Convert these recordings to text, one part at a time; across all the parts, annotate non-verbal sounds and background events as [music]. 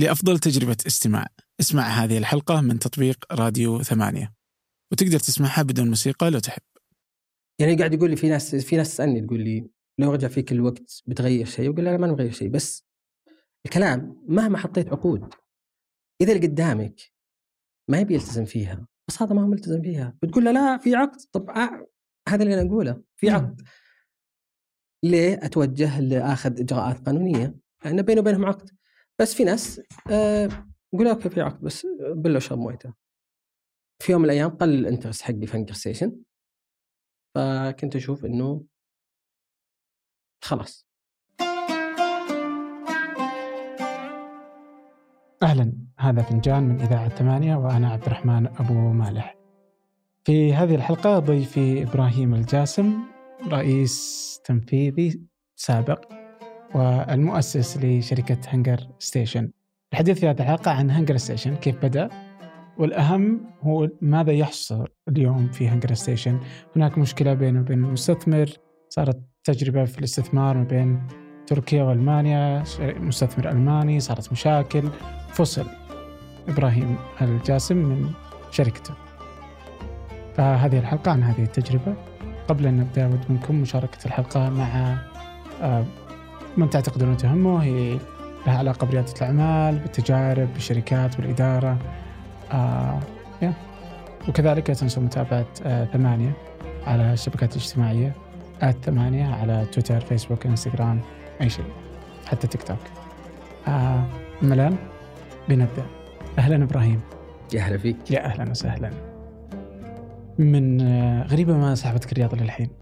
لأفضل تجربة استماع. اسمع هذه الحلقة من تطبيق راديو ثمانية. وتقدر تسمعها بدون موسيقى لو تحب. يعني قاعد يقول لي في ناس في ناس تسألني تقول لي لو رجع فيك الوقت بتغير شيء؟ وقول لا ما بغير شيء بس الكلام مهما حطيت عقود إذا اللي قدامك ما يبي يلتزم فيها بس هذا ما هو ملتزم فيها. بتقول له لا في عقد؟ طب آه هذا اللي أنا أقوله في عقد. ليه؟ أتوجه لآخذ إجراءات قانونية لأن بيني وبينهم عقد. بس في ناس آه يقول okay في عقد بس بلو شرب مويته. في يوم من الأيام قل ال interest حقي في هنجر ستيشن فكنت أشوف إنه خلاص. أهلا. هذا فنجان من إذاعة ثمانية وأنا عبد الرحمن أبو مالح. في هذه الحلقة ضيفي إبراهيم الجاسم رئيس تنفيذي سابق. والمؤسس لشركة هنجر ستيشن. الحديث في هذه الحلقة عن هنجر ستيشن كيف بدأ؟ والأهم هو ماذا يحصل اليوم في هنجر ستيشن. هناك مشكلة بينه وبين المستثمر صارت تجربة في الاستثمار ما بين تركيا وألمانيا مستثمر ألماني صارت مشاكل. فصل إبراهيم الجاسم من شركته. فهذه الحلقة عن هذه التجربة. قبل أن نبدأ أود منكم مشاركة الحلقة مع آه، من تعتقدون تهمه هي لها علاقة بريادة الأعمال بالتجارب بالشركات بالإدارة. آه يا. وكذلك لا تنسوا متابعة آه ثمانية على الشبكات الاجتماعية ثمانية على تويتر فيسبوك إنستغرام أي شيء حتى تيك توك. آه ملان بنبدأ. أهلا إبراهيم. يا هلا فيك. يا أهلا وسهلا. من آه غريبه ما سحبتك الرياض للحين. آه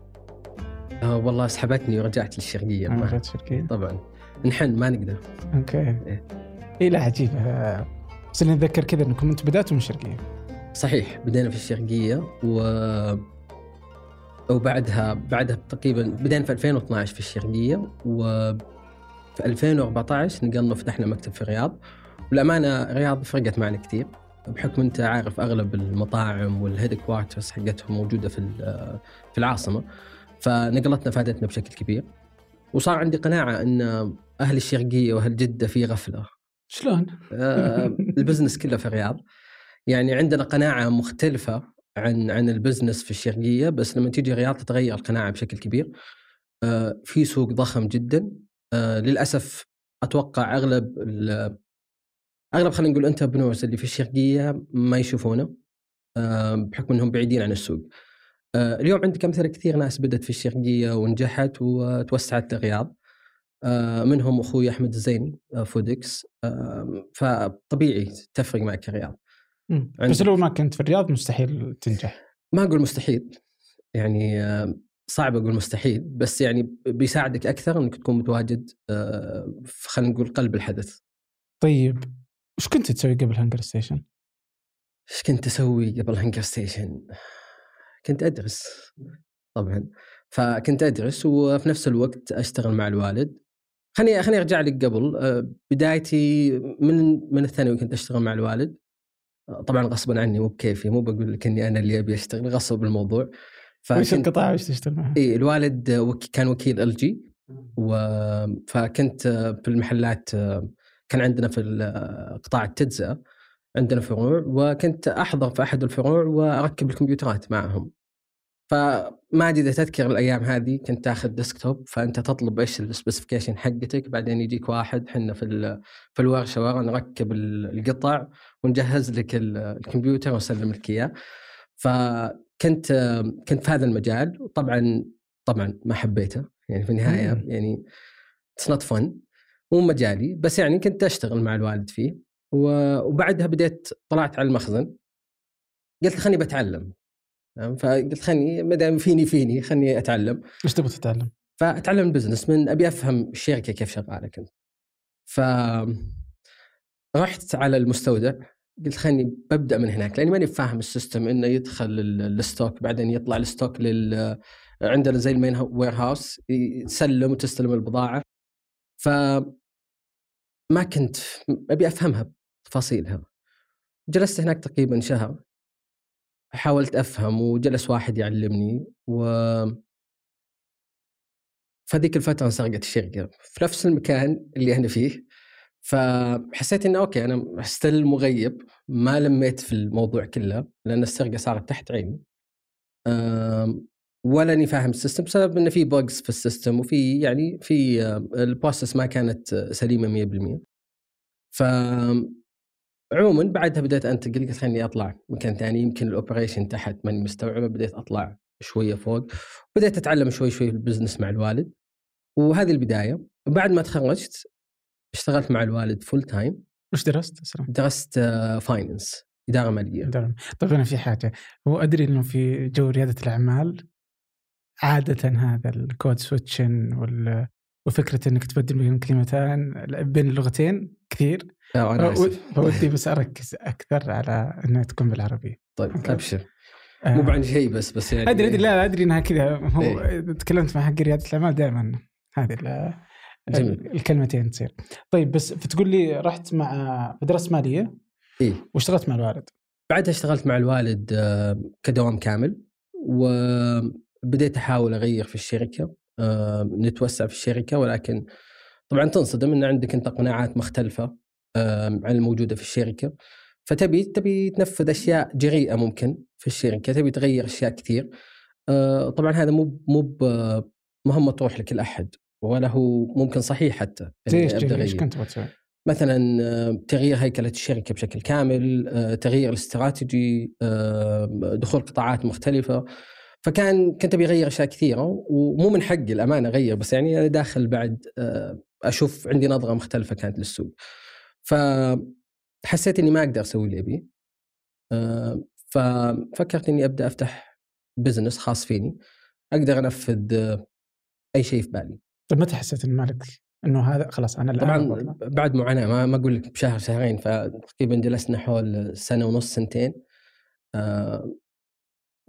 والله سحبتني ورجعت للشرقية آه رجعت الشرقية؟ طبعا. نحن ما نقدر. أوكي. إيه. اي لا عجيب. آه، بس اللي نتذكر كذا إنكم أنتم بدأتوا من الشرقية. صحيح بدينا في الشرقية و وبعدها بعدها تقريبا بدينا في 2012 في الشرقية وفي 2014 نقلنا وفتحنا مكتب في الرياض. والأمانة الرياض فرقت معنا كثير بحكم أنت عارف أغلب المطاعم وال headquarters حقتهم موجودة في في العاصمة. فنقلتنا فادتنا بشكل كبير. وصار عندي قناعة إن أهل الشرقية وأهل جدة في غفلة. شلون؟ آه، ال business كله في الرياض. يعني عندنا قناعة مختلفة عن عن ال business في الشرقية بس لما تيجي الرياض تتغير القناعة بشكل كبير. آه، في سوق ضخم جدا. آه، للأسف أتوقع أغلب أغلب خلينا نقول entrepreneurs اللي في الشرقية ما يشوفونه. بحكم إنهم بعيدين عن السوق. اليوم عندك أمثلة كثير ناس بدأت في الشرقية ونجحت وتوسعت للرياض. منهم أخوي أحمد الزيني فودكس فطبيعي تفرق معك الرياض. بس لو ما كنت في الرياض مستحيل تنجح. ما أقول مستحيل يعني صعب أقول مستحيل بس يعني بيساعدك أكثر إنك تكون متواجد خلينا نقول قلب الحدث. طيب وش كنت تسوي قبل هانجر ستيشن؟ إيش كنت أسوي قبل هانجر ستيشن؟ كنت أدرس طبعا. فكنت أدرس وفي نفس الوقت أشتغل مع الوالد. خليني خليني أرجع لك قبل. آه، بدايتي من من الثانوي كنت أشتغل مع الوالد. آه، طبعا غصبا عني مو بكيفي مو بقول لك إني أنا اللي أبي أشتغل غصب الموضوع. وش القطاع وش تشتغل معه؟ اي الوالد كان وكيل إل جي. و... فكنت في المحلات كان عندنا في قطاع التجزئة عندنا فروع. وكنت أحضر في أحد الفروع وأركب الكمبيوترات معهم. فما ادري إذا تذكر الأيام هذه كنت تاخذ desktop فأنت تطلب إيش ال specification حقتك بعدين يجيك واحد إحنا في في الورشة ورا نركب القطع ونجهز لك الكمبيوتر ونسلم لك إياه. فكنت كنت في هذا المجال وطبعا طبعا ما حبيته. يعني في النهاية يعني it's not fun مو مجالي. بس يعني كنت أشتغل مع الوالد فيه. وبعدها بديت طلعت على المخزن. قلت خليني بتعلم. فقلت خليني ما دام فيني فيني خليني أتعلم. إيش تبغى تتعلم؟ فأتعلم ال business من أبي أفهم الشركة كيف شغالة كنت. ف رحت على المستودع قلت خليني ببدأ من هناك لأني ماني فاهم ال system إنه يدخل ال stock بعدين يطلع ال stock لل عندنا زي ال main warehouse يسلم وتستلم البضاعة. ف ما كنت أبي أفهمها تفاصيلها جلست هناك تقريبا شهر. حاولت أفهم وجلس واحد يعلمني و فذيك الفترة انسرقت الشركة في نفس المكان اللي أنا فيه فحسيت إنه okay أنا still مغيب ما لميت في الموضوع كله لأن السرقة صارت تحت عيني. ولا أني فاهم ال system بسبب انه في bugs في ال system وفي يعني في ال process ما كانت سليمة 100% ف عموما بعدها بديت انتقل قلت خليني أطلع مكان ثاني يمكن ال operation تحت ماني مستوعبه بديت أطلع شوية فوق بديت أتعلم شوي شوي في ال business مع الوالد. وهذه البداية. بعد ما تخرجت اشتغلت مع الوالد full time وش درست أصلا؟ درست finance إدارة مالية. درم. طيب أنا في حاجة. هو أدري إنه في جو ريادة الأعمال عادة هذا ال code switching وال وفكرة إنك تبدل بين كلمتين بين اللغتين كثير. آه، أنا فودي [laughs] بس اركز أكثر على إنها تكون بالعربي طيب okay. أبشر. آه، مو عن شيء بس بس يعني أدري أدري. لا أدري إنها كذا. هو إيه. تكلمت مع حق رياده الأعمال دائما. هذه جميل. الكلمتين تصير. طيب بس فتقول لي رحت مع درست مالية إيه. واشتغلت مع الوالد. بعدها اشتغلت مع الوالد آه، كدوام كامل وبديت أحاول أغير في الشركة آه، نتوسع في الشركة ولكن طبعا تنصدم إن عندك أنت قناعات مختلفة. عن الموجودة في الشركة فتبي تبي تنفذ أشياء جريئة ممكن في الشركة تبي تغير أشياء كثير آه، طبعا هذا مو مو مهمه تروح لكل احد ولا هو ممكن صحيح حتى إيش. كنت بتسوي؟ مثلا تغيير هيكلة الشركة بشكل كامل، آه، تغيير الاستراتيجي، دخول قطاعات مختلفة فكان كنت أبي أغير أشياء كثيرة ومو من حقي الأمانة أغير بس يعني أنا داخل بعد آه، أشوف عندي نظرة مختلفة كانت للسوق. فحسيت إني ما أقدر أسوي اللي ابيه. آه، ففكرت إني أبدأ أفتح بزنس خاص فيني أقدر أنفذ آه، أي شيء في بالي. طيب متى حسيت إن مالك إنه هذا خلاص أنا الآن طبعا بعد معاناة ما ما أقول لك بشهر شهرين فتقريبا جلسنا حول سنة ونص سنتين آه،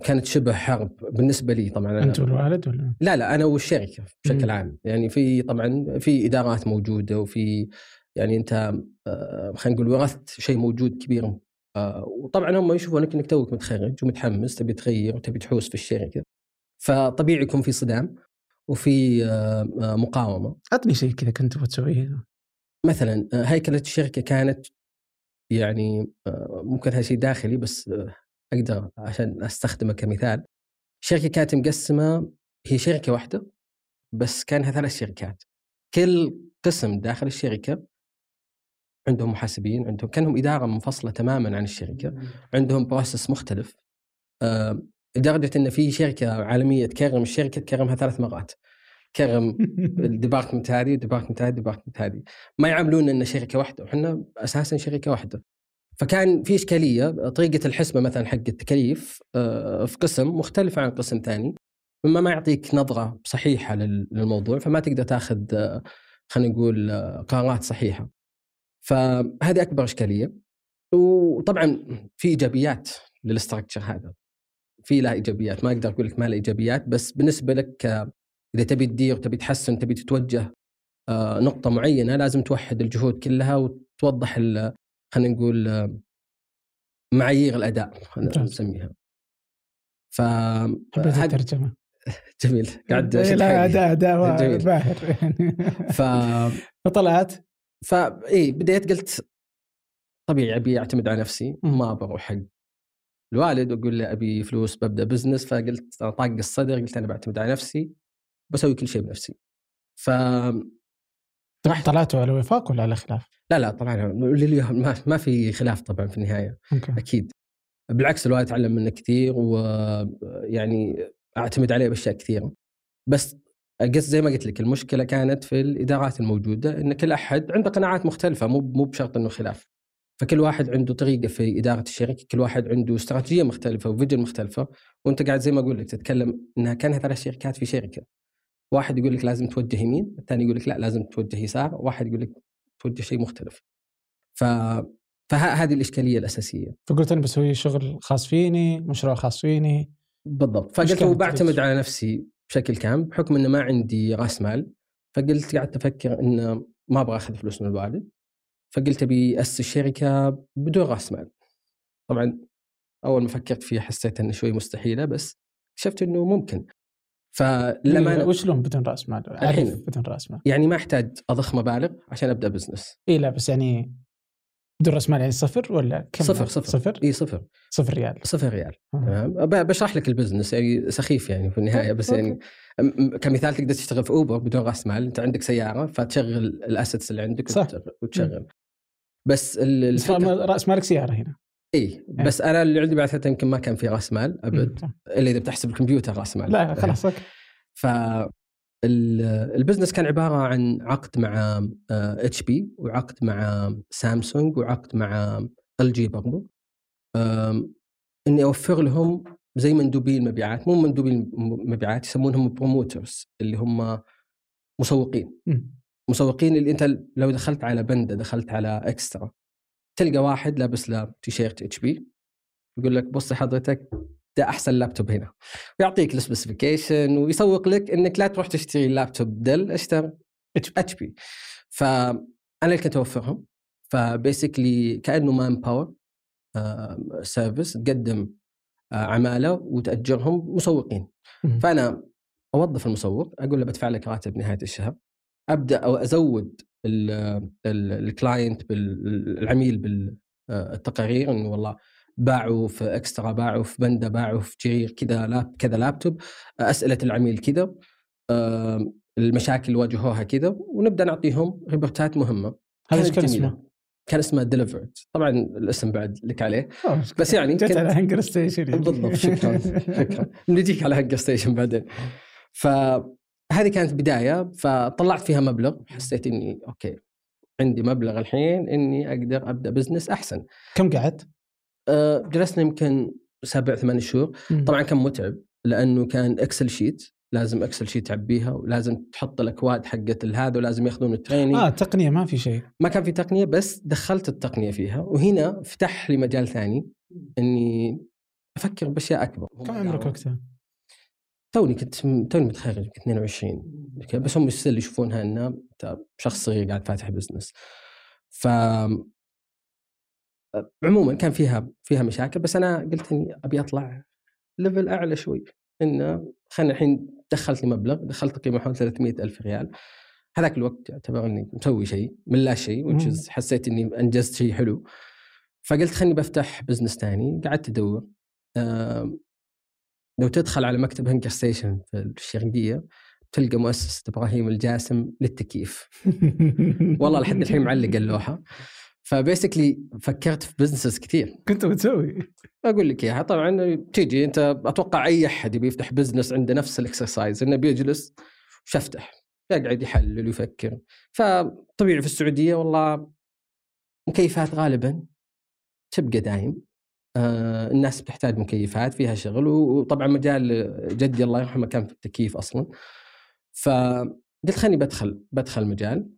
كانت شبه حرب بالنسبة لي طبعا أنت والوالد ولا؟ لا لا أنا والشركة بشكل مم. عام يعني في طبعا في إدارات موجودة وفي يعني أنت آه، خلينا نقول ورثت شيء موجود كبير. آه، وطبعا هم يشوفونك إنك توك متخرج ومتحمس تبي تغير وتبي تحوس في الشركة فطبيعي يكون في صدام وفي آه، مقاومة. عطني شيء كذا كنت بتسويه مثلا آه، هيكلة الشركة كانت يعني ممكن هذا شيء داخلي بس أقدر عشان أستخدمه كمثال. الشركة كانت مقسمة هي شركة واحدة بس كانها ثلاث شركات. كل قسم داخل الشركة عندهم محاسبين عندهم كأنهم إدارة منفصلة تماما عن الشركة عندهم process مختلف. آه، لدرجة إن في شركة عالمية تكرم الشركة تكرمها ثلاث مرات. كرم [laughs] ال department هذه وال department هذه وال department هذه. ما يعاملون إن شركة واحدة وحنا أساسا شركة واحدة. فكان في إشكالية طريقة الحسبة مثلا حق التكاليف آه، في قسم مختلفة عن قسم ثاني. مما ما يعطيك نظرة صحيحة لل- للموضوع فما تقدر تاخذ آه، خلينا نقول آه، قرارات صحيحة. فهذه أكبر إشكالية. وطبعا في إيجابيات للاستراكشر هذا. في له إيجابيات ما أقدر أقول لك ما له إيجابيات بس بالنسبة لك إذا تبي تدير تبي تحسن تبي تتوجه آه، نقطة معينة لازم توحد الجهود كلها وتوضح خلينا نقول معايير الأداء خلينا. نسميها. ف الترجمة. جميل. قاعد لا. أداء اداء. باهر. يعني ف [laughs] فطلعت. فا اي بديت قلت طبيعي أبي أعتمد على نفسي. ما بروح حق الوالد وأقول له أبي فلوس ببدأ business فقلت طاق الصدر قلت أنا بعتمد على نفسي بسوي كل شيء بنفسي ف طيب طلعتوا على وفاق ولا على خلاف؟ لا لا طبعا لليوم ما, ما في خلاف طبعا في النهاية أوكي أكيد بالعكس الوالد تعلم منه كثير ويعني أعتمد عليه بأشياء كثيرة بس القصد زي ما قلت لك المشكلة كانت في الادارات الموجودة إن كل أحد عنده قناعات مختلفة مو مو بشرط إنه خلاف. فكل واحد عنده طريقة في إدارة الشركة كل واحد عنده استراتيجية مختلفة وفيجن مختلفة. وأنت قاعد زي ما أقول لك تتكلم إنها كانها ثلاث شركات في شركة. واحد يقول لك لازم توجه يمين الثاني يقول لك لا لازم توجه يسار واحد يقول لك توجه شيء مختلف. ف فهذه الإشكالية الأساسية. فقلت أنا بسوي شغل خاص فيني مشروع خاص فيني. بالضبط. فقلت بعتمد؟ على نفسي. بشكل كامل بحكم إنه ما عندي راس مال فقلت قعدت أفكر انه ما أبغى أخذ فلوس من الوالد فقلت أبي أسس شركة بدون راس مال طبعا أول ما فكرت فيها حسيت انه شوي مستحيلة بس اكتشفت إنه ممكن فلما إيه، أنا وشلون بدون راس مال؟ الحين. بدون راس مال يعني ما أحتاج أضخ مبالغ عشان أبدأ business اي لا بس يعني بدون راس مال يعني صفر ولا كم؟ صفر صفر. صفر؟ إي صفر. صفر ريال. صفر ريال. آه. تمام. ب- بشرح لك ال business يعني سخيف يعني في النهاية بس. يعني كمثال تقدر تشتغل في أوبر بدون راس مال. أنت عندك سيارة فتشغل ال assets اللي عندك صح. وت- وتشغل. بس ال- بس الفكرة راس مالك سيارة هنا. إي بس أنا اللي عندي بعد يمكن ما كان في راس مال أبد. إلا إذا بتحسب الكمبيوتر راس مال. لا خلاص okay. ف ال business كان عبارة عن عقد مع HP وعقد مع سامسونج وعقد مع LG برضو إني أوفر لهم زي مندوبي المبيعات مو مندوبي المبيعات يسمونهم promoters اللي هم مسوقين. مسوقين اللي أنت لو دخلت على بنده دخلت على اكسترا تلقى واحد لابس له تيشيرت HP يقول لك بص حضرتك ده أحسن لابتوب هنا ويعطيك ال specification ويسوق لك إنك لا تروح تشتري لابتوب Dell اشتر. HP فأنا اللي كنت أوفرهم ف basically كأنه manpower service تقدم آه، عمالة وتأجرهم مسوقين. فأنا أوظف المسوق أقول له بدفع لك راتب نهاية الشهر أبدأ أو أزود ال- ال- ال client بالعميل بالتقارير إنه والله باعوا في اكسترا باعوا في بندا باعوا في جرير كذا لاب كذا لابتوب أسئلة العميل كذا المشاكل واجهوها كذا ونبدأ نعطيهم report ات مهمة هذا إيش كان. اسمه؟ كان اسمه Delivered طبعا الاسم بعد لك عليه أوه، بس يعني جت كنت- على هنجر ستيشن يعني. بالضبط شكرا شكرا بنجيك على هنجر ستيشن بعدين فهذه كانت بداية فطلعت فيها مبلغ حسيت إني okay عندي مبلغ الحين إني أقدر أبدأ business أحسن كم قعدت؟ أه، جلسنا يمكن سبع ثمان شهور. طبعا كان متعب لأنه كان Excel sheet لازم Excel sheet تعبيها ولازم تحط الأكواد حقت هذا ولازم يأخذون ال training آه تقنية ما في شيء. ما كان في تقنية بس دخلت التقنية فيها وهنا فتح لي مجال ثاني إني أفكر بأشياء أكبر. كم عمرك وقتها؟ توني كنت توني متخرج كنت 22 okay، بس هم still يشوفونها إنه شخص صغير قاعد فاتح business ف عموما كان فيها فيها مشاكل بس أنا قلت إني أبي أطلع level أعلى شوي. انه خلينا الحين دخلت لي مبلغ دخلت قيمة حوالي 300 ألف ريال. هذاك الوقت يعتبر إني مسوي شيء من لا شيء حسيت إني أنجزت شيء حلو. فقلت خلني بفتح business ثاني قعدت أدور. لو تدخل على مكتب هنقرستيشن في الشرقية تلقى مؤسسه إبراهيم الجاسم للتكييف. [laughs] والله لحد الحين معلق اللوحة. ف basically فكرت في businesses كثير. كنت بتسوي. أقول لك إياها طبعا تيجي أنت أتوقع أي أحد يبي يفتح business عنده نفس ال exercise إنه بيجلس وش افتح يقعد يحلل ويفكر. فطبيعي في السعودية والله مكيفات غالبا تبقى دايم. آه الناس بتحتاج مكيفات فيها شغل وطبعا مجال جدي الله يرحمه كان في التكييف أصلا. فقلت خليني بدخل بدخل مجال.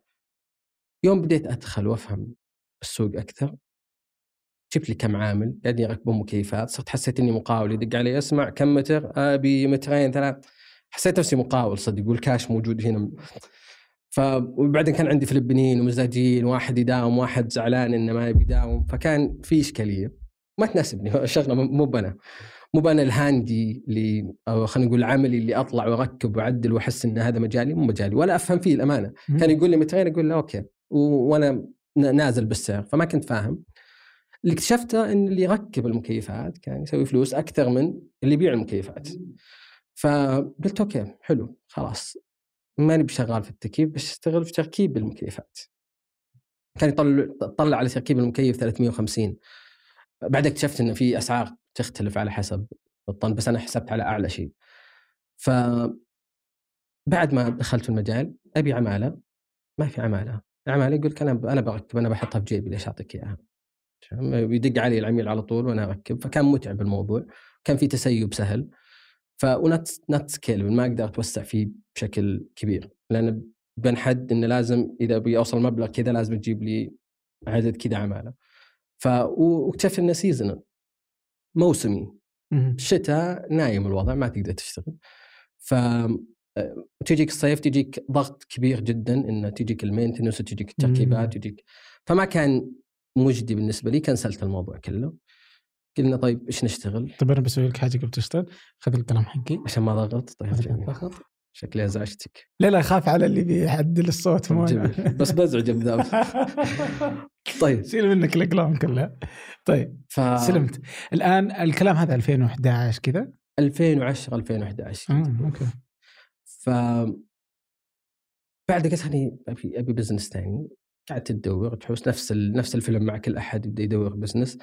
يوم بديت أدخل وأفهم السوق أكثر. جبت لي كم عامل قاعدين يركبون مكيفات صرت حسيت إني مقاول يدق علي أسمع كم متر آبي مترين ثلاث. حسيت نفسي مقاول صدق والكاش موجود هنا. ف وبعدين كان عندي فلبينيين ومزاجيين واحد يداوم واحد زعلان إنه ما يبي يداوم. فكان في إشكالية. ما تناسبني الشغله مو بنا. مو بنا ال handy اللي أو خلينا نقول عملي اللي أطلع وأركب وأعدل وأحس إن هذا مجالي مو مجالي ولا أفهم فيه الأمانة. كان يقول لي مترين أقول له okay. وأنا نازل بالسعر فما كنت فاهم. اللي اكتشفته إن اللي يركب المكيفات كان يسوي فلوس أكثر من اللي يبيع المكيفات. فقلت أوكي حلو خلاص. ماني بشغال في التكييف بس أشتغل في تركيب المكيفات. كان يطلع طلع على تركيب المكيف 350 بعد اكتشفت إنه في أسعار تختلف على حسب الطن بس أنا حسبت على أعلى شيء. ف بعد ما دخلت في المجال أبي عمالة ما في عمالة. العماله يقول لك أنا أنا بركب أنا بحطها في جيبي ليش أعطيك إياها. بيدق علي العميل على طول وأنا أركب فكان متعب الموضوع كان في تسيب سهل. ف won't won't scale ما أقدر أتوسع فيه بشكل كبير لأن بنحد إنه لازم إذا أبي أوصل مبلغ كذا لازم تجيب لي عدد كذا عمالة. ف واكتشفت إنه seasonal موسمي. الشتاء نايم الوضع ما تقدر تشتغل. ف تجيك الصيف تجيك ضغط كبير جدا إنه تجيك ال maintenance وتجيك التركيبات. تجيك فما كان مجدي بالنسبة لي كنسلت الموضوع كله. قلنا طيب إيش نشتغل؟ طيب أنا بسوي لك حاجة قبل تشتغل خذ القلم حقي. عشان ما ضغط؟ طيب. شكلي أزعجتك. لا لا خاف على اللي بيعدل الصوت مو بس بزعج [laughs] طيب. شيل منك الأقلام كلها. طيب ف سلمت. الآن الكلام هذا 2011 كذا؟ 2010 2011 آه، أوكي. بعد قلت خليني أبي أبي business ثاني قعدت تدور تحوس نفس ال... نفس الفيلم مع كل أحد يبدأ يدور business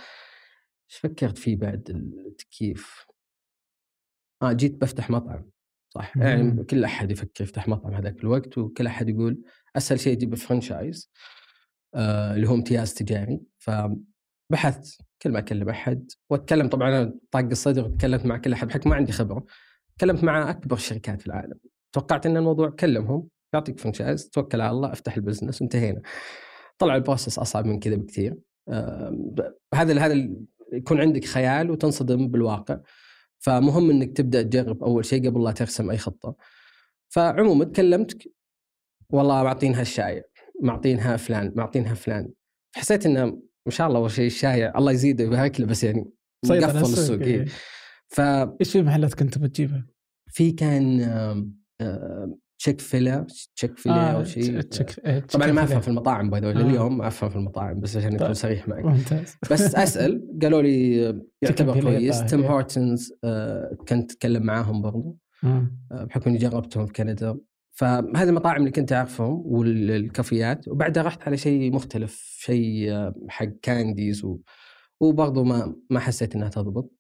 إيش فكرت فيه بعد التكييف؟ آه جيت بفتح مطعم صح؟ مم. يعني كل أحد يفكر يفتح مطعم هذاك الوقت وكل أحد يقول أسهل شيء أجيب franchise آه اللي هو امتياز تجاري. فبحثت كل ما أكلم أحد وأتكلم طبعا أنا طاق الصدر وتكلمت مع كل أحد بحكم ما عندي خبرة. تكلمت مع أكبر الشركات في العالم. توقعت إن الموضوع كلمهم يعطيك franchise توكل على الله افتح ال business وانتهينا طلع ال process أصعب من كذا بكثير آه، هذا هذا يكون عندك خيال وتنصدم بالواقع فمهم إنك تبدأ تجرب أول شيء قبل لا ترسم أي خطة فعموما تكلمت والله معطينها الشايع معطينها فلان معطينها فلان حسيت إنه ما شاء الله أول شيء الشايع الله يزيده ويبارك له بس يعني مقفل السوق إيه. إيه. ف إيش في محلات كنت بتجيبها؟ في كان Chick-fil-A Chick-fil-A أو شيء Chick- إيه، طبعا Chick ما. أفهم في المطاعم باي آه. اليوم ما أفهم في المطاعم بس عشان اكون طيب. صريح معك ممتاز بس [laughs] أسأل قالوا لي آه، يعتبر كويس Tim. Hortons آه، كنت أتكلم معاهم برضو آه. آه، بحكم إني جربتهم في كندا فهذه المطاعم اللي كنت أعرفهم والكافيات وبعدها رحت على شيء مختلف شيء آه، حق candies و... وبرضه ما ما حسيت إنها تضبط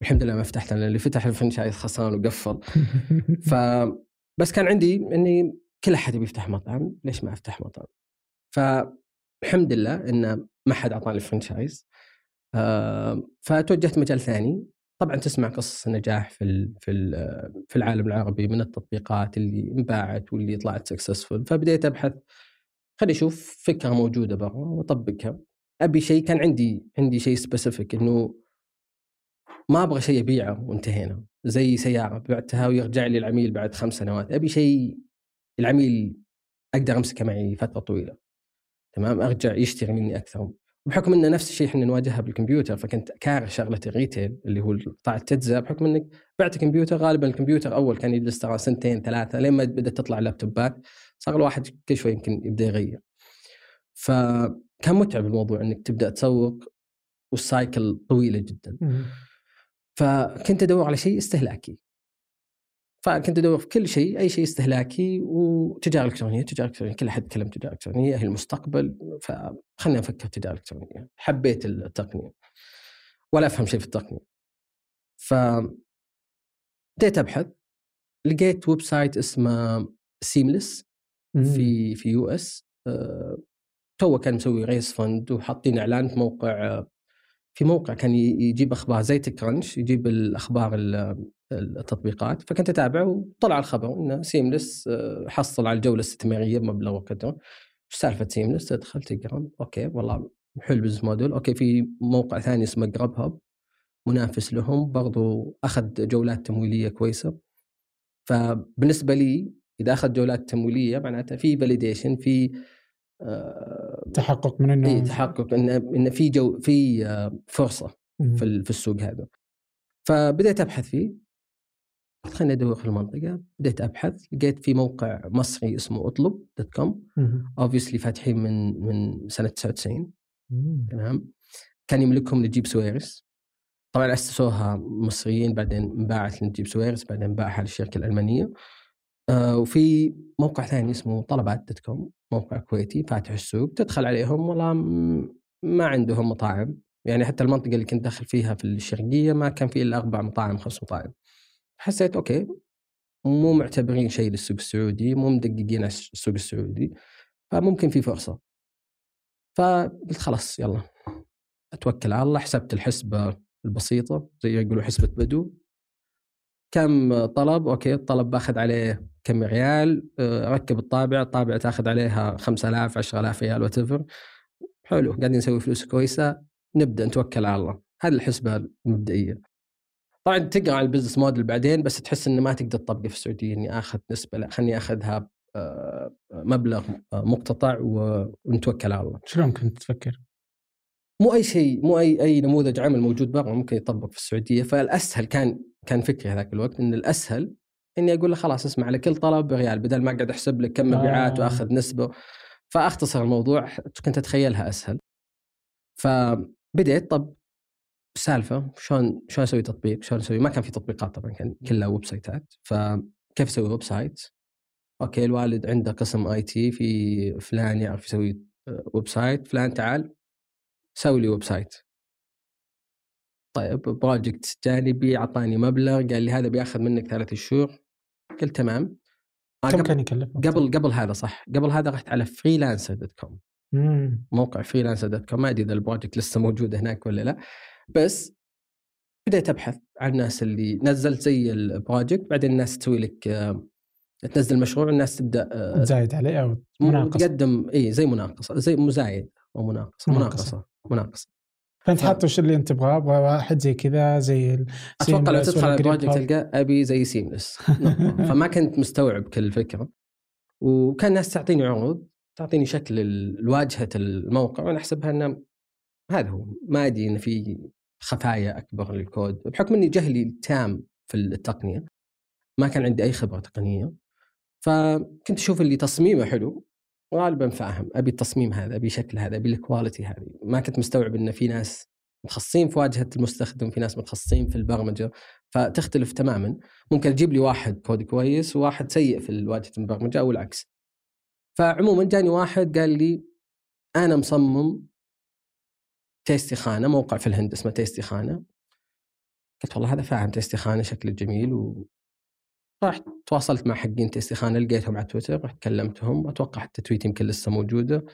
والحمد لله ما فتحت لأن اللي فتح ال franchise خسران وقفل [laughs] ف بس كان عندي إني كل أحد يبي يفتح مطعم ليش ما أفتح مطعم؟ فالحمد لله إن ما حد أعطاني ال franchise آه، فتوجهت مجال ثاني. طبعا تسمع قصص النجاح في في في العالم العربي من التطبيقات اللي انباعت واللي طلعت successful فبديت أبحث. خلي أشوف فكرة موجودة برا وأطبقها. أبي شيء كان عندي عندي شيء specific إنه ما أبغى شيء أبيعه وانتهينا. زي سيارة بعتها ويرجع لي العميل بعد خمس سنوات. أبي شيء العميل أقدر أمسكه معي فترة طويلة. تمام؟ أرجع يشتري مني أكثر. بحكم إنه نفس الشيء إحنا نواجهها بالكمبيوتر فكنت كاره شغلة ال retail اللي هو قطاع التجزئه بحكم إنك بعت كمبيوتر غالبا الكمبيوتر أول كان يجلس ترى سنتين ثلاثة لين ما بدأت تطلع اللابتوبات. صار الواحد كل شوي يمكن يبدأ يغير. فكان متعب الموضوع إنك تبدأ تسوق والسايكل طويلة جدا. فكنت أدور على شيء استهلاكي. فكنت أدور في كل شيء أي شيء استهلاكي وتجارة إلكترونية تجارة إلكترونية كل أحد يتكلم تجارة إلكترونية هي المستقبل فخلنا نفكر تجارة إلكترونية. حبيت التقنية. ولا أفهم شيء في التقنية. ف بديت أبحث. لقيت website اسمه Seamless. في في US. آه، توه كان مسوي raise fund وحاطين إعلان في موقع في موقع كان يجيب أخبار زي TechCrunch يجيب الأخبار ال- التطبيقات فكنت اتابع وطلع الخبر إنه Seamless آه، حصل على الجولة الاستثماريه بمبلغ وقدره. إيش سالفة Seamless؟ دخلت تقرأ. okay والله حلو business model okay في موقع ثاني اسمه Grubhub منافس لهم. برضو أخذ جولات تمويلية كويسة. فبالنسبة لي إذا أخذ جولات تمويلية معناتها في validation في تحقق من إنه اي تحقق ان إن في جو في آه، فرصة. في في السوق هذا. فبديت أبحث فيه. قلت خليني أدور في المنطقة. بديت أبحث. لقيت في موقع مصري اسمه اطلب dot com. مم. obviously فاتحين من من سنة 99 مم. تمام. كان يملكهم نجيب سويرس طبعا اسسوها مصريين بعدين انباعت لنجيب سويرس بعدين باعها للشركة الألمانية. آه وفي موقع ثاني اسمه طلبات dot com موقع كويتي فاتح السوق تدخل عليهم والله ما عندهم مطاعم. يعني حتى المنطقة اللي كنت داخل فيها في الشرقية ما كان في إلا أربع مطاعم خمس مطاعم. حسيت okay مو معتبرين شيء للسوق السعودي مو مدققين على السوق السعودي فممكن في فرصة. فقلت خلاص يلا. أتوكل على الله حسبت الحسبة البسيطة زي يقولوا حسبة بدو. كم طلب؟ okay الطلب باخذ عليه كم ريال آه، ركب الطابعه الطابعه تاخذ عليها 5000 10000 ريال وات حلو قاعدين نسوي فلوس كويسة نبدأ نتوكل على الله. هذه الحسبة المبدئية. طبعا تقرأ على ال business model بعدين بس تحس إنه ما تقدر تطبقه في السعودية إني آخذ نسبة لا خليني آخذها آه، مبلغ آه، مقتطع ونتوكل على الله. شلون كنت تفكر؟ مو أي شيء مو أي أي نموذج عمل موجود برا ممكن يطبق في السعودية. فالأسهل كان كان فكري هذاك الوقت إن الأسهل إني أقول له خلاص اسمع على كل طلب ريال بدل ما أقعد أحسب لك كم مبيعات آه. وأخذ نسبة. فأختصر الموضوع كنت أتخيلها أسهل. فبديت طب سالفة شلون شلون أسوي تطبيق؟ شلون أسوي؟ ما كان في تطبيقات طبعا كان كلها website ات. فكيف أسوي website؟ okay الوالد عنده قسم IT في فلان يعرف يسوي website. فلان تعال سوي لي website. طيب project جانبي اعطاني مبلغ قال لي هذا بياخذ منك ثلاث شهور. قلت تمام. كم قبل كان يكلف؟ قبل قبل هذا صح. قبل هذا رحت على فريلانسر dot com. موقع فريلانسر dot com ما أدري إذا ال project لسه موجود هناك ولا لا. بس بديت أبحث عن الناس اللي نزلت زي ال project. بعدين الناس تسوي لك آه، تنزل مشروع الناس تبدأ آه، تزايد عليه أو مناقصه تقدم اي زي مناقصة زي مزايد أو مناقصة. مناقصة. مناقصة. فأنت ف- حاط وش اللي أنت تبغاه أبغى واحد زي كذا زي أتوقع لو تدخل على ال project. تلقى أبي زي seamless [laughs] فما كنت مستوعب كل الفكرة. وكان الناس تعطيني عروض تعطيني شكل ال- الواجهه الموقع وأنا أحسبها إنه هذا هو. ما أدري إن في خفايا أكبر للكود. بحكم إني جهلي التام في التقنية. ما كان عندي أي خبرة تقنية. فكنت أشوف اللي تصميمه حلو. غالبا فاهم أبي التصميم هذا أبي شكل هذا أبي ال quality هذه. ما كنت مستوعب إن في ناس متخصصين في واجهة المستخدم في ناس متخصصين في البرمجة فتختلف تماما. ممكن تجيب لي واحد كود كويس وواحد سيء في واجهة البرمجه أو العكس. فعموما جاني واحد قال لي أنا مصمم تيستي خانة موقع في الهند اسمه تيستي خانة. قلت والله هذا فاهم تيستي خانة شكله جميل و رحت تواصلت مع حقين تيستي خانه لقيتهم على تويتر رحت كلمتهم أتوقع حتى تويت يمكن لسه موجوده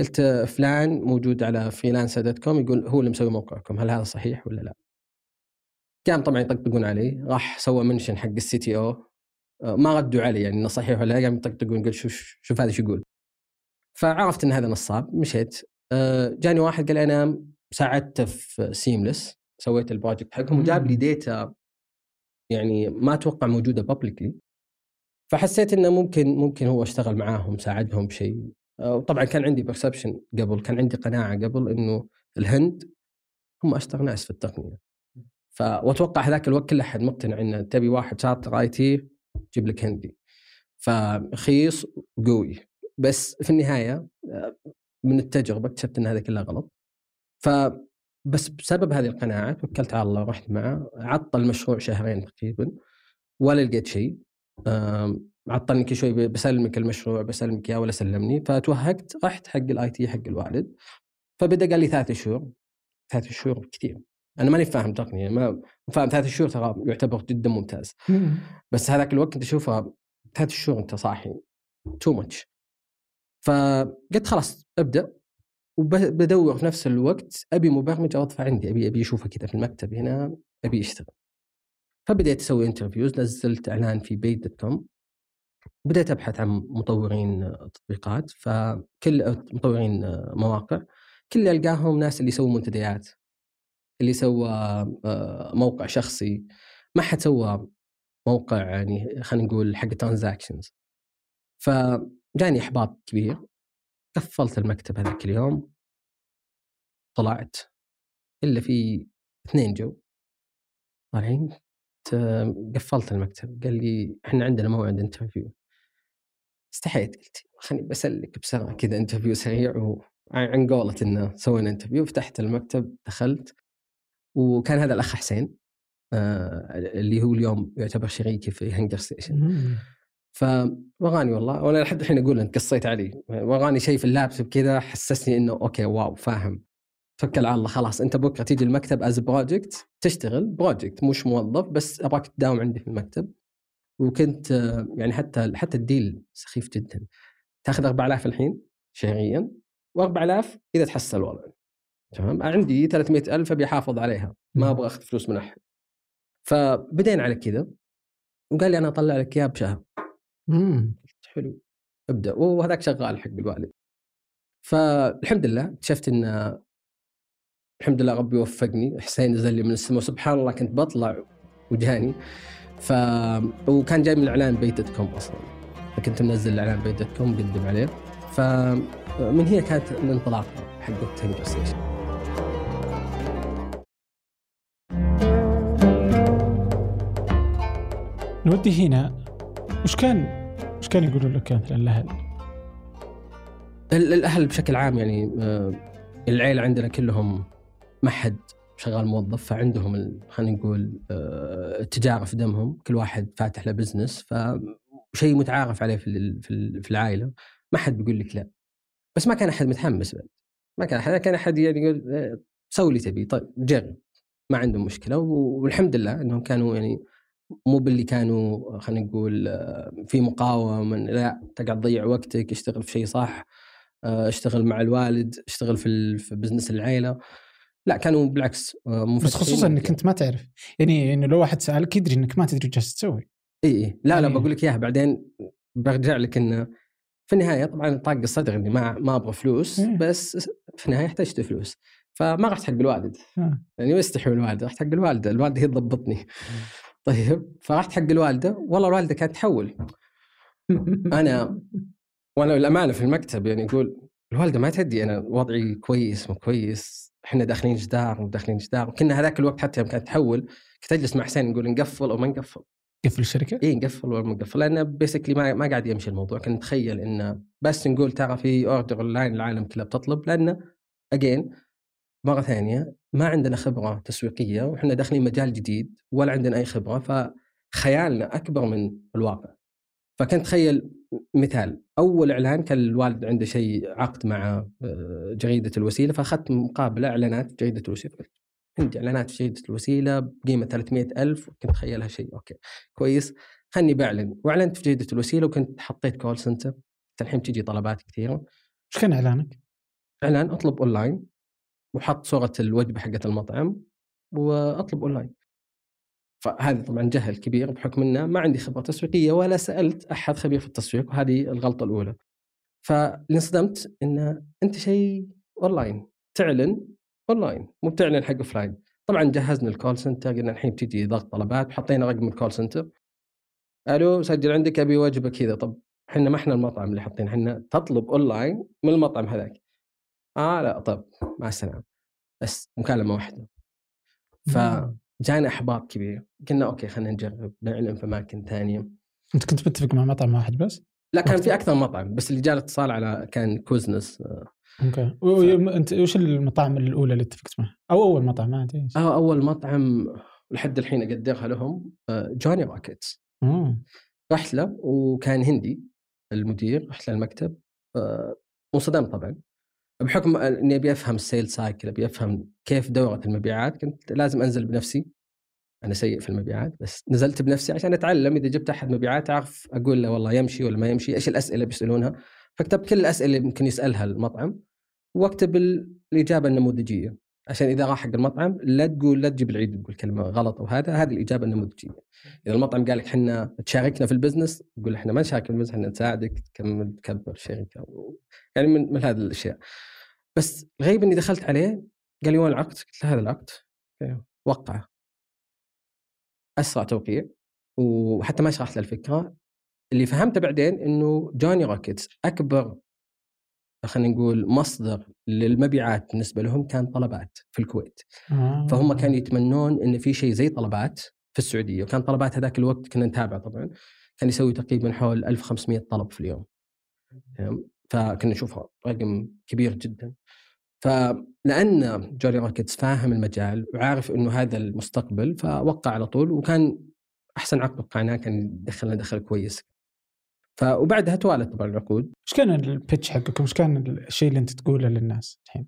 قلت فلان موجود على فريلانسر dot com يقول هو اللي مسوي موقعكم هل هذا صحيح ولا لا؟ قام طبعا يطقطقون علي راح سوى mention حق السي تي أو ما ردوا علي يعني إنه صحيح ولا لا قام يطقطقون يقول شوف شوف هذا شو يقول. فعرفت إن هذا نصاب مشيت. آه، جاني واحد قال أنا ساعدته في seamless سويت ال project حقهم وجاب لي data يعني ما أتوقع موجودة publicly فحسيت إنه ممكن ممكن هو اشتغل معاهم ساعدهم بشيء. وطبعا كان عندي perception قبل كان عندي قناعة قبل إنه الهند هم أشطر ناس في التقنية. ف وأتوقع هذاك الوقت كل احد مقتنع إنه تبي واحد شاطر IT جيب لك هندي. فرخيص قوي. بس في النهاية آه، من التجربة اكتشفت إن هذا كله غلط. ف بس بسبب هذه القناعه توكلت على الله ورحت معه عطل المشروع شهرين تقريبا ولا لقيت شيء. عطلني كل شوي بسلمك المشروع بسلمك إياه ولا سلمني. فتوهقت رحت حق ال IT حق الوالد. فبدأ قال لي ثلاث شهور ثلاث شهور كثير. أنا ماني فاهم تقنيه ما فاهم ثلاث شهور ترى يعتبر جدا ممتاز. مم. بس هذاك الوقت كنت اشوفها ثلاث شهور أنت صاحي too much فقلت خلاص أبدأ. وبدور في نفس الوقت أبي مبرمج اوظفه عندي ابي أبي اشوفه كذا في المكتب هنا أبي يشتغل. فبديت أسوي interviews نزلت إعلان في بيت dot com بديت أبحث عن مطورين تطبيقات فكل مطورين مواقع كل اللي ألقاهم ناس اللي يسووا منتديات اللي سوى آه، موقع شخصي. ما حد سوى موقع يعني خلينا نقول حق transactions فجاني إحباط كبير. قفلت المكتب هذاك اليوم طلعت إلا في اثنين جو. طالعين قفلت المكتب قال لي إحنا عندنا موعد interview استحيت قلت خليني بسلك بسرعة كذا interview سريع وعن قولة إنه سوينا interview فتحت المكتب دخلت. وكان هذا الأخ حسين آه اللي هو اليوم يعتبر شريكي في هنجر ستيشن. فوراني والله. وأنا لحد الحين أقول انت قصيت علي وراني شيء في اللابتوب كذا حسسني إنه okay wow فاهم. توكل على الله خلاص أنت بكرة تيجي المكتب as project تشتغل project مش موظف بس أبغاك تداوم عندي في المكتب. وكنت يعني حتى حتى الديل سخيف جدا. تاخذ 4000 الحين شهريا و4000 إذا تحسن الوضع. تمام؟ عندي 300000 أبي أحافظ عليها. ما أبغى أخذ فلوس من احد فبدينا على كذا وقال لي أنا أطلع لك اياه بشهر. قُلت حلو، ابدأ، وهذاك شغّال حق الوالد. فالحمد لله اكتشفت إن الحمد لله ربي وفّقني، حسين نزل لي من السماء سبحان الله كنت بطلع وجاني ف وكان جاي من إعلان كوم أصلًا، فكنت منزّل الإعلان إعلان كوم مقدّم عليه، فمن هنا كانت الانطلاقة حقت تنجر ستيشن نودي هنا وش كان وش كان يقولون لك مثلا الأهل؟ ال- الأهل بشكل عام يعني آه، العيلة عندنا كلهم ما حد شغال موظف فعندهم خلينا نقول آه، التجاره في دمهم. كل واحد فاتح له بزنس فشيء متعارف عليه في في ال- في العائلة. ما حد بيقول لك لا. بس ما كان أحد متحمس بعد. ما كان احد كان أحد يعني يقول آه، سوي اللي تبي. طيب جرب. ما عندهم مشكلة والحمد لله إنهم كانوا يعني مو باللي كانوا خلينا نقول آه، في مقاومة لا تقعد تضيع وقتك اشتغل في شيء صح آه، اشتغل مع الوالد اشتغل في في business العيلة. لا كانوا بالعكس آه، بس خصوصا إنك أنت ما تعرف. يعني انه لو واحد سألك يدري إنك ما تدري جالس تسوي. إي إي. لا لا يعني- بقول لك إياها. بعدين برجع لك انه في النهاية طبعا طاق الصدر إني ما ما أبغى فلوس إيه. بس في النهاية احتجت فلوس. فما رحت حق الوالد آه. يعني مستحي من الوالده رحت حق الوالده الوالده هي تضبطني طيب فرحت حق الوالدة والله الوالدة كانت تحول. أنا- وأنا للأمانة في المكتب يعني يقول الوالدة ما تدري أنا وضعي كويس مو كويس إحنا داخلين جدار وداخلين جدار. وكنا هذاك الوقت حتى يوم كانت تحول كنت أجلس مع حسين نقول نقفل أو ما نقفل. قفل الشركة؟ إي نقفل ولا ما نقفل لأنه basically ما ما قاعد يمشي الموضوع. كنت نتخيل إنه بس نقول ترى في order online العالم كله بتطلب لأنه again مرة ثانية ما عندنا خبرة تسويقية وإحنا داخلين مجال جديد ولا عندنا أي خبرة فخيالنا أكبر من الواقع فكنت تخيل مثال أول إعلان كان الوالد عنده شيء عقد مع آه، جريدة الوسيلة فأخذت مقابلة إعلانات جريدة الوسيلة قلت عندي إعلانات في جريدة الوسيلة بقيمة 300 ألف كنت اتخيلها شيء أوكي كويس خلني بعلن وأعلنت في جريدة الوسيلة وكنت حطيت call center الحين تجي طلبات كثيرة إيش كان إعلانك؟ إعلان أطلب اونلاين وحط صورة الوجبة حقت المطعم وأطلب أونلاين. فهذا طبعا جهل كبير بحكم إنه ما عندي خبرة تسويقية ولا سألت أحد خبير في التسويق وهذه الغلطة الأولى. فانصدمت إن أنت شيء أونلاين تعلن أونلاين مو بتعلن حق offline. طبعا جهزنا ال call center قلنا الحين بتجي ضغط طلبات وحطينا رقم الكول سنتر ألو سجل عندك أبي وجبة كذا. طب إحنا ما إحنا المطعم اللي حاطين إحنا تطلب أونلاين من المطعم هذاك. آه لأ طب مع السلامة. بس مكالمة واحدة. فجانا احباط كبير قلنا أوكي خلينا نجرب نعلن في أماكن ثانية أنت كنت متفق مع مطعم واحد بس؟ لا كان في؟ أكثر مطعم بس اللي جاء اتصال على كان كوزنس أوكي. و- و- أنت وش المطاعم الأولى اللي اتفقت معها؟ أو أول مطعم ما ادري أو أول مطعم لحد الحين اقدرها لهم آه، جوني روكيتس. آه. رحت له وكان هندي المدير رحت له المكتب آه، وانصدمت طبعا. بحكم إني أبي أفهم ال sales cycle أبي أفهم كيف دوره المبيعات كنت لازم أنزل بنفسي. أنا سيء في المبيعات بس نزلت بنفسي عشان أتعلم. إذا جبت أحد مبيعات أعرف أقول له والله يمشي ولا ما يمشي إيش الأسئلة بيسألونها. فكتبت كل الأسئلة اللي ممكن يسألها المطعم وأكتب ال- الإجابة النموذجية. عشان إذا راح حق المطعم لا تقول لا تجيب العيد تقول كلمة غلط أو هذا هذه الإجابة النموذجيه إذا المطعم قال لك إحنا تشاركنا في ال business تقول إحنا ما نشارك في ال business إحنا نساعدك تكمل تكبر الشركة يعني من, من هذه الأشياء. بس الغريب إني دخلت عليه قال لي وين العقد؟ قلت له هذا العقد. وقعه أسرع توقيع. وحتى ما شرحت له الفكرة. اللي فهمته بعدين إنه جوني روكيتس أكبر خلينا نقول مصدر للمبيعات بالنسبة لهم كان طلبات في الكويت آه. فهم كانوا يتمنون إن في شيء زي طلبات في السعودية وكان طلبات هذاك الوقت كنا نتابع طبعا كان يسوي تقريبا حول 1500 طلب في اليوم؟ فكنا نشوفها رقم كبير جدا فلان جوني روكيتس فاهم المجال وعارف إنه هذا المستقبل فوقع على طول وكان أحسن عقد وقعناه كان دخلنا دخل كويس ف وبعدها توالت طبعا العقود. وش كان ال pitch حقكم؟ وش كان الشيء اللي أنت تقوله للناس الحين؟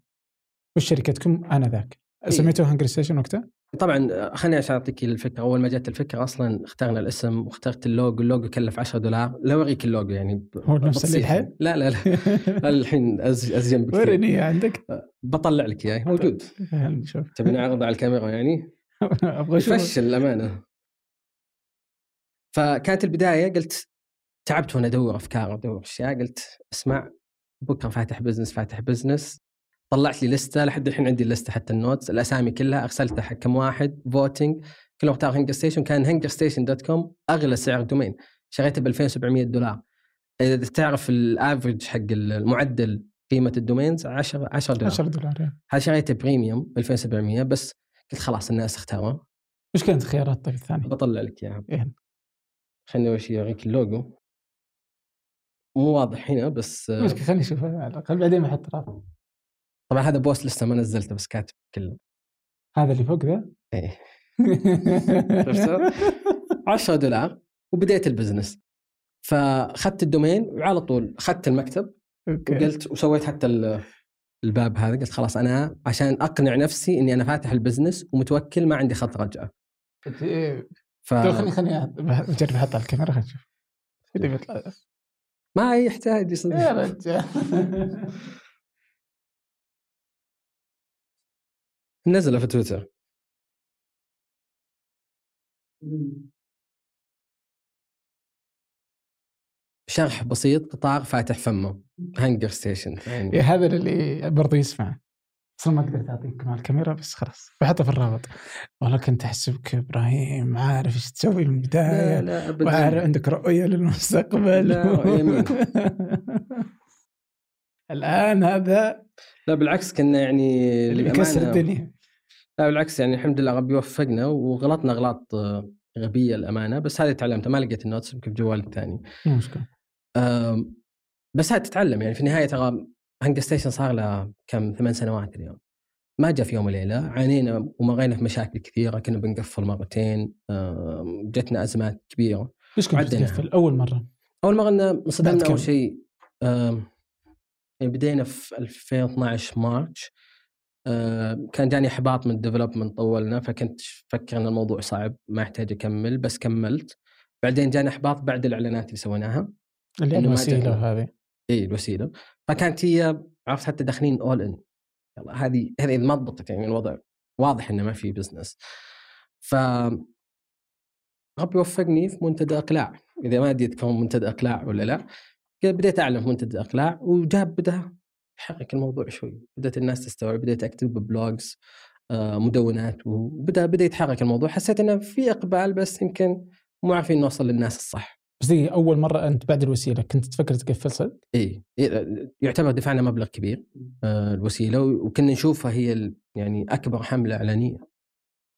وش شركتكم آنذاك؟ سميتوه هنقرستيشن وقتها؟ طبعا خليني عشان اعطيك الفكرة. أول ما جت الفكرة أصلا اخترنا الاسم واخترت ال logo ال logo كلف 10 دولار. لا أوريك اللوجو يعني. هو نفس اللي. الحين؟ لا لا لا. [laughs] الحين أزين بكثير. وريني عندك. بطلع لك إياه. موجود. تبي نعرضه على الكاميرا يعني؟ [laughs] أبغى أشوف. يفشل الامانه فكانت البداية قلت تعبت وأنا أدور أفكار أدور أشياء قلت أسمع بكرة فاتح business فاتح business طلعت لي list لحد الحين عندي ال list حتى ال notes الأسامي كلها ارسلتها حق كم واحد voting كلهم أختار هنقرستيشن كان هنقرستيشن dot com أغلى سعر domain شريته ب 2700 دولار. إذا تعرف ال average حق المعدل قيمة ال domains 10 10 دولار. 10 دولار يعني. هذا شريته premium ب 2700 بس قلت خلاص الناس اختاروا وش كانت خيارات الطريق الثاني؟ بطلع لك إياها. إيه. خليني أول شيء أوريك اللوجو. مو واضح هنا بس آه، مشكلة خليني اشوفها على الاقل بعدين بحط رابط طبعا هذا post لسه ما نزلته بس كاتب كله هذا اللي فوق ذا؟ إيه. [laughs] شفته؟ 10 دولار وبديت ال business. فأخذت ال domain وعلى طول أخذت المكتب أوكي. وقلت وسويت حتى ال- الباب هذا. قلت خلاص أنا عشان أقنع نفسي إني أنا فاتح ال business ومتوكل ما عندي خط رجعة. ف طيب خليني خليني اجرب أحط على الكاميرا خلينا نشوف اللي بيطلع ما يحتاج يصير. يا رجال. [laughs] نزله في تويتر. شرح بسيط قطار فاتح فمه. هانجر ستيشن. هذا اللي برضه يسمع أصلا ما قدرت أعطيك مع الكاميرا بس خلاص بحطه في الرابط. والله كنت احسبك إبراهيم عارف إيش تسوي من لا البداية لا ابدا. وعارف عندك رؤية للمستقبل. لا،؟ [laughs] الآن هذا لا بالعكس كنا يعني اللي بيكسر الدنيا. لا بالعكس يعني الحمد لله ربي وفقنا وغلطنا اغلاط غبية الامانه بس هذه تعلمتها ما لقيت ال notes يمكن في جوالي الثاني. مشكلة. بس هذه تتعلم يعني في النهاية ترى هنقرستيشن صار له كم ثمان سنوات اليوم ما جاء في يوم وليلة عانينا ومرينا في مشاكل كثيرة كنا بنقفل مرتين جتنا أزمات كبيرة إيش كنت. تقفل أول مرة؟ أول مرة انصدمنا؟ أول شيء يعني بدينا في 2012 March كان جاني احباط من ال development طولنا فكنت أفكر إن الموضوع صعب ما يحتاج أكمل بس كملت بعدين جاني احباط بعد الإعلانات اللي سويناها اللي الوسيلة. هذه اي الوسيلة فكانت هي عرفت حتى داخلين اول ان يلا هذه هذه ما ضبطت يعني الوضع واضح إنه ما في business ف ربي وفقني في منتدى إقلاع. إذا ما أدري تكون منتدى إقلاع ولا لا بديت اعلن في منتدى إقلاع وجاب بدأ يحرك الموضوع شوي. بدأت الناس تستوعب بديت أكتب blogs آه، مدونات وبدأ بدأ يتحرك الموضوع. حسيت إنه في إقبال بس يمكن مو عارفين نوصل للناس الصح. بس دقيقة أول مرة أنت بعد الوسيلة كنت تفكر تقفل صدق؟ اي إيه، يعتبر دفعنا مبلغ كبير آه، الوسيلة وكنا نشوفها هي يعني أكبر حملة إعلانية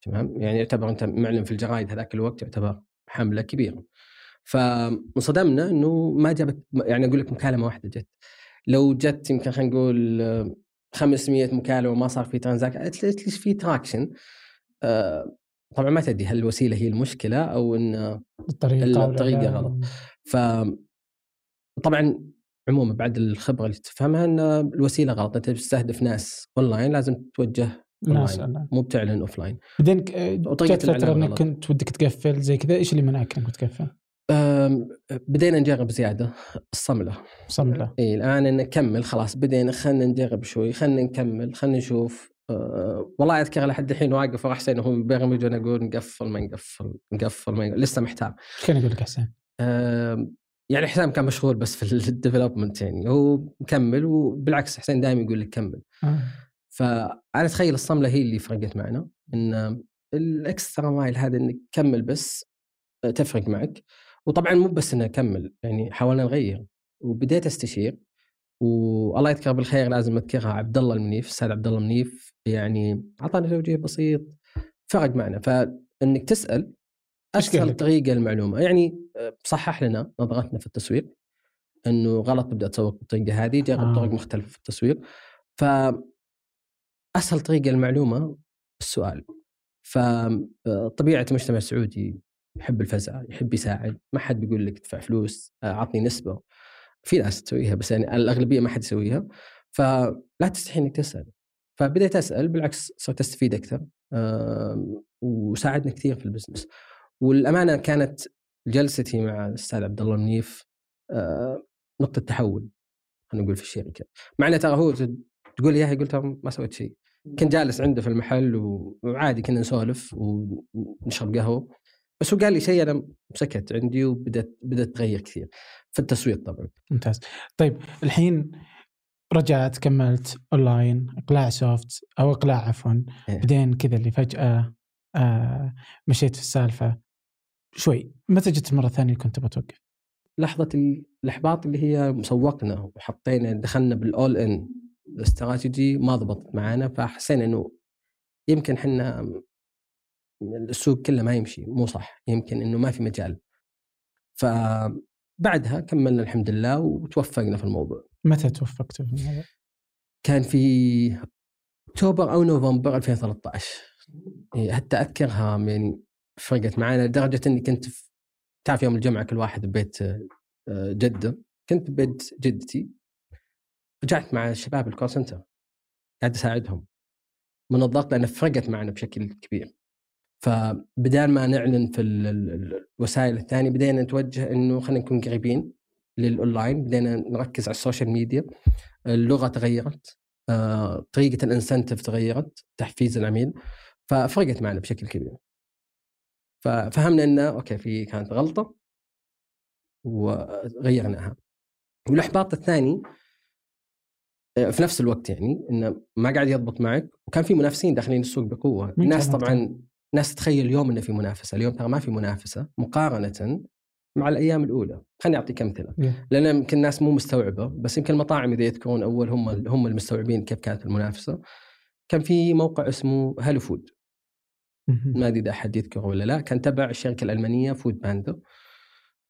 تمام؟ يعني يعتبر أنت معلن في الجرايد هذاك الوقت يعتبر حملة كبيرة. فانصدمنا إنه ما جابت يعني أقول لك مكالمة واحدة جت. لو جت يمكن خلينا نقول آه، 500 مكالمة وما صار في transaction at least في traction آه، طبعا ما تدري هل الوسيلة هي المشكلة أو إن الطريقة الطريقة ولا- غلط. ف طبعا عموما بعد الخبرة اللي تفهمها إن الوسيلة غلط أنت بتستهدف ناس اونلاين لازم توجه ناس. مو بتعلن offline بعدين آه، جت فترة إنك. كنت ودك تقفل زي كذا إيش اللي منعك إنك تقفل؟ بدينا نجرب زيادة الصملة صملة إي الآن نكمل خلاص بدينا خلينا نجرب شوي خلينا نكمل خلينا نشوف أه والله أذكر لحد الحين واقف ورا حسين وهم بيرمجون أقول نقفل ما نقفل نقفل ما نقفل. لسه محتار إيش كان يقول لك حسين؟ آم، يعني حسين كان مشغول بس في ال development [laughs] يعني هو مكمل وبالعكس حسين دائما يقول لك كمل آه. فأنا أتخيل الصملة هي اللي فرقت معنا إن ال extra mile هذا إنك كمل بس تفرق معك وطبعا مو بس إنه كمل يعني حاولنا نغير وبديت أستشير والله يذكره بالخير لازم أذكرها. عبد الله المنيف الاستاذ عبد الله المنيف يعني اعطانا توجيه بسيط. فرق معنا. فإنك تسأل أسهل؟ طريقة المعلومه يعني آه، صحح لنا نظرتنا في التسويق. إنه غلط تبدأ تسوق بالطريقة هذه جرب آه. طرق مختلفة في التسويق. ف أسهل طريقة المعلومه السؤال. فطبيعه المجتمع السعودي يحب الفزع يحب يساعد ما حد بيقول لك ادفع فلوس آه، عطني نسبة. في ناس تسويها بس يعني الأغلبية ما حد يسويها. فلا تستحي إنك تسأل. فبديت أسأل بالعكس صرت أستفيد أكثر وساعدني كثير في ال business. والأمانة كانت جلستي مع الأستاذ عبد الله منيف آه، نقطة تحول خلينا نقول في الشركة مع إنه ترى هو تقول يا قلت ترى ما سويت شيء. كنت جالس عنده في المحل وعادي كنا نسولف ونشرب قهوة. بس هو قال لي شيء أنا سكت عندي وبدأت بدأت تغير كثير. في التسويق طبعا. ممتاز. طيب الحين رجعت كملت اونلاين إقلاع سوفت أو إقلاع عفوا. إيه. بعدين كذا اللي فجأة آه مشيت في السالفة. شوي متى جت المره الثانية كنت تبغى توقف؟ لحظة ال- الإحباط اللي هي سوقنا وحطينا دخلنا بالاول ان الاستراتيجي ما ضبطت معانا فحسينا إنه يمكن إحنا السوق كله ما يمشي مو صح. يمكن إنه ما في مجال. فبعدها كملنا الحمد لله وتوفقنا في الموضوع. متى توفقتوا في الموضوع؟ كان في أكتوبر أو نوفمبر 2013 إيه، حتى اذكرها يعني فرقت معنا لدرجة إني كنت في تعرف يوم الجمعة كل واحد ببيت آه، جدة. كنت ببيت جدتي. رجعت مع الشباب الكول سنتر قاعد أساعدهم. من الضغط لأنه فرقت معنا بشكل كبير. فبدال ما نعلن في الوسائل الثانية بدينا نتوجه إنه خلينا نكون قريبين للاونلاين بدينا نركز على ال social media. اللغة تغيرت آه، طريقة ال incentive تغيرت تحفيز العميل ففرقت معنا بشكل كبير. ففهمنا إنه okay في كانت غلطة وغيرناها. والإحباط الثاني آه، في نفس الوقت يعني إنه ما قاعد يضبط معك وكان في منافسين داخلين السوق بقوة. الناس طبعا ناس تتخيل اليوم إنه في منافسة اليوم ترى ما في منافسة مقارنة مع الأيام الأولى. خليني أعطيك أمثلة. لأن يمكن الناس مو مستوعبة بس يمكن المطاعم إذا يذكرون أول هم هم المستوعبين كيف كانت المنافسة. كان في موقع اسمه Hellofood ما أدري إذا أحد يذكره ولا لا. كان تبع الشركة الألمانية Foodpanda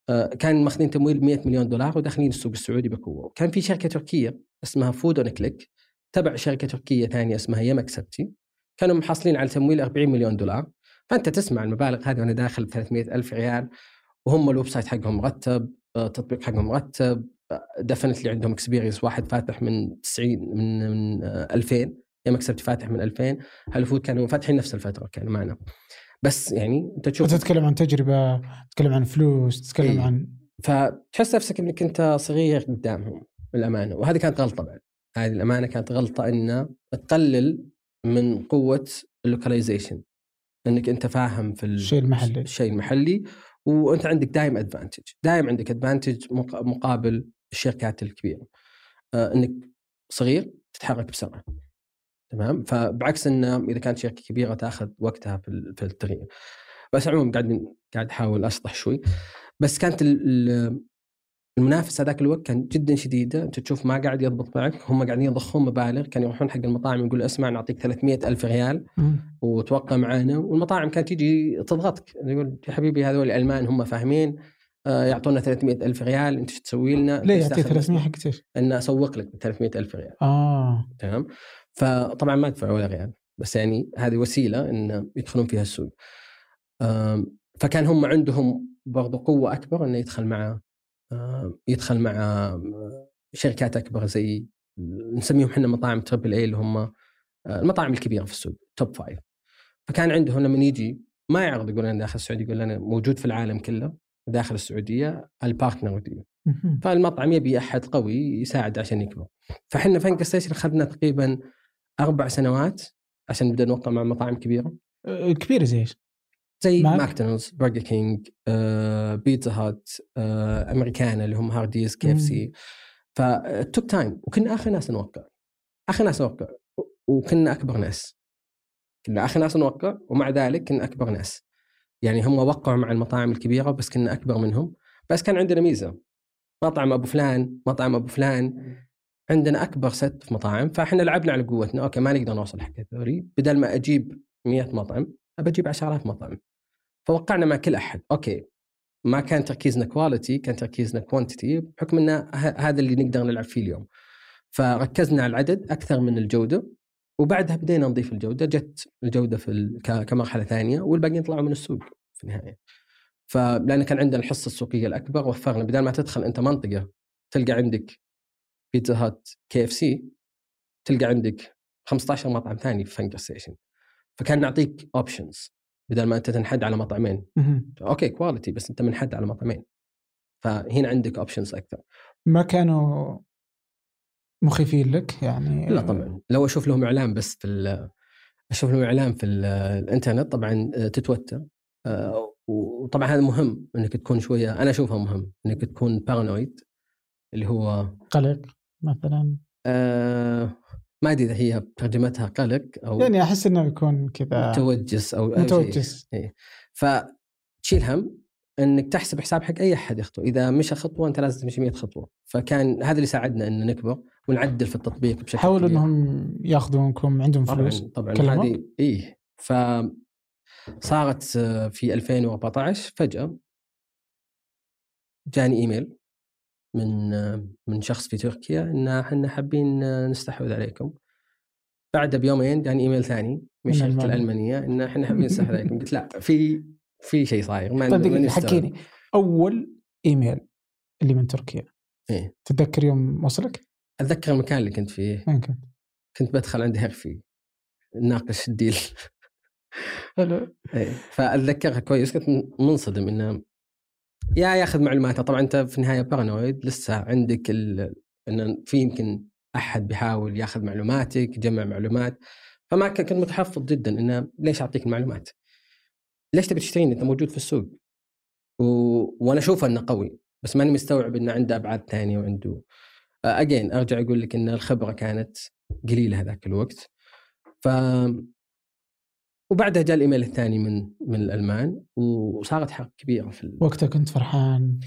آه، كان ماخذين تمويل 100 مليون دولار وداخلين السوق السعودي بقوة. كان في شركة تركية اسمها Foodonclick تبع شركة تركية ثانية اسمها Yemeksepeti كانوا محصلين على تمويل 40 مليون دولار. فأنت تسمع المبالغ هذه وأنا داخل ب 300 ألف ريال وهم ال website حقهم مرتب التطبيق آه، حقهم مرتب definitely عندهم experience واحد فاتح من 90 من من 2000 آه، يوم كسبت فاتح من 2000 Hellofood كانوا فاتحين نفس الفترة؟ كانوا معنا بس يعني أنت تشوف تتكلم عن تجربة تتكلم عن فلوس تتكلم إيه. عن فتحس نفسك إنك أنت صغير قدامهم الامانه وهذه كانت غلطة بعد. هذه الأمانة كانت غلطة ان تقلل من قوة ال localization إنك أنت فاهم في الشيء المحلي. الشيء المحلي وأنت عندك دائم advantage دائم عندك advantage مقابل الشركات الكبيرة. آه إنك صغير تتحرك بسرعة. تمام؟ فبعكس إنه إذا كانت شركة كبيرة تأخذ وقتها في في التغيير. بس عموما قاعد قاعد أحاول أشطح شوي. بس كانت المنافسة ذاك الوقت كان جدا شديدة. أنت تشوف ما قاعد يضبط معك. هم قاعدين يضخون مبالغ. كانوا يروحون حق المطاعم يقول أسمع نعطيك 300 ألف ريال. وتوقع معنا والمطاعم كانت تيجي تضغطك. يقول يا حبيبي هذول الألمان هم فاهمين. آه، يعطونا 300 ألف ريال. أنت إيش تسوي لنا؟ ليه يعطيك 300 حق إيش؟ أن أسوق لك ب 300 ألف ريال. آه. تمام؟ فطبعا ما دفعوا ولا ريال. بس يعني هذه وسيلة إن يدخلون فيها السوق. فكان هم عندهم برضو قوة أكبر إنه يدخل مع يدخل مع شركات أكبر زي نسميهم إحنا مطاعم triple A اللي هم المطاعم الكبيرة في السوق top five فكان عندهم لما يجي ما يعرض يقول أنا داخل السعودية يقول أنا موجود في العالم كله داخل السعودية ال partner فالمطعم يبي أحد قوي يساعد عشان يكبر. فإحنا ف HungerStation أخذنا تقريبا أربع سنوات عشان نبدأ نوقع مع مطاعم كبيرة. كبيرة زي إيش؟ زي McDonald's Burger King Pizza Hut أمريكانا اللي هم هارديز كي إف سي. فتوك تايم. وكنا آخر ناس نوقع. آخر ناس نوقع. وكنا أكبر ناس. كنا آخر ناس نوقع ومع ذلك كنا أكبر ناس. يعني هم وقعوا مع المطاعم الكبيرة بس كنا أكبر منهم. بس كان عندنا ميزة. مطعم أبو فلان مطعم أبو فلان. عندنا أكبر ست في مطاعم. فإحنا لعبنا على قوتنا. أوكي ما نقدر نوصل حق الثوري. بدل ما أجيب 100 مطعم أبى أجيب عشرات مطعم. فوقعنا مع كل أحد. okay. ما كان تركيزنا quality كان تركيزنا quantity بحكم إن هذا اللي نقدر نلعب فيه اليوم. فركزنا على العدد أكثر من الجودة وبعدها بدينا نضيف الجودة جت الجودة في كمرحلة ثانية والباقيين طلعوا من السوق في النهاية. فلأن كان عندنا الحصة السوقية الأكبر وفرنا بدل ما تدخل أنت منطقة تلقى عندك Pizza Hut KFC تلقى عندك 15 مطعم ثاني في HungerStation فكان نعطيك options بدل ما أنت تنحد على مطعمين. أوكي quality بس أنت منحد على مطعمين. فهنا عندك options أكثر. ما كانوا مخيفين لك؟ يعني لا طبعا. لو أشوف لهم إعلان بس في أشوف لهم إعلان في الإنترنت طبعا آه، تتوتر. آه، وطبعا هذا مهم إنك تكون شوية أنا أشوفها مهم إنك تكون paranoid اللي هو قلق مثلا. آه ما أدري إذا هي ترجمتها قلق أو يعني أحس إنه بيكون كذا متوجس أو متوجس. إيه. فتشيل هم إنك تحسب حساب حق أي أحد يخطو. إذا مشى خطوة أنت لازم تمشي 100 خطوة. فكان هذا اللي ساعدنا ان نكبر ونعدل في التطبيق بشكل حاولوا إنهم ياخذونكم عندهم فلوس طبعا. طبعا هذه اي ف صارت في 2014 فجأة جاني إيميل من من شخص في تركيا إن إحنا حابين نستحوذ عليكم بعدها بيومين جاني إيميل ثاني من ألمانيا. الألمانية إن إحنا حابين نستحوذ عليكم قلت لا في في شيء صاير ما طيب. حكيني أول إيميل اللي من تركيا إيه. تتذكر يوم وصلك؟ أتذكر المكان اللي كنت فيه وين كنت؟ كنت بدخل عند هيرفي ناقش الديل حلو إيه. فأتذكرها كويس كنت منصدم إنه يا ياخذ معلوماته طبعا أنت في النهاية بارانويد لسه عندك ال... إن في يمكن أحد بيحاول ياخذ معلوماتك يجمع معلومات فما كنت متحفظ جدا إنه ليش أعطيك المعلومات؟ ليش تبي تشتريني أنت موجود في السوق؟ و... وأنا أشوف إنه قوي بس ماني مستوعب إنه عنده أبعاد ثانية وعنده اجين أرجع أقول لك إن الخبرة كانت قليلة هذاك الوقت ف وبعدها جاء الإيميل الثاني من من الألمان وصارت حرب كبيرة في ال... وقتها كنت فرحان.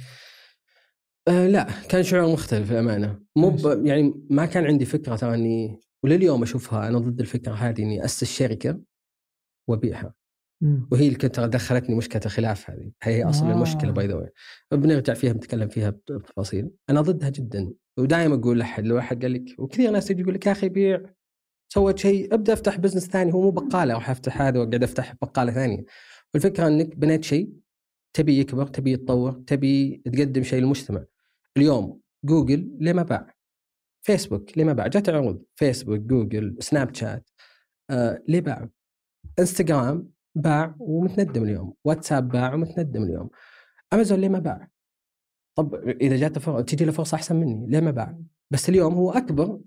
آه لا كان شعور مختلف للامانه مو؟ ب- يعني ما كان عندي فكرة ترى اني ولليوم أشوفها أنا ضد الفكرة هذه إني أسس شركة وأبيعها. وهي اللي كنت دخلتني مشكلة الخلاف هذه. هي أصل آه. المشكلة باي ذا بنرجع فيها بنتكلم فيها بتفاصيل. أنا ضدها جدا. ودائما أقول لأحد لو أحد قال لك وكثير ناس تجي يقول لك يا أخي بيع. سويت شيء أبدأ أفتح business ثاني. هو مو بقالة راح أفتح هذا وأقعد أفتح بقالة ثانية. والفكرة إنك بنيت شيء تبي يكبر تبي يتطور تبي تقدم شيء للمجتمع. اليوم جوجل ليه ما باع؟ فيسبوك ليه ما باع؟ جت عروض فيسبوك جوجل سناب شات آه ليه باعوا انستغرام باع ومتندم اليوم. واتساب باع ومتندم اليوم. امازون ليه ما باع؟ طب إذا جات تجي له فرصة أحسن مني ليه ما باع؟ بس اليوم هو أكبر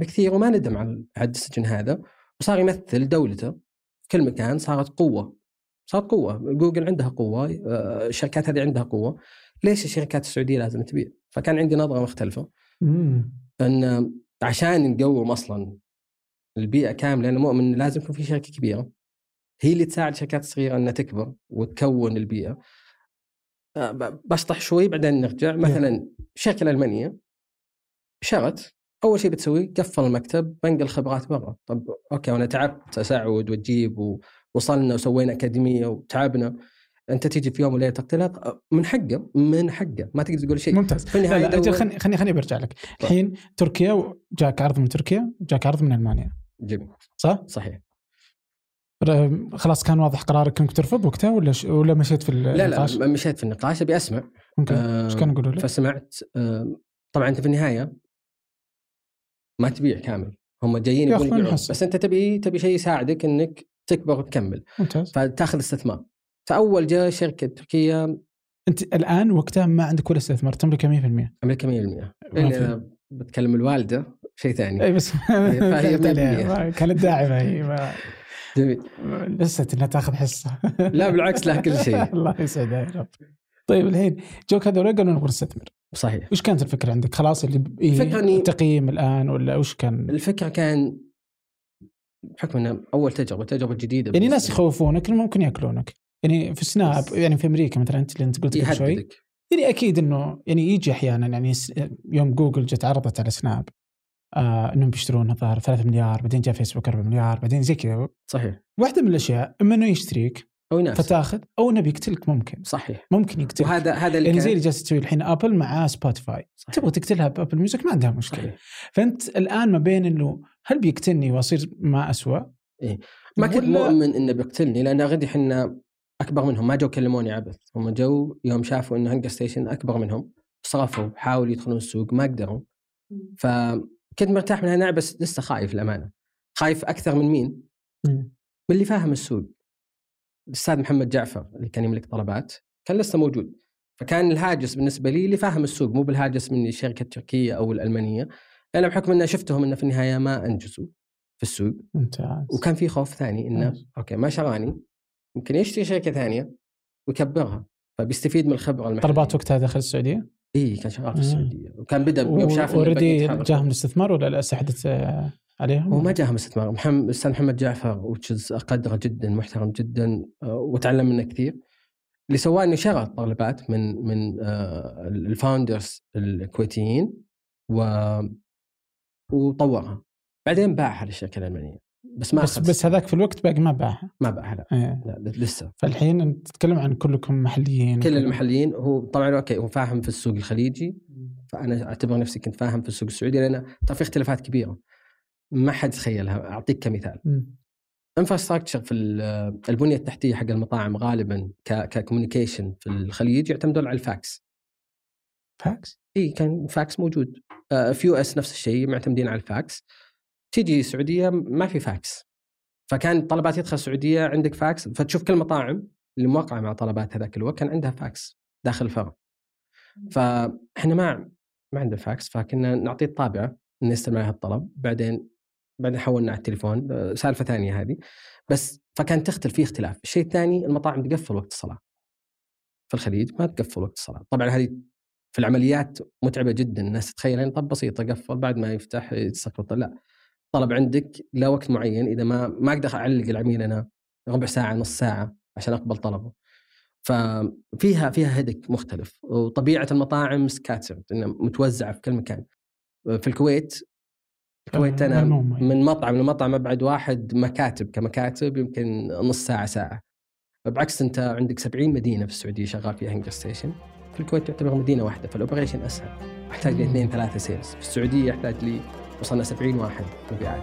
بكثير وما ندم على الديسجن هذا وصار يمثل دولته. كل مكان صارت قوة. صارت قوة. جوجل عندها قوة آه، الشركات هذه عندها قوة. ليش الشركات السعودية لازم تبيع؟ فكان عندي نظرة مختلفة. مم. إن عشان نقوم أصلا البيئه كامله أنا مؤمن لازم يكون في شركة كبيرة. هي اللي تساعد الشركات الصغيرة إنها تكبر وتكون البيئة. آه، بشطح شوي بعدين نرجع. مثلا الشركة الألمانية شرت أول شيء بتسويه قفل المكتب بنقل خبرات برا. طب أوكي وأنا تعبت اسعود وأجيب ووصلنا وسوينا أكاديمية وتعبنا. أنت تيجي في يوم وليلة تقتلها من حقه من حقه. ما تقدر تقول شيء. ممتاز. لا لا خلني خلني خلني برجع لك. الحين تركيا جاك عرض من تركيا جاك عرض من ألمانيا. جميل. صح؟ صحيح. خلاص كان واضح قرارك إنك ترفض وقتها ولا ش... ولا مشيت في لا لا النقاش؟ م- مشيت في النقاش أبي أسمع. آه، إيش كانوا يقولوا لك؟ فسمعت آه، طبعا أنت في النهاية ما تبيع كامل. هم جايين يبون. بس أنت تبي تبي شيء يساعدك إنك تكبر وتكمل. ممتاز. فتأخذ استثمار فأول جاء شركة تركيه أنت الآن وقتها ما عندك ولا استثمار تملك 100% أمريكا 100% ما يعني في. أنا بتكلم الوالدة شيء ثاني. إي بس [laughs] [laughs] فهي كانت عليها. 100%. ما- كانت داعمة هي ما- جميل. لست إنها تأخذ حصة. لا بالعكس لها كل شيء. [laughs] الله يسعدها يا رب. طيب الحين جوك هذول قالوا نبغى نستثمر صحيح. وش كانت الفكرة عندك؟ خلاص اللي ب- إيه الفكرة إني- تقييم الآن ولا وش كان؟ الفكرة كان بحكم إنه أول تجربة تجربة جديدة يعني ناس يخوفونك ممكن يأكلونك. يعني في سناب يعني في أمريكا مثلا أنت اللي أنت قلت. قبل شوي. يعني أكيد إنه يعني يجي أحيانا يعني يوم جوجل جت عرضت على سناب آه إنهم بيشترون الظاهر 3 مليار بعدين جاء فيسبوك 4 مليار بعدين زي كذا. صحيح. واحدة من الأشياء إما إنه يشتريك أو ينافس. فتاخذ أو إنه بيقتلك ممكن. صحيح. ممكن يقتلك. وهذا هذا اللي يعني زي اللي جالسه تسوي الحين ابل مع سبوتيفاي. تبغى تقتلها بأبل ميوزك ما عندها مشكلة. صحيح. فأنت الآن ما بين إنه هل بيقتلني وأصير ما اسوء ما كنت مؤمن إنه بيقتلني لأن غدي إحنا أكبر منهم. ما جو كلموني عبث. هم جو يوم شافوا إنه هنقرستيشن أكبر منهم صرفوا حاولوا يدخلون السوق ما قدروا. فكنت مرتاح من هنا بس لسه خايف الامانه خايف أكثر من مين؟ من اللي فاهم السوق. الأستاذ محمد جعفر اللي كان يملك طلبات كان لسه موجود فكان الهاجس بالنسبة لي اللي فاهم السوق مو بالهاجس مني الشركة التركيه أو الألمانية لأن بحكم إني شفتهم إنه في النهاية ما أنجزوا في السوق ممتاز وكان في خوف ثاني إنه ممتاز. أوكي ما شراني يمكن يشتري شركة ثانية ويكبرها فبيستفيد من الخبرة المحلية طلبات وقتها دخل السعودية اي كان شغال في. السعودية وكان بدأ يوم شاف already. جاهم الاستثمار ولا لا عليهم؟ هو ما جاهم استثمار محمد الاستاذ محمد جعفر وتشز اقدره جدا محترم جدا آه، وتعلم منه كثير. اللي سواه إنه شرى طلبات من من آه، ال founders الكويتيين و وطورها. بعدين باعها للشركه الألمانية. بس ما بس أخذ. بس هذاك في الوقت باقي ما باعها. ما باعها لا, إيه. لا لسه. فالحين أنت تتكلم عن كلكم محليين. كل المحليين. هو طبعا أوكي هو فاهم في السوق الخليجي. فأنا أعتبر نفسي كنت فاهم في السوق السعودي لأن ترى في اختلافات كبيرة. ما حد يتخيلها أعطيك كمثال. infrastructure في ال- البنية التحتية حق المطاعم غالبا ك communication في الخليج يعتمدون على الفاكس. فاكس؟ إي كان فاكس موجود. آه، في US نفس الشيء معتمدين على الفاكس. تيجي السعوديه ما في فاكس. فكان طلبات يدخل السعودية عندك فاكس فتشوف كل المطاعم اللي موقعة مع طلبات هذاك الوقت كان عندها فاكس داخل الفرع فاحنا ما ما عندنا فاكس فكنا نعطيه الطابعه انه يستلم عليها الطلب بعدين بعدين حولنا على التليفون آه، سالفة ثانية هذه. بس فكان تختلف في اختلاف. الشيء الثاني المطاعم تقفل وقت الصلاة. في الخليج ما تقفل وقت الصلاة. طبعا هذه في العمليات متعبة جدا الناس تتخيل يعني طب بسيطه قفل بعد ما يفتح يسقط لا طلب عندك لا وقت معين إذا ما ما أقدر أعلق العميل أنا ربع ساعة نص ساعة عشان أقبل طلبه. ففيها فيها هدك مختلف. وطبيعة المطاعم سكاترد إنها متوزعة في كل مكان. في الكويت الكويت أنا. من مطعم لمطعم أبعد واحد مكاتب كمكاتب يمكن نص ساعة ساعة. بعكس أنت عندك 70 مدينة في السعودية شغال فيها هنقرستيشن في الكويت تعتبر مدينة واحدة فال operation أسهل. أحتاج لي. اثنين ثلاثة sales في السعودية يحتاج لي وصلنا 70 واحد مبيعات.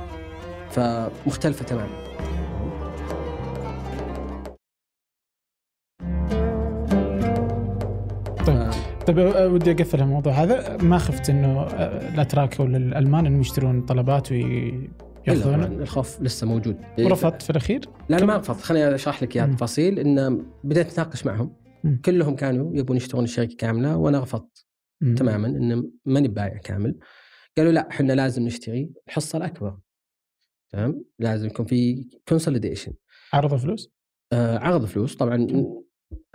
فمختلفة تماما. طيب. أه، ودي اقفل الموضوع هذا ما خفت إنه أه، الاتراك ولا الألمان إنهم يشترون طلبات طبعاً الخوف لسه موجود ورفضت في الأخير؟ لا ما رفضت خليني أشرح لك اياها. تفاصيل إن بديت اتناقش معهم مم. كلهم كانوا يبون يشترون الشركة كاملة وأنا رفضت مم. تماما إن ماني بايع كامل قالوا لا إحنا لازم نشتري الحصة الأكبر تمام لازم يكون في consolidation عرض فلوس؟ آه عرض فلوس طبعا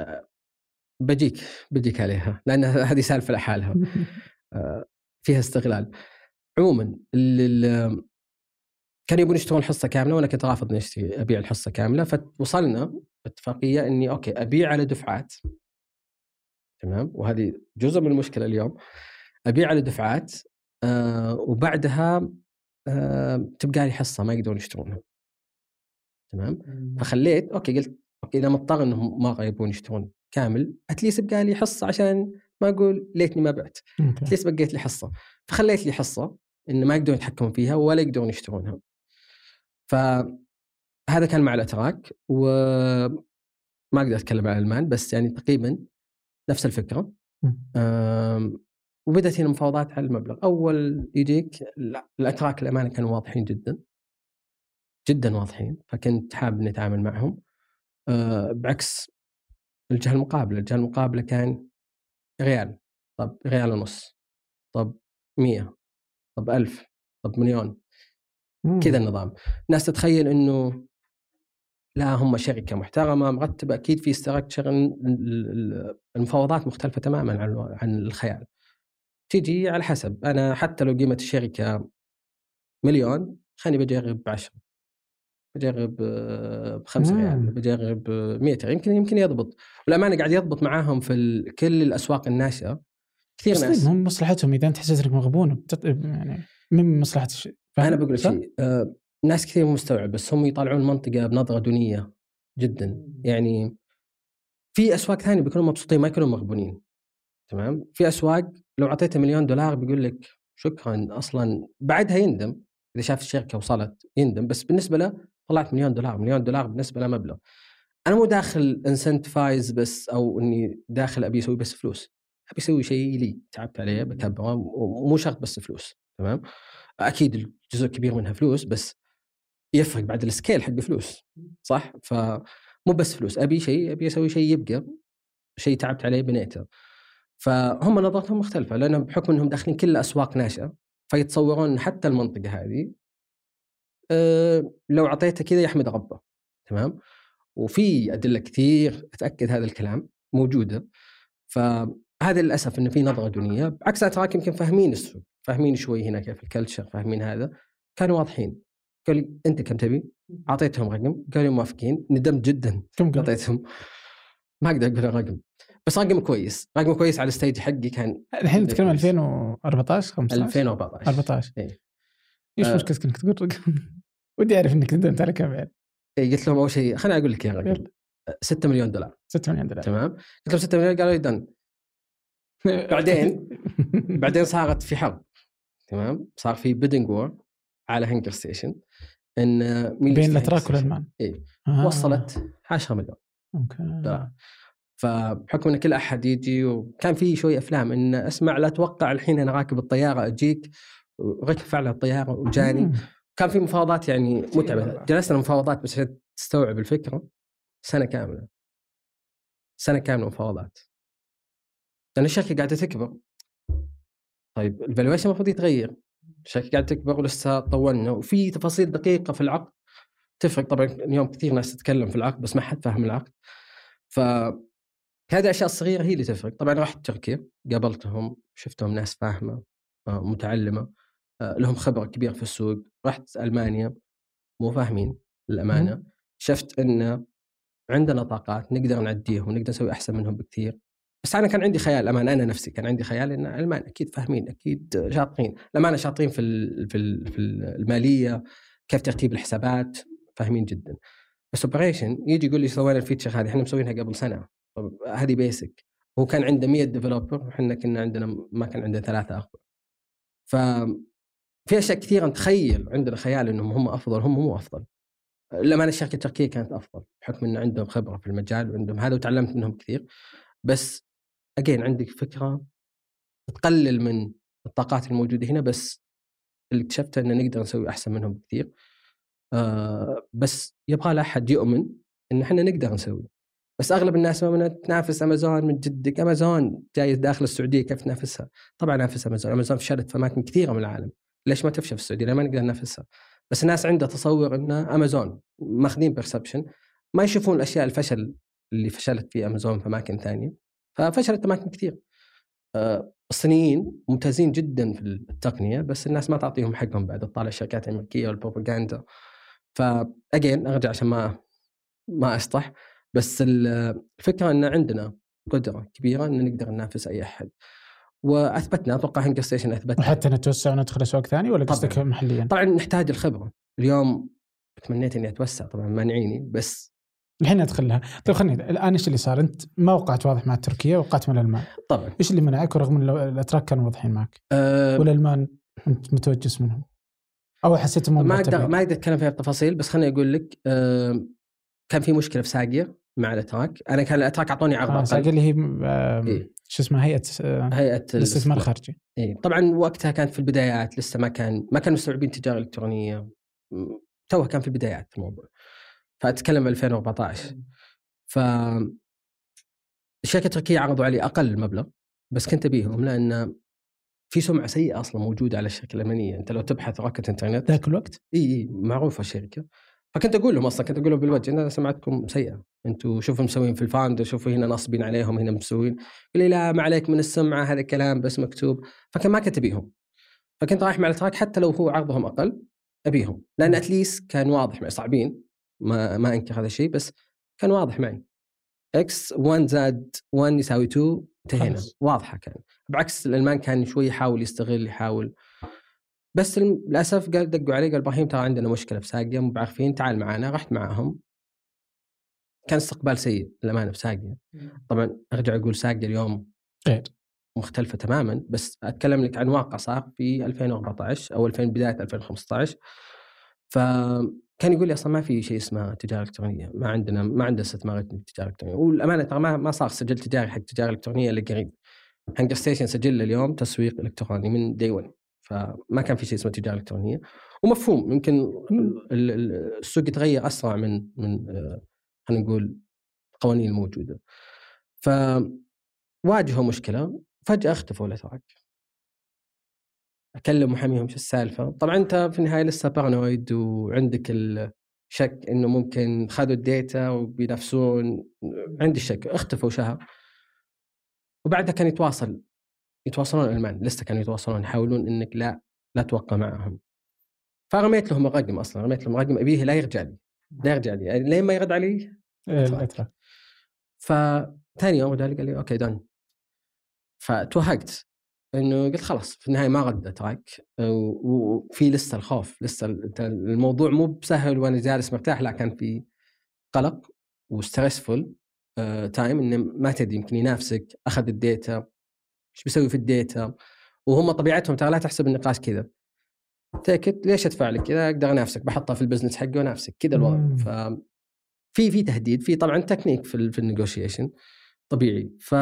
آه بجيك بجيك عليها لأن هذه سالفة لحالها. [laughs] آه فيها استغلال. عموما كانوا يبون يشترون الحصه كاملة وأنا كنت رافض اني اشتري أبيع الحصة كاملة. فوصلنا اتفاقيه إني أوكي أبيع على دفعات. تمام؟ وهذه جزء من المشكلة اليوم. أبيع على دفعات آه وبعدها آه تبقى لي حصة ما يقدرون يشترونها تمام؟ فخليت أوكي قلت أوكي إذا مضطر إنهم ما يبون يشترون كامل at least بقى لي حصة عشان ما أقول ليتني ما بعت. اتليست بقيت لي حصة. فخليت لي حصة إن ما يقدرون يتحكمون فيها ولا يقدرون يشترونها. فهذا كان مع الأتراك وما أقدر أتكلم عن الألمان بس يعني تقريبا نفس الفكرة. وبدأت هنا المفاوضات على المبلغ. أول يجيك لا، الأتراك الامانه كانوا واضحين جدا. جدا واضحين فكنت حابب إني أتعامل معهم. أه، بعكس الجهة المقابلة الجهة المقابلة كان ريال طب ريال ونص طب مية طب ألف طب مليون. كذا النظام. ناس تتخيل إنه لا هم شركة محترمة مرتبة أكيد في استراكشر المفاوضات مختلفة تماما عن عن الخيال. تيجي على حسب أنا حتى لو قيمة الشركة مليون خليني بجرب ب 10 بجرب ب 5 مم. ريال بجرب ب 100 ريال يمكن يمكن يضبط والأمانة قاعد يضبط معاهم في ال- كل الأسواق الناشئة كثير ناس طيب هم مصلحتهم إذا أنت حسيت إنك مغبون بتط... يعني من مصلحة الشيء؟ أنا بقول لك؟ شيء آه، ناس كثير مو مستوعب بس هم يطالعون المنطقة بنظرة دونية جدا يعني في أسواق ثانية بيكونوا مبسوطين ما يكونوا مغبونين تمام في أسواق لو أعطيته مليون دولار بيقول لك شكرا أصلا بعدها يندم إذا شاف الشركة وصلت يندم بس بالنسبة له طلعت مليون دولار مليون دولار بالنسبة له مبلغ أنا مو داخل incentivized بس أو إني داخل أبي أسوي بس فلوس. أبي أسوي شيء لي تعبت عليه بكبره ومو شرط بس فلوس تمام؟ أكيد جزء كبير منها فلوس بس يفرق بعد ال scale حق فلوس صح؟ فمو بس فلوس أبي شيء أبي أسوي شيء يبقى شيء تعبت عليه بنيته. فهم نظرتهم مختلفة لانهم بحكم إنهم داخلين كل أسواق ناشئة فيتصورون حتى المنطقة هذه لو أعطيته كذا يحمد ربه تمام؟ وفي أدلة كثير تأكد هذا الكلام موجودة. فهذا للأسف انه في نظرة دونية بعكس أتراك يمكن فاهمين السوق فاهمين شوي هنا كيف الكلتشر فاهمين هذا. كانوا واضحين. قال لي أنت كم تبي؟ أعطيتهم رقم. قالوا موافقين. ندمت جدا. كم؟ أعطيتهم. ما أقدر أقول الرقم. بس رقم كويس. رقم كويس على ال stage حقي كان الحين نتكلم كويس. 2014 15 2014 14 إيه. إيش آه. مشكلتك إنك تقول رقم؟ ودي أعرف إنك ندمت على كم يعني إيه، قلت لهم أول شيء خليني أقول لك يا رجل. يلا. 6 مليون دولار. 6 مليون دولار. تمام. قلت لهم 6 مليون قالوا لي done [laughs] بعدين- بعدين صارت في حرب. تمام. صار في bidding war على هنقرستيشن إن مين بين الاتراك. والالمان إيه. آه. وصلت 10 مليون أوكي. دولار. فبحكم إن كل أحد يجي وكان في شوي أفلام إن أسمع لا أتوقع الحين أنا راكب الطيارة أجيك وركب فعلا الطيارة وجاني. كان في مفاوضات يعني متعبة. جلسنا مفاوضات بس عشان تستوعب الفكرة. سنة كاملة. سنة كاملة مفاوضات. لأن الشركة قاعدة تكبر. طيب ال valuation المفروض يتغير. الشركة قاعدة تكبر ولسه طولنا وفي تفاصيل دقيقة في العقد. تفرق طبعا اليوم كثير ناس تتكلم في العقد بس ما حد فاهم العقد. ف هذه الأشياء الصغيرة هي اللي تفرق. طبعا رحت تركيا قابلتهم شفتهم ناس فاهمة آه، متعلمة. لهم خبرة كبيرة في السوق رحت ألمانيا مو فاهمين للامانه شفت إن عندنا طاقات نقدر نعديهم ونقدر نسوي أحسن منهم بكثير. بس أنا كان عندي خيال أمانة أنا نفسي كان عندي خيال إن الالمان أكيد فاهمين أكيد شاطرين. الأمانة شاطرين في ال في ال في المالية كيف ترتيب الحسابات فاهمين جدا. بس operation يجي يقول لي سوينا ال feature هذه؟ إحنا مسوينها قبل سنة. طب هذه basic هو كان عنده 100 developer إحنا كنا عندنا ما كان عندنا ثلاثة اربعه ف في أشياء كثيرة نتخيل عندنا خيال إنهم هم أفضل هم مو أفضل. لما الشركة التركية كانت أفضل بحكم إن عندهم خبرة في المجال وعندهم هذا وتعلمت منهم كثير. بس again عندك فكرة تقلل من الطاقات الموجودة هنا بس اللي اكتشفته إن نقدر نسوي أحسن منهم بكثير آه بس يبغى له أحد يؤمن إن إحنا نقدر نسوي. بس أغلب الناس ما تنافس أمازون من جدك أمازون جاي داخل السعودية كيف تنافسها؟ طبعا نافس أمازون، أمازون فشلت في أماكن كثيرة من العالم، ليش ما تفشل في السعودية؟ لأن ما نقدر ننافسها. بس الناس عندها تصور ان امازون ماخذين بيرسبشن ما يشوفون الاشياء الفشل اللي فشلت في امازون في أماكن ثانية ففشلت أماكن كثير. آه، الصينيين ممتازين جدا في التقنية بس الناس ما تعطيهم حقهم بعد تطالع الشركات الأمريكية والبروباغندا. ف again أرجع عشان ما ما أشطح بس الفكرة إن عندنا قدرة كبيرة إن نقدر ننافس أي أحد وأثبتنا أتوقع هنجر ستيشن اثبت وحتى نتوسع وندخل اسواق ثانية ولا قصدك. محليا؟ طبعا نحتاج الخبرة اليوم تمنيت إني أتوسع طبعا مانعيني بس الحين ادخل لها، طيب خليني الآن إيش اللي صار؟ أنت ما وقعت واضح مع تركيا وقعت مع الالمان، طبعا إيش اللي منعك ورغم إن الأتراك كانوا واضحين معك؟ أه والالمان أنت متوجس منهم؟ أو حسيت ما أقدر؟ ما أقدر أتكلم في التفاصيل بس خليني أقول لك أه كان في مشكلة في ساقية مع الأتراك أنا كان الأتراك أعطوني عرض آه أقل ساقي اللي هي آم، إيه. شو اسمها هيئة آه، هيئة الاستثمار الخارجي. إيه. طبعا وقتها كانت في البدايات لسه ما كان ما كانوا مستوعبين التجاره الالكترونيه توها كان في البدايات الموضوع. فأتكلم 2014 ف الشركة التركيه عرضوا علي أقل مبلغ بس كنت أبيهم لأن في سمعة سيئة أصلا موجودة على الشركة الألمانية. أنت لو تبحث Rocket Internet. ذاك الوقت؟ إي إي معروفة الشركة. فكنت أقول لهم أصلا كنت أقول لهم بالوجه أنا سمعتكم سيئة. أنتم شوفوا مسوين في ال founder شوفوا هنا ناصبين عليهم هنا مسوين. يقول لي لا ما عليك من السمعة هذا الكلام بس مكتوب. فكان ما كنت أبيهم. فكنت رايح مع الاتراك حتى لو هو عرضهم أقل أبيهم. لأن اتليست كان واضح معي صعبين ما ما أنكر هذا الشيء بس كان واضح معي. إكس 1 زائد 1 يساوي 2 انتهينا. واضحة كان. بعكس الألمان كان شوي يحاول يستغل يحاول. بس للأسف قال دقوا علي قال إبراهيم ترى عندنا مشكلة في ساقية مو بعارفين تعال معنا. رحت معهم. كان استقبال سيء للأمانة في ساقيه طبعا أرجع أقول ساقيه اليوم غير مختلفة تماما بس أتكلم لك عن واقع صار في 2014 أو 2000 بداية 2015 فكان يقول لي أصلا ما في شيء اسمه تجارة إلكترونية ما عندنا ما عندنا استثمارات في التجاره الالكترونيه والأمانة ترى ما ما صار سجل تجاري حق التجاره الالكترونيه إلا قريب. هنجر ستيشن سجل اليوم تسويق إلكتروني من دي 1 فما كان في شيء اسمه تجارة إلكترونية. ومفهوم يمكن ال- ال- السوق يتغير أسرع من من آه، خلينا نقول القوانين الموجودة. فواجهوا مشكلة فجأة اختفوا الأتراك. أكلم محاميهم شو السالفة. طبعا أنت في النهاية لسه paranoid وعندك الشك إنه ممكن خذوا ال data وبينافسون عندي الشك اختفوا شهر. وبعدها كان يتواصل يتواصلون الألمان. لسه كانوا يتواصلون يحاولون إنك لا لا توقع معهم. فرميت لهم الرقم أصلا. رميت لهم الرقم أبيه لا يرجع لي. لا يرجع لي. يعني لين ما يرد علي آه، أتراك. الاتراك فثاني يوم رد علي قال لي okay done فتوهقت. إنه قلت خلاص في النهاية ما رد اتراك وفي لسه الخوف لسه الموضوع مو بسهل وأنا جالس مرتاح لا كان في قلق و stressful time إنه ما تدري يمكن ينافسك أخذ ال data إيش بيسوي في ال data وهم طبيعتهم ترى لا تحسب النقاش كذا. تاكد ليش أدفع لك؟ كذا أقدر أنافسك بحطها في ال business حقي وأنافسك كذا الوضع. ف في في تهديد في طبعا تكنيك في في ال negotiation طبيعي. ف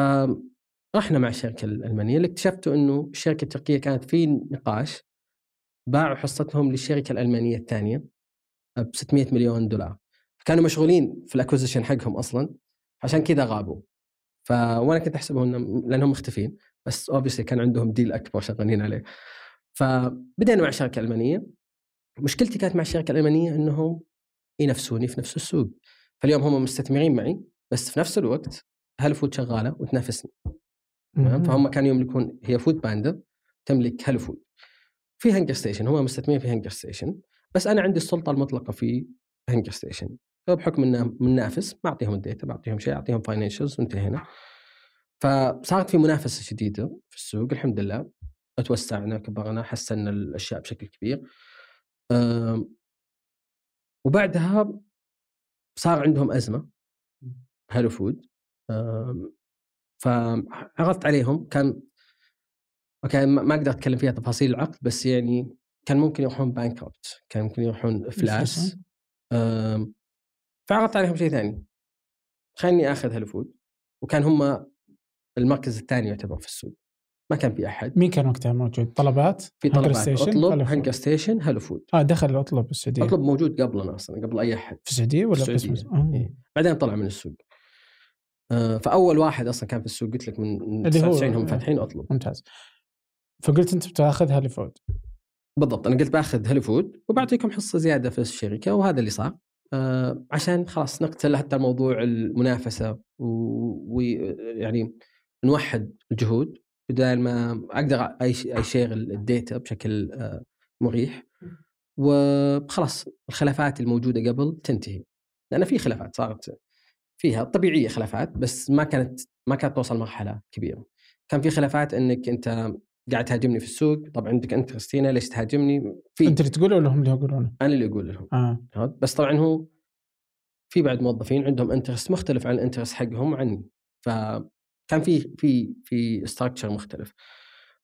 رحنا مع الشركة الألمانية اللي اكتشفتوا إنه الشركة التركيه كانت في نقاش باعوا حصتهم للشركة الألمانية الثانية ب 600 مليون دولار. كانوا مشغولين في ال acquisition حقهم أصلا عشان كذا غابوا. ف وأنا كنت أحسبهم لأنهم مختفين بس obviously كان عندهم deal أكبر شغالين عليه. فبدينا مع الشركة الالمانيه مشكلتي كانت مع الشركة الألمانية إنهم ينافسوني في نفس السوق. فاليوم هم مستثمرين معي بس في نفس الوقت HelloFood شغالة وتنافسني. فهم كانوا يملكون هي Foodpanda تملك HelloFood في هنجر ستيشن هم مستثمرين في هنجر ستيشن بس أنا عندي السلطة المطلقة في هنجر ستيشن. بحكم إنه منافس ما اعطيهم ال data ما اعطيهم شيء أعطيهم financials وانتهينا. فصارت في منافسة شديدة في السوق الحمد لله. توسعنا كبرنا حسنا الأشياء بشكل كبير. وبعدها صار عندهم أزمة HelloFood. فعرضت عليهم. كان okay ما أقدر أتكلم فيها تفاصيل العقد بس يعني كان ممكن يروحون bankrupt كان ممكن يروحون افلاس فعرضت عليهم شيء ثاني. خليني آخذ HelloFood. وكان هم المركز الثاني يعتبر في السوق. ما كان في أحد. مين كان وقتها موجود؟ طلبات؟ في طلبات. أطلب هنجر ستيشن HelloFood آه دخل اطلب بالسعوديه أطلب موجود قبلنا أصلا قبل أي أحد. في السعودية ولا في السعودية. آه. إيه. بعدين طلع من السوق. آه فأول واحد أصلا كان في السوق قلت لك من 99 هم فاتحين أطلب. ممتاز. فقلت أنت بتأخذ HelloFood بالضبط أنا قلت بأخذ HelloFood وبعطيكم حصة زيادة في الشركة وهذا اللي صار. آه عشان خلاص نقتل حتى موضوع المنافسة ويعني نوحد الجهود. بدال ما أقدر أ share ال data بشكل آه، مريح. وخلاص الخلافات الموجودة قبل تنتهي. لأن في خلافات صارت فيها طبيعية خلافات بس ما كانت ما كانت توصل مرحله كبيرة. كان في خلافات إنك أنت قاعد تهاجمني في السوق. طبعا عندك أنت كريستينا ليش تهاجمني؟ في أنت اللي تقوله ولا هم اللي يقولونه؟ أنا اللي أقول لهم. آه. بس طبعا هو في بعض موظفين عندهم interest مختلف عن ال interest حقهم عني. فكان في في في structure مختلف.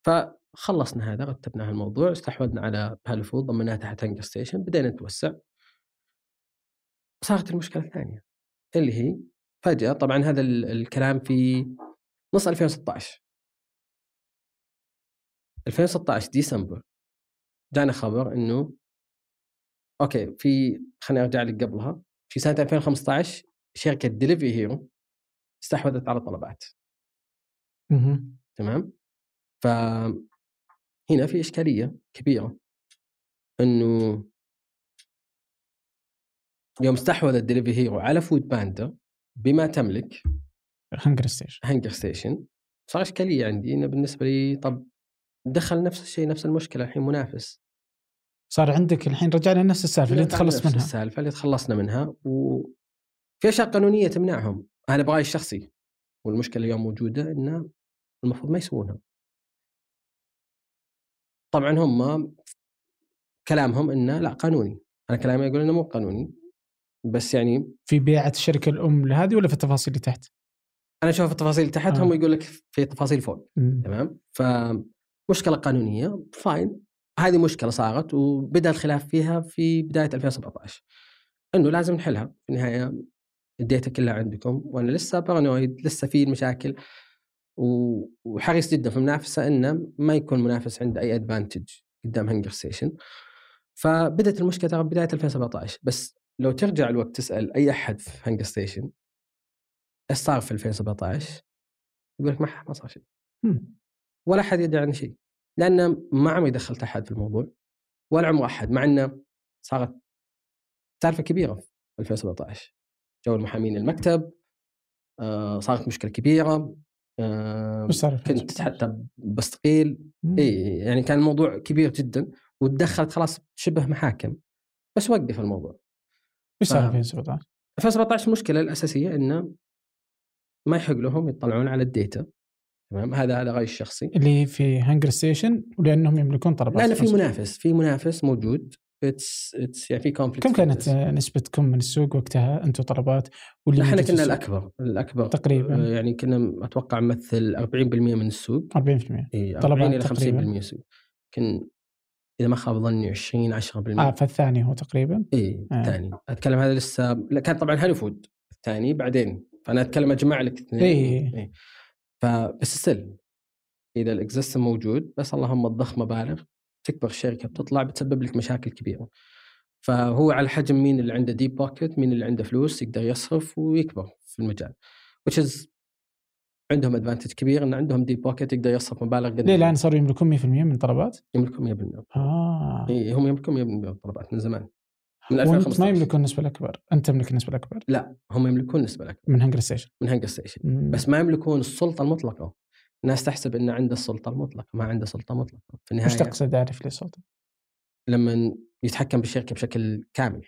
فخلصنا هذا رتبنا الموضوع استحوذنا على HelloFood ضمناها تحت هنجر ستيشن بدينا نتوسع. صارت المشكلة الثانية اللي هي فجأة طبعا هذا الكلام في نص 2016 2016 ديسمبر جانا خبر إنه okay في خليني أرجع لك قبلها في سنة 2015 شركة Delivery Hero استحوذت على طلبات. تمام؟ ف هنا في إشكالية كبيرة إنه يوم استحوذت ديليفري هيرو على فود باندا بما تملك هنجر ستيشن. هنجر ستيشن صار إشكالية عندي إنه بالنسبة لي طب دخل نفس الشيء نفس المشكلة الحين منافس. صار عندك الحين رجعنا نفس السالفة اللي تخلص منها. السالفة اللي تخلصنا منها وفي أشياء قانونية تمنعهم. أنا برايي الشخصي والمشكلة اليوم موجودة إنه المفروض ما يسوونها. طبعا هم كلامهم إنه لا قانوني. أنا كلامي يقول إنه مو قانوني. بس يعني في بيعة الشركة الأم لهذه ولا في التفاصيل اللي تحت؟ أنا أشوف التفاصيل اللي تحت آه. هم يقول لك في تفاصيل فوق. م. تمام؟ فمشكله قانونية fine. هذه مشكلة صارت وبدأ الخلاف فيها في بداية 2017 إنه لازم نحلها. في النهاية ال data كلها عندكم وأنا لسه paranoid لسه في مشاكل. وحريص جدا في المنافسة إنه ما يكون منافس عنده أي advantage قدام هنجر ستيشن فبدأت المشكلة ترى بداية 2017 بس لو ترجع الوقت تسأل أي أحد في هنجر ستيشن إيش صار في 2017 يقول لك ما صار شيء. ولا أحد يدري عن شيء. لأنه ما عمري دخلت أحد في الموضوع ولا عمر أحد مع إنه صارت سالفة كبيرة في 2017 جو المحامين المكتب آه صارت مشكلة كبيرة. كنت حتى بستقيل. اي يعني كان الموضوع كبير جدا وتدخلت خلاص شبه محاكم. بس وقف الموضوع. إيش صار 2017؟ 2017 المشكلة الأساسية إنه ما يحق لهم يطلعون على ال data. تمام؟ هذا هذا رايي الشخصي اللي في هانجر ستيشن ولأنهم يملكون طلبات لأن في منافس في منافس موجود. it's it's يعني في conflict كم كانت نسبتكم من السوق وقتها؟ أنتم طلبات؟ واللي إحنا كنا السوق؟ الأكبر الأكبر. تقريباً. آه، يعني كنا أتوقع نمثل 40% من السوق. 40% إي 40 طلبات إلى 50% تقريباً. من السوق. إذا ما خاب ظني 20 10% آه فالثاني هو تقريبا. إي آه. الثاني. أتكلم هذا لسه كان طبعا هنقري فود. الثاني بعدين. فأنا أتكلم أجمع لك اثنين. إيه. إيه. فبس still إذا ال existing موجود بس اللهم تضخ مبالغ. تكبر الشركة بتطلع بتسبب لك مشاكل كبيرة. فهو على حجم مين اللي عنده deep pocket مين اللي عنده فلوس يقدر يصرف ويكبر في المجال. Which is عندهم advantage كبير إن عندهم deep pocket يقدر يصرف مبالغ قد ليه؟ الان صاروا يملكون 100% من طلبات؟ يملكون 100% آه. إيه هم يملكون 100% من الطلبات من زمان. من وأنت ما 2015 يملكون النسبة الأكبر. أنت تملك النسبة الأكبر. لا هم يملكون نسبة الأكبر. من هانجر ستيشن. من هانجر ستيشن. بس ما يملكون السلطة المطلقة. الناس تحسب إنه عنده السلطة المطلقة ما عنده سلطة مطلقة في وش النهاية تقصد اعرف لي صوتك؟ لما يتحكم بالشركة بشكل كامل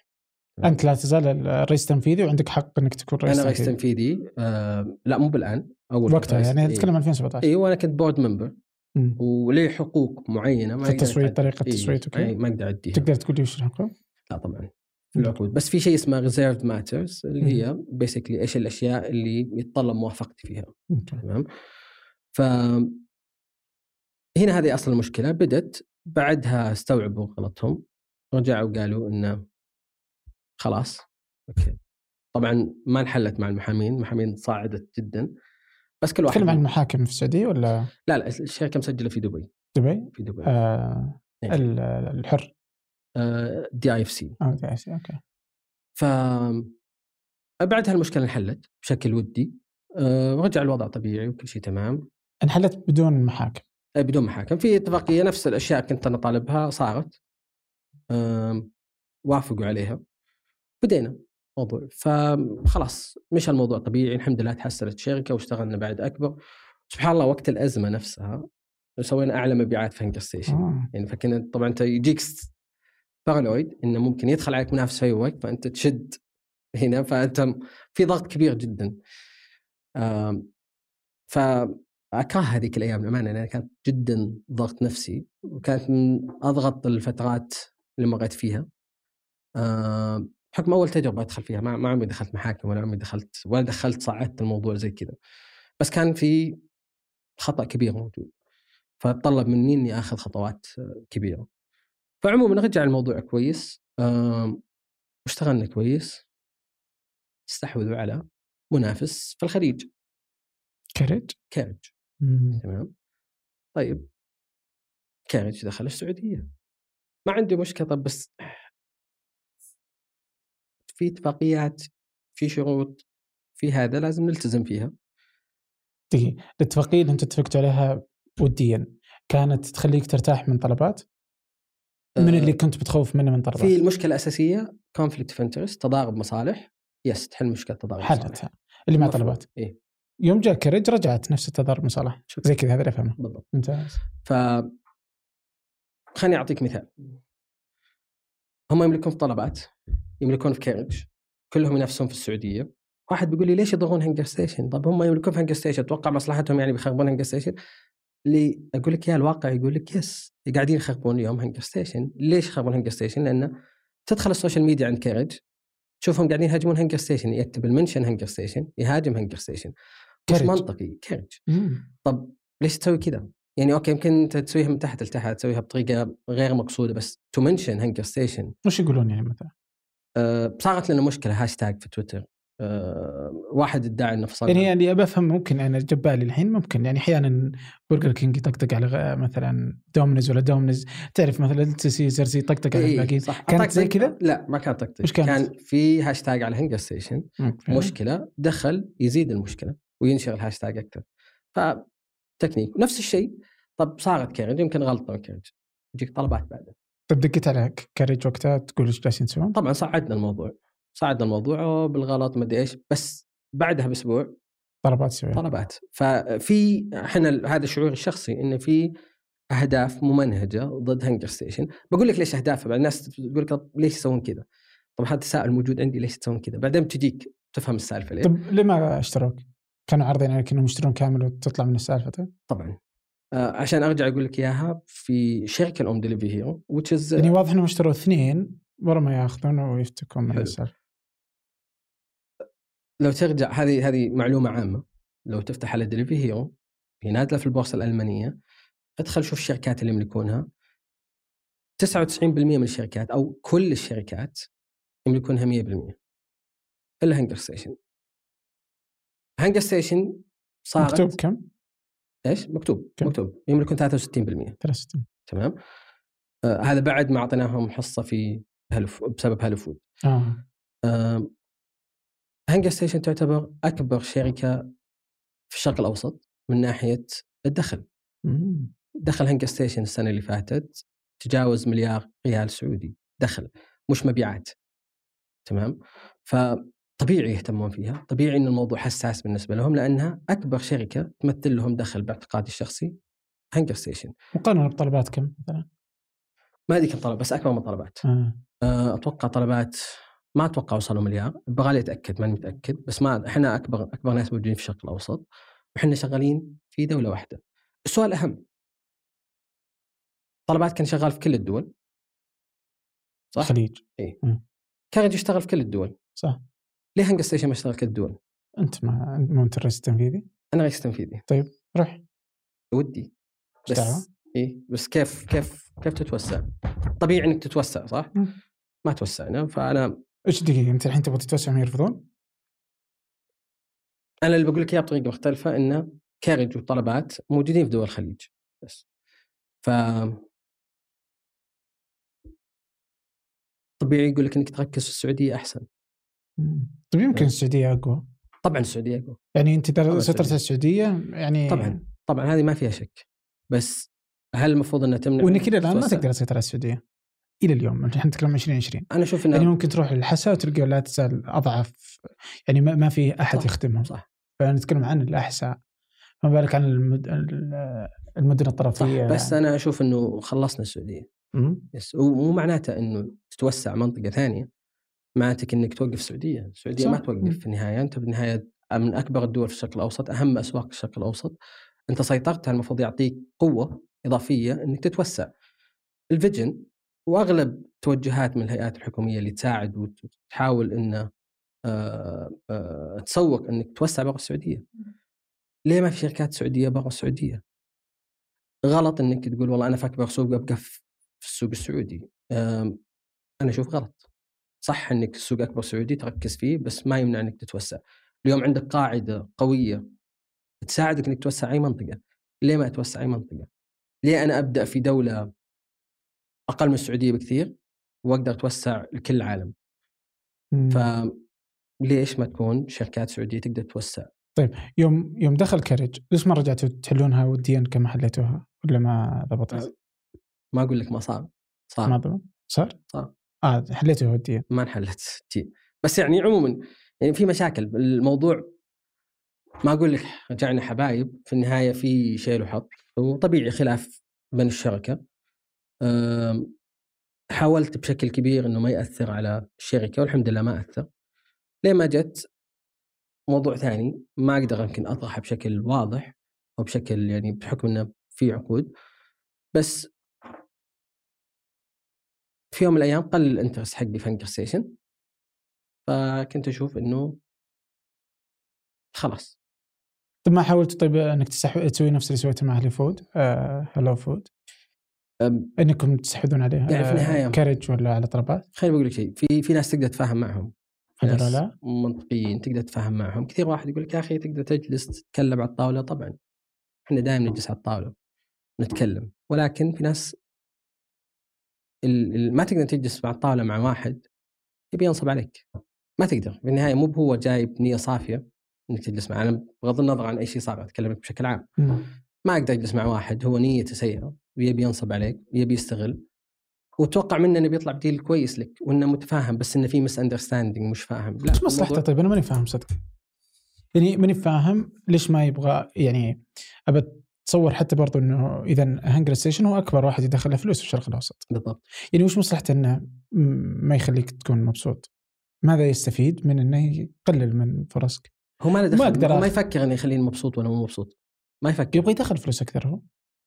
أنت لا تزال الرئيس التنفيذي وعندك حق إنك تكون رئيس أنا رئيس تنفيذي آه لا مو بالآن أول وقتها يعني. نتكلم عن 2017 اي وأنا كنت board member مم. ولي حقوق معينة ما في التصويت طريقة إيه، التصويت وكذا إيه، ما أقدر أعديها تقدر تقول لي وش الحقوق؟ لا طبعا في العقود بس في شيء اسمه reserved matters اللي. هي basically إيش الأشياء اللي يتطلب موافقتي فيها. تمام ف هنا هذه أصل المشكلة. بدت بعدها استوعبوا غلطهم رجعوا قالوا انه خلاص أوكي. طبعا ما انحلت مع المحامين المحامين صاعدت جدا. بس كل واحد تتكلم عن المحاكم في السعودية ولا؟ لا لا الشركة مسجلة في دبي. دبي؟ في دبي. آه إيه. ال- الحر. DIFC. آه DIFC، أوكي. ف بعدها المشكلة انحلت بشكل ودي. آه، رجع الوضع طبيعي وكل شيء تمام. انحلت بدون محاكم. آه، بدون محاكم. في اتفاقية نفس الأشياء كنت أنا طالبها صارت. وافقوا عليها. بدينا موضوع. فخلاص مش الموضوع طبيعي الحمد لله تحسنت الشركة واشتغلنا بعد أكبر. سبحان الله وقت الأزمة نفسها سوينا أعلى مبيعات في هنجر ستيشن آه. يعني فكنا طبعا أنت يجيك بارانويد إنه ممكن يدخل عليك منافس في أي وقت فأنت تشد هنا فأنت في ضغط كبير جدا. آم، فأكره هذيك الأيام للأمانة لانها كانت جدا ضغط نفسي وكانت من أضغط الفترات اللي مريت فيها. آم، بحكم أول تجربة أدخل فيها ما ما عمري دخلت محاكم ولا عمري دخلت ولا دخلت صعدت الموضوع زي كذا. بس كان في خطأ كبير موجود فطلب مني إني آخذ خطوات كبيرة. فعموما رجع الموضوع كويس. واشتغلنا كويس. استحوذوا على منافس في الخليج. كاريدج كاريدج تمام؟ طيب. كاريدج دخل السعودية. ما عندي مشكلة طب بس في اتفاقيات في شروط في هذا لازم نلتزم فيها. دقيقة. الاتفاقية اللي أنتم اتفقتوا عليها وديا كانت تخليك ترتاح من طلبات؟ من آه، اللي كنت بتخوف منه من طلبات؟ في المشكلة الأساسية conflict of تضارب مصالح. yes تحل مشكلة تضارب مصالح. حلتها اللي مع. طلبات. إيه. يوم جاء كاريدج رجعت نفس التضارب مصالح شكراً. زي كذا هذا اللي افهمه بالضبط. ممتاز. ف خليني أعطيك مثال. هم يملكون في طلبات يملكون في كاريدج كلهم ينافسون في السعودية. واحد بيقول لي ليش يضرون هنجر ستيشن؟ طب هم يملكون في هنجر ستيشن. أتوقع مصلحتهم يعني بيخربون هنجر ستيشن. اللي أقول لك يا الواقع يقول لك yes قاعدين يخربون اليوم هنجر ستيشن. ليش يخربون هنجر ستيشن؟ لأنه تدخل ال social media عند كاريدج تشوفهم قاعدين يهاجمون هنجر ستيشن. يكتب ال mention هنجر ستيشن يهاجم هنجر ستيشن. مش. منطقي كاريدج. طب ليش تسوي كذا؟ يعني أوكي يمكن أنت تسويها من تحت لتحت تسويها بطريقة غير مقصودة بس to mention هنجر ستيشن وش يقولون يعني مثلا؟ أه صارت لنا مشكلة هاشتاج في تويتر أه واحد ادعى إنه فصل يعني اللي ابى أفهم ممكن أنا جبالي الحين ممكن يعني أحيانا برجر كينج يطقطق على مثلا دومنز ولا دومنز تعرف مثلا سيزرز يطقطق على إيه الباقيين صح كانت زي كذا؟ لا ما كانت كانت؟ كان في هاشتاج على هنجر ستيشن. مشكلة دخل يزيد المشكلة وينشر الهاشتاج أكثر. فتكنيك نفس الشيء طب صارت كاريدج يمكن غلطة من كاريدج يجيك طلبات بعدها طب دقيت على كاريدج وقتها تقول إيش جالسين تسوون؟ طبعا صعدنا الموضوع. صعدنا الموضوع بالغلط ما أدري إيش. بس بعدها بأسبوع طلبات تسويها طلبات. ففي إحنا هذا شعوري الشخصي انه في أهداف ممنهجة ضد هنقرستيشن بقول لك ليش اهداف بعد الناس تقول لك ليش يسوون كذا؟ طب هذا التساؤل موجود عندي ليش تسوون كذا؟ بعدين بتجيك تفهم السالفة ليه. طب ليه ما اشتروك؟ كانوا عارضين عليك إنهم يشترون كامل وتطلع من السالفة؟ طبعا. آه عشان أرجع أقول لك إياها في الشركة الام دليفري هيرو which is يعني واضح إنهم اشتروا اثنين ورا ما يأخذون ويفتكون من. السالفة. لو ترجع هذه هذه معلومة عامة. لو تفتح على دليفري هيرو هي نازلة في البورصة الألمانية. ادخل شوف الشركات اللي يملكونها. 99% من الشركات أو كل الشركات يملكونها 100% الا هانجر ستيشن. هانجر ستيشن صارت مكتوب كم؟ إيش؟ مكتوب كم؟ مكتوب يملكون 63% 63 تمام؟ آه هذا بعد ما أعطيناهم حصة في هلو فود بسبب هلو فود آه آه هانجر ستيشن تعتبر أكبر شركة في الشرق الأوسط من ناحية الدخل مم. دخل هانجر ستيشن السنة اللي فاتت تجاوز مليار ريال سعودي دخل مش مبيعات تمام فطبيعي يهتمون فيها طبيعي إن الموضوع حساس بالنسبة لهم لأنها أكبر شركة تمثل لهم دخل باعتقادي الشخصي. هانجر ستيشن. مقارنه بطلبات كم مثلا؟ ما أدري كم طلبات بس أكبر من طلبات. آه. آه، أتوقع طلبات ما أتوقع وصلوا مليار. يبغالي اتاكد ماني متأكد بس ما إحنا أكبر أكبر ناس موجودين في الشرق الأوسط. وحنا شغالين في دولة واحدة. السؤال أهم. طلبات كان شغال في كل الدول. صح؟ الخليج كان يشتغل في كل الدول. صح. ليه هانجر ستيشن ما اشتغل في كل الدول؟ أنت ما مو أنت الرئيس التنفيذي أنا رئيس تنفيذي روح ودي؟ بس اي بس كيف كيف كيف تتوسع؟ طبيعي إنك تتوسع صح؟ مم. ما توسعنا فأنا إيش دقيقة أنت الحين تبغى تتوسع ما يرفضون؟ أنا اللي بقول لك إياه بطريقة مختلفة إنه كارج وطلبات موجودين في دول الخليج بس ف طبيعي يقول لك إنك تركز في السعودية أحسن. طيب يمكن آه. السعودية أقوى. طبعا السعودية أقوى. يعني أنت السعودية. السعودية يعني طبعا طبعا هذه ما فيها شك. بس هل المفروض إنها تمنع وإنك إلى الآن ما؟ تقدر تسيطر على السعودية. إلى اليوم إحنا نتكلم 2020 أنا أشوف يعني انه ممكن تروح للحسا وتلقى لا تزال أضعف. يعني ما, ما في أحد صح، يخدمهم. صح. فنتكلم عن الأحساء. ما بالك عن المد... ال- المدن صح الطرفية؟ بس أنا أشوف إنه خلصنا السعودية. yes ومو معناته إنه تتوسع منطقة ثانية. معناته إنك توقف السعودية، السعودية صح. ما. توقف في النهاية أنت في النهايه من أكبر الدول في الشرق الأوسط أهم أسواق الشرق الأوسط أنت سيطرتها المفروض يعطيك قوة إضافية إنك تتوسع. ال vision وأغلب توجهات من الهيئات الحكومية اللي تساعد وتحاول إنه آه، آه، تسوق إنك توسع برا السعودية. ليه ما في شركات سعودية برا السعودية؟ غلط إنك تقول والله أنا في اكبر سوق أبقى في السوق السعودي. أنا أشوف غلط. صح إنك السوق أكبر سعودي تركز فيه بس ما يمنع إنك تتوسع. اليوم عندك قاعدة قوية تساعدك إنك توسع أي منطقة. ليه ما أتوسع أي منطقة؟ ليه أنا أبدأ في دولة أقل من السعودية بكثير وأقدر أتوسع لكل العالم؟ مم. فليش ما تكون شركات سعودية تقدر تتوسع؟ يوم يوم دخل كارج ليش ما رجعتوا تحلونها وديا كما حليتوها ولا ما ضبطت؟ ما أقول لك ما صار ما صار ضبط صار؟ صار. آه حليتوها وديا ما انحلت. بس يعني عموما يعني في مشاكل. الموضوع ما أقول لك رجعنا حبايب في النهاية في شيل وحط. وطبيعي خلاف بين الشركة. حاولت بشكل كبير إنه ما يأثر على الشركة والحمد لله ما أثر. ليه ما جت موضوع ثاني ما أقدر يمكن أطرحه بشكل واضح أو بشكل يعني بحكم إنه في عقود. بس في يوم من الأيام قل ال interest حقي في هانجر ستيشن فكنت أشوف إنه خلاص. طيب ما حاولت طيب إنك تستحو... تسوي نفس اللي سويته مع هلو فود؟ آه هلو فود أم، إنكم تستحوذون عليها يعني في النهاية- كاريدج ولا على طلبات؟ خليني بقول لك شيء في في ناس تقدر تتفاهم معهم. ناس لا. منطقيين تقدر تتفاهم معهم. كثير واحد يقول لك يا أخي تقدر تجلس تتكلم على الطاولة؟ طبعا. إحنا دائما نجلس على الطاولة نتكلم. ولكن في ناس ما تقدر تجلس مع الطاوله مع واحد يبي ينصب عليك. ما تقدر. في النهاية مو هو جاي بنيه صافية إنك تجلس معه. أنا بغض النظر عن أي شيء صار أتكلم بشكل عام. مم. ما أقدر أجلس مع واحد هو نيته سيئة ويبي ينصب عليك ويبي يستغل. وتوقع منه إنه بيطلع بديل كويس لك وإنه متفاهم بس إنه في misunderstanding مش فاهم. لا إيش مصلحته طيب أنا ماني فاهم صدق. يعني ماني فاهم ليش ما يبغى يعني ابى تصور حتى برضو إنه إذا هانجر ستيشن هو أكبر واحد يدخل فلوس في الشرق الأوسط. بالضبط. يعني وش مصلحته إنه ما يخليك تكون مبسوط؟ ماذا يستفيد من إنه يقلل من فرصك. هو ما له ما دخل أقدر هو ما. يفكر إنه يخليني مبسوط ولا مو مبسوط. ما يفكر. يبغى يدخل فلوس أكثر هو.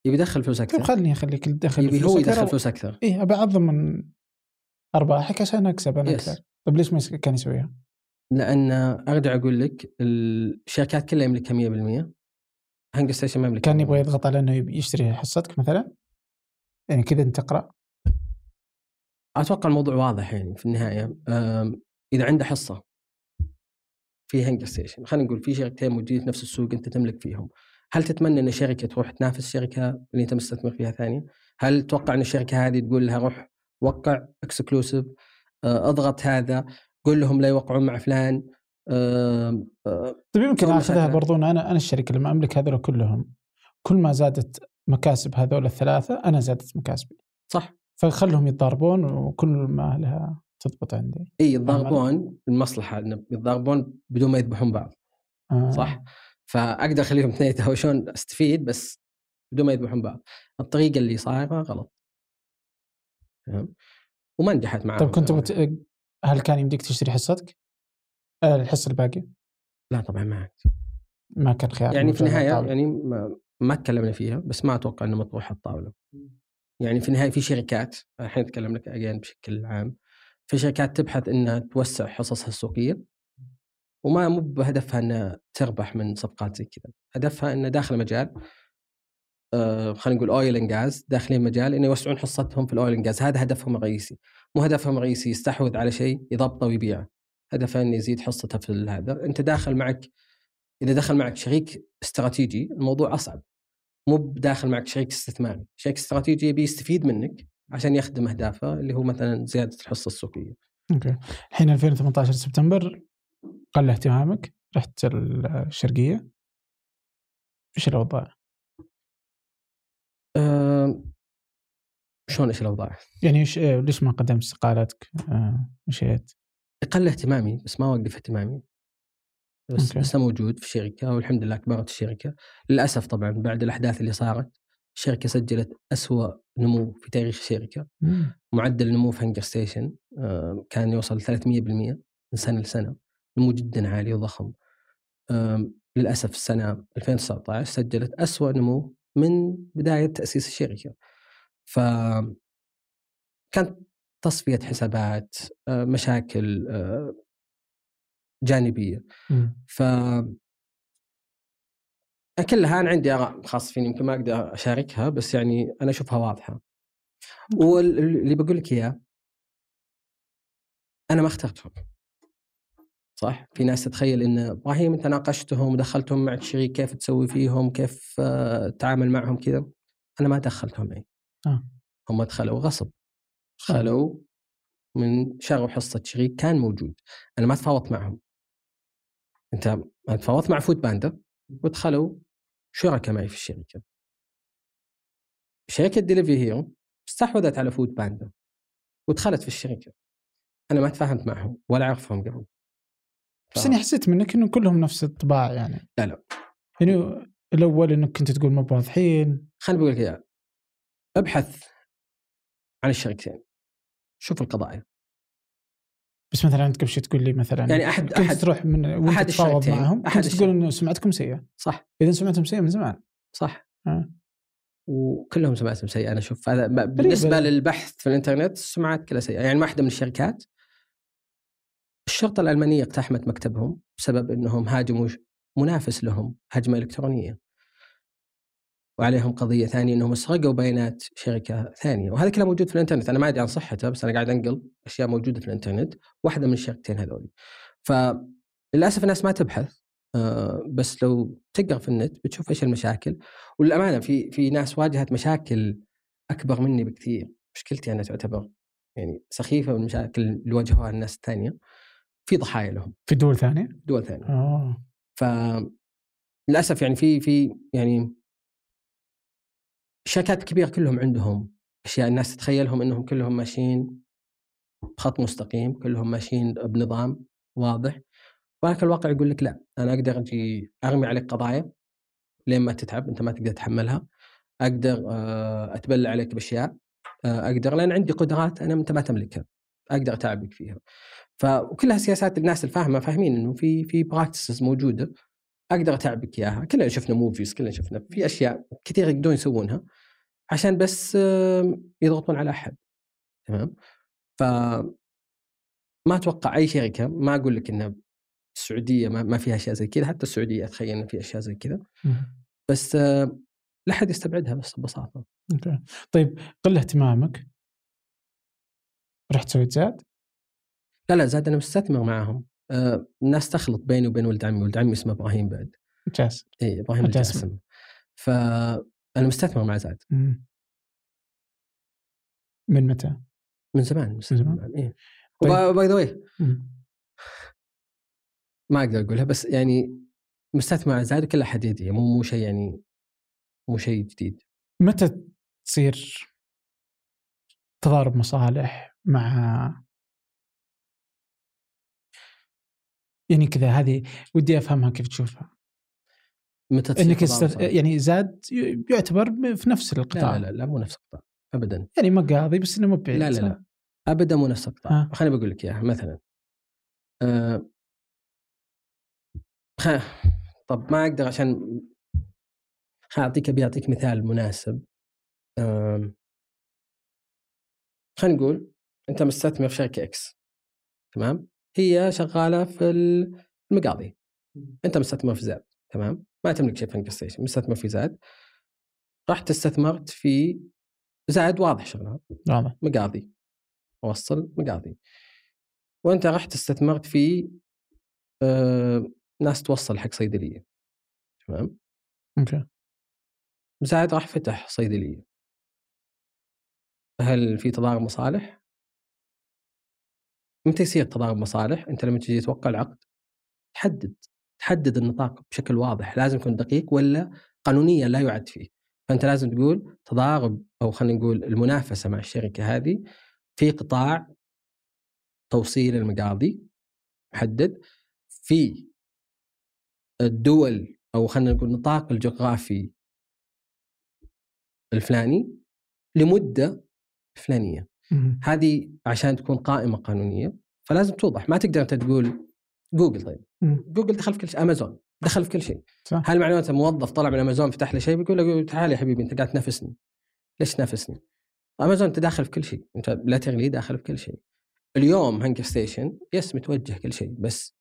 يبي يدخل فلوس أكثر. خلني أخليك تدخل يبي هو يدخل فلوس أكثر. إيه أبى أعظم من أرباحك عشان أكسب أنا Yes. أكثر. طيب ليش ما كان يسويها؟ لأن ارجع أقول لك الشركات كلها يملكها 100% هانجر ستيشن ما يملكها كان يبغى يضغط على إنه يشتري حصتك مثلا؟ يعني كذا أنت تقرأ؟ أتوقع الموضوع واضح يعني في النهاية. إذا عنده حصة في هانجر ستيشن خلينا نقول في شركتين موجودين في نفس السوق أنت تملك فيهم هل تتمنى إن شركه تروح تنافس شركة اللي أنت مستثمر فيها ثانية؟ هل تتوقع إن الشركة هذه تقول لها روح وقع exclusive أضغط هذا قول لهم لا يوقعون مع فلان؟ طيب يمكن أخذها. برضو أنا أنا الشركة لما املك هذول كلهم كل ما زادت مكاسب هذول الثلاثة أنا زادت مكاسبي. صح. فخلهم يتضاربون وكل ما لها تضبط عندي. إي يتضاربون المصلحة إنه يتضاربون بدون ما يذبحون بعض. آه. صح فأقدر أخليهم اثنين يتهاوشون أستفيد بس بدون ما يذبحون بعض. الطريقة اللي صايرة غلط. فهم وما نجحت معهم طيب كنت. بت... هل كان يمديك تشتري حصتك؟ الحصه الباقيه لا طبعا ما ما كان خيار يعني في الطاولة. يعني ما, ما تكلمنا فيها بس ما أتوقع إنه مطروح على الطاوله يعني في النهاية في شركات الحين أتكلم لك again بشكل عام في شركات تبحث إنها توسع حصصها السوقية وما مو بهدفها إنها تربح من صفقات زي كذا. هدفها إنه داخل مجال آه خلينا نقول oil and gas داخلين مجال إنه يوسعون حصتهم في ال oil and gas هذا هدفهم الرئيسي. مو هدفهم الرئيسي يستحوذ على شيء يضبطه ويبيعه. هدفه إنه يزيد حصته في هذا. أنت داخل معك إذا دخل معك شريك استراتيجي الموضوع أصعب. مو بداخل معك شريك استثماري. شريك استراتيجي يبي يستفيد منك عشان يخدم أهدافه اللي هو مثلا زيادة الحصة السوقية. أوكي. الحين 2018 سبتمبر قل اهتمامك. رحت الشرقية. إيش الاوضاع؟ أه شلون إيش الاوضاع؟ يعني إيش إيه، ليش ما قدمت استقالتك؟ آه مشيت؟ قل اهتمامي بس ما وقف اهتمامي. بس okay. لسه موجود في الشركة والحمد لله كبرت الشركة. للأسف طبعا بعد الأحداث اللي صارت الشركة سجلت أسوأ نمو في تاريخ الشركة. مم. معدل نمو في هنقرستيشن كان يوصل 300% من سنة لسنة. نمو جدا عالي وضخم. للأسف السنة 2019 سجلت أسوأ نمو من بداية تأسيس الشركة. ف كانت تصفية حسابات آه، مشاكل آه، جانبية. ف كلها أنا عندي آراء خاصة فيني يمكن ما أقدر أشاركها بس يعني أنا أشوفها واضحة. واللي بقول لك إياه أنا ما اخترتهم. صح؟ في ناس تتخيل إن إبراهيم أنت ناقشتهم ودخلتهم معك شريك كيف تسوي فيهم كيف آه، تتعامل معهم كذا؟ أنا ما دخلتهم معي آه. هم دخلوا غصب. دخلوا من شروا حصة شريك كان موجود. أنا ما تفاوضت معهم. أنت أنا تفاوضت مع فودباندا؟ ودخلوا شركاء معي في الشركة. شركة ديليفري هيرو استحوذت على فودباندا ودخلت في الشركة. أنا ما تفاهمت معهم ولا اعرفهم قبل. بس إني حسيت منك انه كلهم نفس الطباع يعني. لا لا. يعني الأول إنك كنت تقول مو واضحين خليني بقول لك. أبحث عن الشركتين. شوف القضايا. بس مثلا أنت قبل شوي تقول لي مثلا يعني أحد- كنت أحد- تروح من وأنت أحد تتفاوض. معهم؟ أحد كنت تقول إنه سمعتكم سيئة. صح. إذا سمعتهم سيئة من زمان. صح. آه. وكلهم سمعتهم سيئة أنا أشوف هذا بالنسبة للبحث في الإنترنت السمعات كلها سيئة. يعني واحدة من الشركات الشرطة الألمانية اقتحمت مكتبهم بسبب إنهم هاجموا منافس لهم هجمة إلكترونية. وعليهم قضية ثانية إنهم سرقوا بيانات شركة ثانية. وهذا كله موجود في الإنترنت. أنا ما أدري عن صحته بس أنا قاعد أنقل أشياء موجودة في الإنترنت. واحدة من الشركتين هذول فللاسف الناس ما تبحث آه، بس لو تقرأ في النت بتشوف إيش المشاكل. وللأمانة في في ناس واجهت مشاكل أكبر مني بكثير. مشكلتي أنا تعتبر يعني سخيفة من المشاكل اللي واجهوها الناس الثانية. في ضحايا لهم. في دول ثانية؟ دول ثانية. آه. ف للأسف يعني في في يعني الشركات الكبيره كلهم عندهم. أشياء الناس تتخيلهم إنهم كلهم ماشيين بخط مستقيم كلهم ماشيين بنظام واضح. ولكن الواقع يقول لك لا أنا أقدر أجي أرمي عليك قضايا لين ما تتعب أنت ما تقدر تحملها. أقدر آه، أتبلى عليك بأشياء آه، أقدر لأن عندي قدرات أنا أنت ما تملكها. أقدر أتعبك فيها. فكلها سياسات الناس الفاهمة فاهمين إنه في في practices موجودة. أقدر أتعبك إياها. كلنا شفنا movies كلنا شفنا في أشياء كثير يقدرون يسوونها عشان بس يضغطون على أحد. تمام؟ ف ما أتوقع أي شركة ما أقول لك إنها السعودية ما, فيها أشياء زي كذا حتى السعودية أتخيل ان في أشياء زي كذا. بس لا احد يستبعدها بس ببساطة. طيب قل اهتمامك. رحت سويت زاد؟ لا لا زاد أنا مستثمر معاهم. الناس تخلط بيني وبين ولد عمي ولد عمي اسمه إبراهيم بعد ممتاز اي إبراهيم الجاسم. فأنا مستثمر مع زاد. من متى؟ من زمان مستثمر زمان؟ إيه. طيب. by the way. ما أقدر أقولها بس يعني مستثمر مع زاد وكل أحد يدري مو مو شيء يعني مو شيء جديد متى تصير تضارب مصالح مع يعني كذا هذه ودي أفهمها كيف تشوفها متى تصير إنك تضارب است... صالح؟ يعني زاد يعتبر في نفس القطاع لا لا, لا مو نفس القطاع ابدا يعني ما قاضي بس إنه مو بعيد لا لا؟ لا ابدا مو نفس القطاع. خليني بقول لك إياها مثلا أه خ... طب ما أقدر عشان أعطيك أبي أعطيك مثال مناسب أم... خلينا نقول أنت مستثمر في شركة X تمام هي شغالة في المقاضي. أنت مستثمر في زاد تمام؟ ما تملك شيء في هنقرستيشن مستثمر في زاد رحت استثمرت في زاد واضح شغلها. واضح مقاضي. أوصل مقاضي. وأنت رحت استثمرت في آه ناس توصل حق صيدلية. تمام؟ أوكي. زاد راح فتح صيدلية. هل في تضارب مصالح؟ متى يصير تضارب مصالح؟ أنت لما تجي توقع العقد تحدد تحدد النطاق بشكل واضح لازم يكون دقيق ولا قانونيا لا يعد فيه فأنت لازم تقول تضارب أو خلينا نقول المنافسة مع الشركة هذه في قطاع توصيل المقاضي محدد في الدول أو خلينا نقول النطاق الجغرافي الفلاني لمدة فلانية. هذه عشان تكون قائمة قانونية فلازم توضح. ما تقدر أنت تقول جوجل طيب. جوجل دخل في كل شيء امازون دخل في كل شيء. صح. هل معناته موظف طلع من امازون فتح لي شيء بيقول له تعال يا حبيبي أنت قاعد تنافسني. ليش تنافسني؟ امازون انت داخل في كل شيء. أنت لا تغلي داخل في كل شيء. اليوم هنقرستيشن yes متوجه كل شيء بس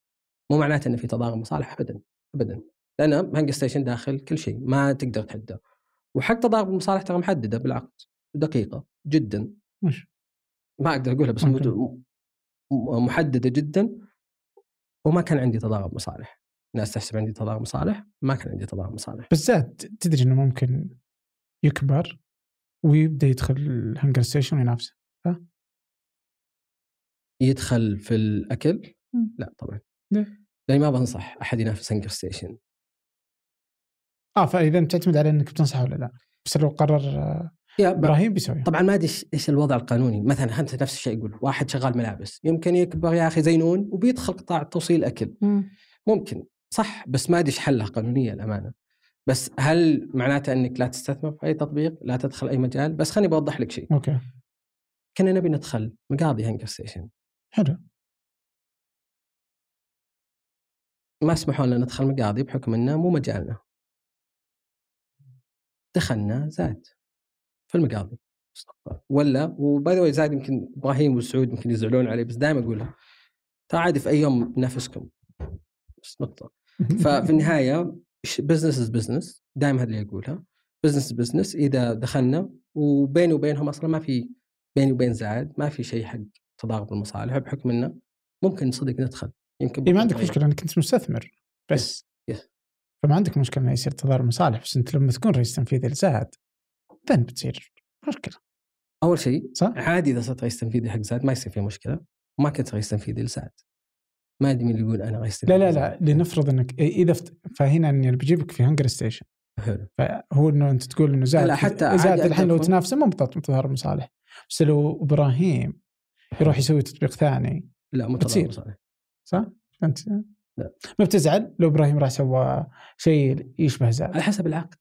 مو معناته إنه في تضارب مصالح ابدا ابدا. لأن هنقرستيشن داخل كل شيء ما تقدر تحده. وحق تضارب المصالح ترى محددة بالعقد دقيقة جدا. وش؟ ما أقدر أقولها بس محددة جدا وما كان عندي تضارب مصالح. الناس تحسب عندي تضارب مصالح ما كان عندي تضارب مصالح. زاد تدري إنه ممكن يكبر ويبدأ يدخل هنقرستيشن وينافسه يدخل في الأكل. لا طبعا. ليه؟ لأني ما بنصح أحد ينافس هنقرستيشن آه فإذا تعتمد على إنك بتنصح ولا لا. بس لو قرر يا إبراهيم بيسويها. طبعا ما أدري إيش- إيش الوضع القانوني. مثلا انت نفس الشيء يقول واحد شغال ملابس يمكن يكبر يا أخي زينون. وبيدخل قطاع توصيل أكل. مم. ممكن. صح. بس ما أدري إيش حلها قانونيا الأمانة. بس هل معناته إنك لا تستثمر في أي تطبيق؟ لا تدخل أي مجال؟ بس خليني بوضح لك شيء. okay. كنا نبي ندخل مقاضي هنقرستيشن. حلو. ما سمحوا لنا ندخل مقاضي بحكم إنه مو مجالنا. دخلنا زاد. في المقاضي. ولا وby the way زاد يمكن إبراهيم وسعود يمكن يزعلون علي بس دائما أقولها. ترى عادي في أي يوم ننافسكم بس نقطة. [laughs] ففي النهاية business is business دائما هذا اللي أقولها. business business إذا دخلنا وبيني وبينهم أصلا ما في بيني وبين زاد ما في شيء حق تضارب المصالح بحكم إنه ممكن صدق ندخل. يمكن اي ما عندك مشكلة إنك أنت مستثمر. بس. yes. فما عندك مشكلة إنه يصير تضارب مصالح. بس أنت لما تكون رئيس تنفيذي لزاد then بتصير مشكله أول شيء صح؟ عادي إذا صرت رئيس تنفيذي حق زاد ما يصير فيه مشكلة وما كنت رئيس تنفيذي لزاد ما أدري مين اللي يقول أنا رئيس لا تنفيذي لا لا لزاد. لنفرض إنك إذا فت... فهنا إني بجيبك في هنقرستيشن حلو فهو إنه أنت تقول إنه زاد لا، حتى زاد الحين لو. تنافسه ما تضارب مصالح بس لو إبراهيم يروح يسوي تطبيق ثاني لا مو بتصير. مصالح صح؟ أنت لا. ما بتزعل لو إبراهيم راح سوى شيء يشبه زاد على حسب العقد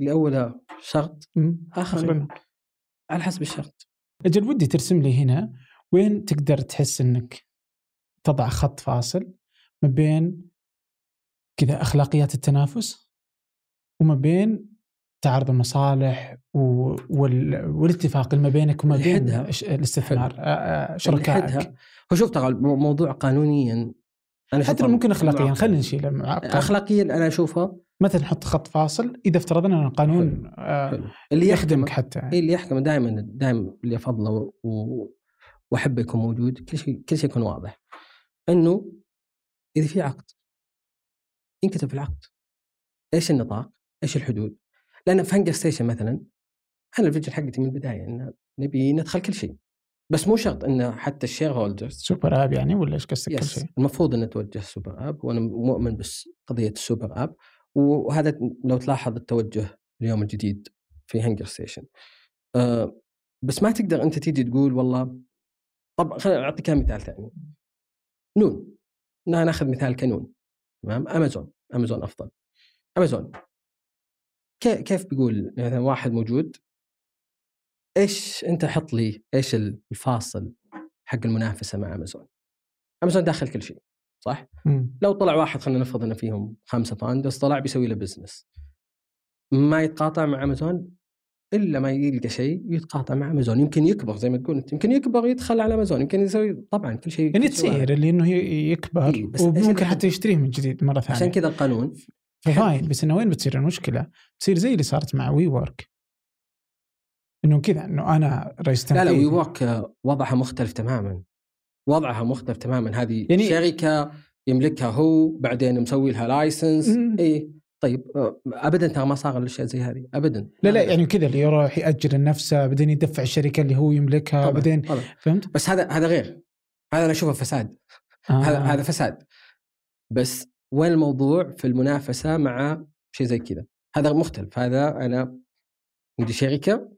اللي اوله شرط اخر على حسب الشرط إجل ودي ترسم لي هنا وين تقدر تحس إنك تضع خط فاصل ما بين كذا أخلاقيات التنافس وما بين تعارض المصالح والاتفاق اللي ما بينك وما بين الاستثمار. آه، آه، شركائك. هو شوف ترى موضوع قانونيا أنا حتى ممكن اخلاقيا. خلينا نشيله. معقد اخلاقيا أنا أشوفه مثلا نحط خط فاصل إذا افترضنا إن القانون آه،. اللي يخدمك حتى إيه اللي يحكمه دائما دائما اللي افضله. وأحبه يكون موجود كل شيء كل شيء يكون واضح إنه إذا في عقد ينكتب في العقد إيش النطاق؟ إيش الحدود؟ لأن في هنقرستيشن مثلا أنا ال vision حقتي من البداية إن نبي ندخل كل شيء بس مو شرط إن حتى ال shareholders super app يعني ولا إيش قصدك كل شيء؟ المفروض إن توجه super app وأنا مؤمن بس قضية ال super app وهذا لو تلاحظ التوجه اليوم الجديد في هنقرستيشن. أه بس ما تقدر أنت تيجي تقول والله طب خليني أعطيك مثال ثاني. نون. نا- ناخذ مثال كنون. تمام؟ امازون امازون أفضل. امازون كي- كيف بيقول مثلا واحد موجود؟ إيش أنت حط لي؟ إيش الفاصل حق المنافسة مع امازون امازون داخل كل شيء. صح؟ مم. لو طلع واحد خلينا نفرض إنه فيهم خمسة founders طلع بيسوي له business ما يتقاطع مع امازون إلا ما يلقى شيء يتقاطع مع امازون يمكن يكبر زي ما تقول أنت. يمكن يكبر يدخل على امازون يمكن يسوي طبعا كل شيء يعني. تصير اللي إنه يكبر إيه، وممكن حتى يشتريه من جديد مرة ثانية. عشان كذا القانون fine بس إنه وين بتصير المشكلة؟ تصير زي اللي صارت مع وي وورك إنه كذا إنه أنا رئيس لا لا تنفيذي. وي وورك وضعها مختلف تماما. وضعها مختلف تماما هذه يعني- شركة يملكها هو بعدين مسوي لها license. اي طيب ابدا ترى ما صار الاشياء زي هذه ابدا لا لا. يعني كذا اللي يروح يأجر لنفسه بعدين يدفع الشركة اللي هو يملكها طبعاً، بعدين طبعاً. فهمت؟ بس هذا هذا غير هذا أنا أشوفه فساد آه. هذا هذا فساد بس وين الموضوع في المنافسة مع شيء زي كذا هذا مختلف هذا أنا عندي شركة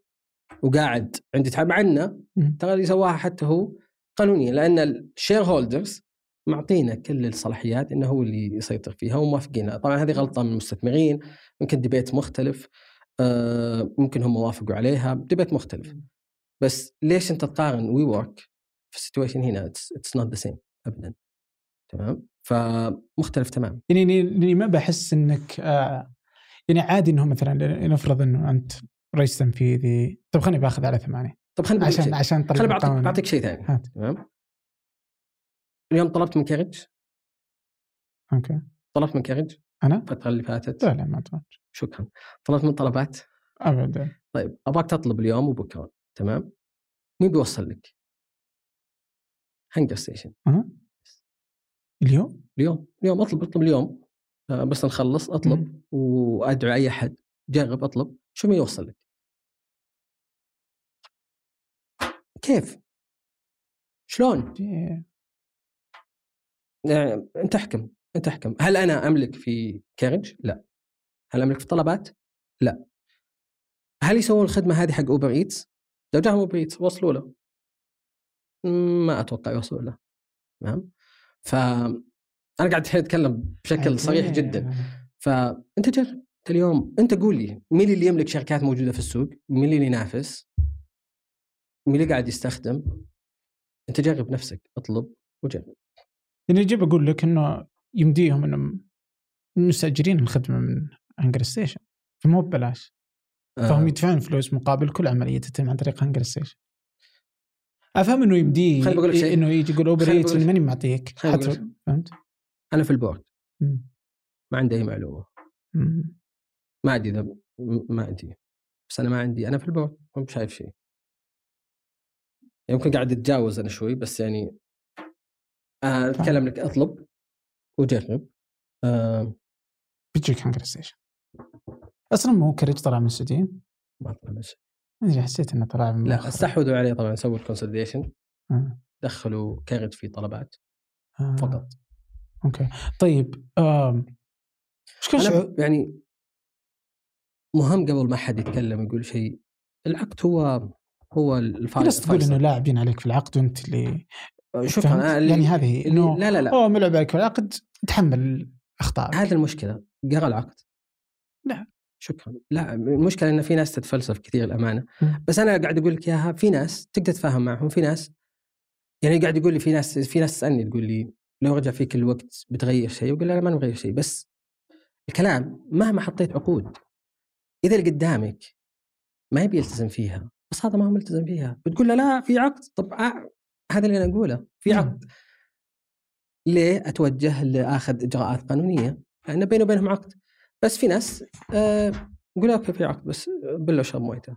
وقاعد عندي تعب عنه مم. ترى اللي سواها حتى هو قانونيا لأن ال shareholders معطينا كل الصلاحيات إنه هو اللي يسيطر فيها وموافقين طبعا هذه غلطة من المستثمرين يمكن debate مختلف آه، ممكن هم وافقوا عليها debate مختلف. بس ليش أنت تقارن WeWork في ال situation هنا؟ it's not the same ابدا. تمام؟ فمختلف تماما. يعني لاني ما بحس إنك آه يعني عادي إنه مثلا نفرض إنه أنت رئيس تنفيذي. طب خليني بأخذ على ثمانية. طب خليني عشان شيء. عشان خليني بعطيك. بعطيك شيء ثاني. تمام اليوم طلبت من Carriage okay طلبت من Carriage أنا؟ الفترة اللي فاتت لا لا ما أتوقع شكرا طلبت من طلبات ابدا طيب أبغاك تطلب اليوم وبكرة تمام مين بيوصل لك؟ HungerStation أه؟ اليوم؟ اليوم اليوم أطلب أطلب اليوم آه، بس نخلص أطلب. وأدعو أي أحد جرب أطلب شو مين يوصل لك؟ كيف؟ شلون؟ يعني أنت أحكم أنت أحكم هل أنا أملك في Carriage؟ لا هل أملك في طلبات؟ لا هل يسوون الخدمة هذه حق Uber Eats؟ لو جاهم Uber Eats وصلوا له ما أتوقع يوصلوا له تمام؟ ف أنا قاعد أتكلم بشكل صريح. جدا [laughs] فانت جرب أنت اليوم أنت قول لي مين اللي يملك شركات موجودة في السوق؟ مين اللي ينافس؟ اللي قاعد يستخدم؟ أنت جرب نفسك اطلب وجرب. يعني أجيب أقول لك إنه يمديهم إنهم مستأجرين الخدمة من HungerStation فمو ببلاش. فهم آه، يدفعون فلوس مقابل كل عملية تتم عن طريق HungerStation أفهم إنه يمديه خليني بقول لك شيء. إنه يجي يقول أوبر لك- ماني معطيك حتى فهمت؟ أنا في ال board. مم. ما عندي أي معلومة. مم. ما ادري اذا ما ادري بس أنا ما عندي. أنا في ال board. مو شايف شيء. يمكن قاعد أتجاوز أنا شوي بس يعني آه، أتكلم لك أطلب وجرب بيجيك HungerStation أصلا مو Carriage طلع من السعوديه ما طلع من شيء. ما أدري حسيت إنه طلع من لا. استحوذوا عليه طبعا سووا ال consolidation آه. دخلوا Carriage في طلبات آه. فقط okay طيب. إيش كان شعور يعني مهم قبل ما حد يتكلم يقول شيء العقد هو هو في الفائز ناس تقول إنه لاعبين عليك في العقد وأنت اللي شوف فهمت؟ أنا اللي يعني هذه انه لا لا لا. اوه ملعب عليك في العقد تحمل اخطاء هذه المشكلة. قرا العقد. لا. شكرا. لا المشكلة إن في ناس تتفلسف كثير الأمانة. بس أنا قاعد أقول لك إياها في ناس تقدر تتفاهم معهم في ناس يعني قاعد يقول لي في ناس في ناس تسألني تقول لي لو رجع فيك الوقت بتغير شيء؟ وقول لا ما نغير شيء. بس الكلام مهما حطيت عقود إذا اللي قدامك ما يبي يلتزم فيها بس هذا ما هو ملتزم فيها. بتقول له لا في عقد. طب آه هذا اللي أنا أقوله. في عقد. ليه أتوجه لآخذ إجراءات قانونية؟ لأن بيني وبينهم عقد. بس في ناس آه يقول أوكي في عقد بس بالله اشرب مويته.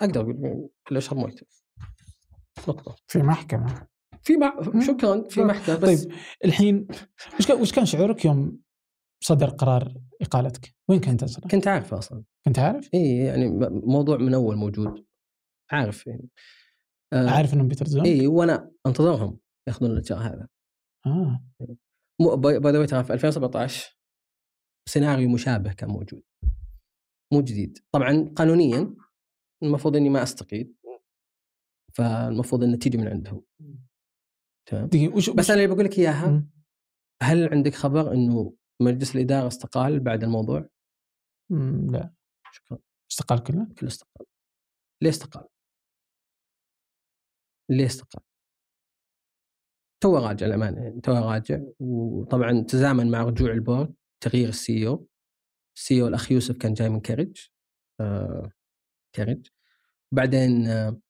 أقدر أقول بالله اشرب مويته. نقطة. في محكمة. في مع... شكرا في محكمة بس طيب الحين وش كان شعورك يوم صدر قرار إقالتك؟ وين كنت أصلا؟ كنت عارف أصلا. كنت عارف؟ اي يعني موضوع من أول موجود. عارف يعني. آه عارف إنهم بيترزون؟ اي وأنا أنتظرهم يأخذون الإجراء هذا. آه. by the way ترى في 2017 سيناريو مشابه كان موجود. مو جديد. طبعا قانونيا المفروض إني ما استقيل فالمفروض انه تيجي من عندهم تمام؟ بس أنا اللي بقول لك اياها. هل عندك خبر إنه مجلس الإدارة استقال بعد الموضوع؟ لا شكرا استقال كله؟ كل استقال ليه استقال؟ ليه استقال؟ تو راجع الأمانة يعني تو راجع وطبعا تزامن مع رجوع ال board تغيير ال CEO ال CEO الأخ يوسف كان جاي من Carriage آه Carriage بعدين آه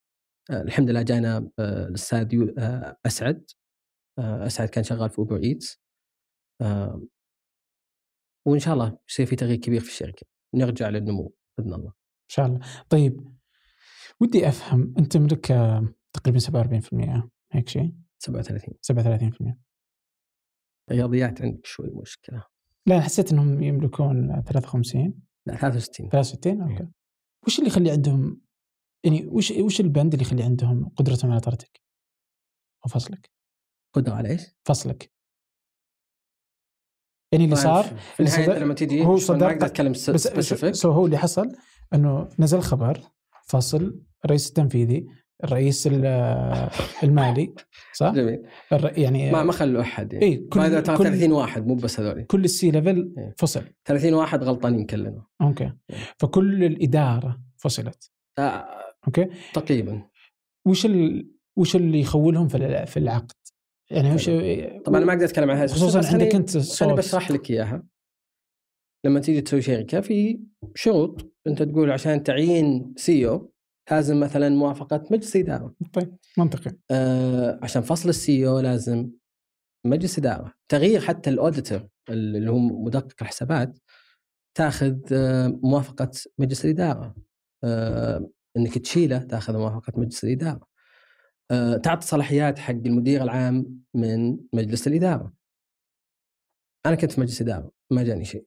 آه، الحمد لله جانا آه الأستاذ آه أسعد آه أسعد كان شغال في Uber Eats آه وإن شاء الله يصير في تغيير كبير في الشركة. نرجع للنمو بإذن الله. إن شاء الله. طيب ودي أفهم أنت تملك تقريبا 47% هيك شيء؟ 37 37% رياضيات عندك شوي مشكلة. لا حسيت إنهم يملكون 53 لا 63 63 okay. وش اللي يخلي عندهم يعني وش وش البند اللي يخلي عندهم قدرتهم على طردك؟ أو فصلك؟ قدرة على إيش؟ فصلك. يعني اللي صار طيب، في النهاية صدر- لما تجي هو صدر- ما أقدر اتكلم specific so هو اللي حصل إنه نزل خبر فصل الرئيس التنفيذي الرئيس ال- [laughs] المالي صح؟ جميل. يعني ما ما خلوا أحد يعني. اي كل كل 30 واحد مو بس هذول. كل ال C level إيه. فصل. 30 واحد غلطانين كلنا. okay. فكل الإدارة فصلت. آه okay؟ تقريبا. وش ال... وش اللي يخولهم في العقد؟ يعني وش طبعا أنا ما أقدر أتكلم عن هذا خصوصا عندك انت خليني صوت. بشرح لك إياها. لما تيجي تسوي شركه في شروط. أنت تقول عشان تعيين CEO لازم مثلا موافقة مجلس إدارة. طيب منطقي. آه عشان فصل السي أو لازم مجلس إدارة. تغيير حتى الأوديتور اللي هو مدقق الحسابات تأخذ آه موافقة مجلس الإدارة. آه إنك تشيله تأخذ موافقة مجلس الإدارة. تعطي صلاحيات حق المدير العام من مجلس الإدارة. أنا كنت في مجلس إدارة ما جاني شيء.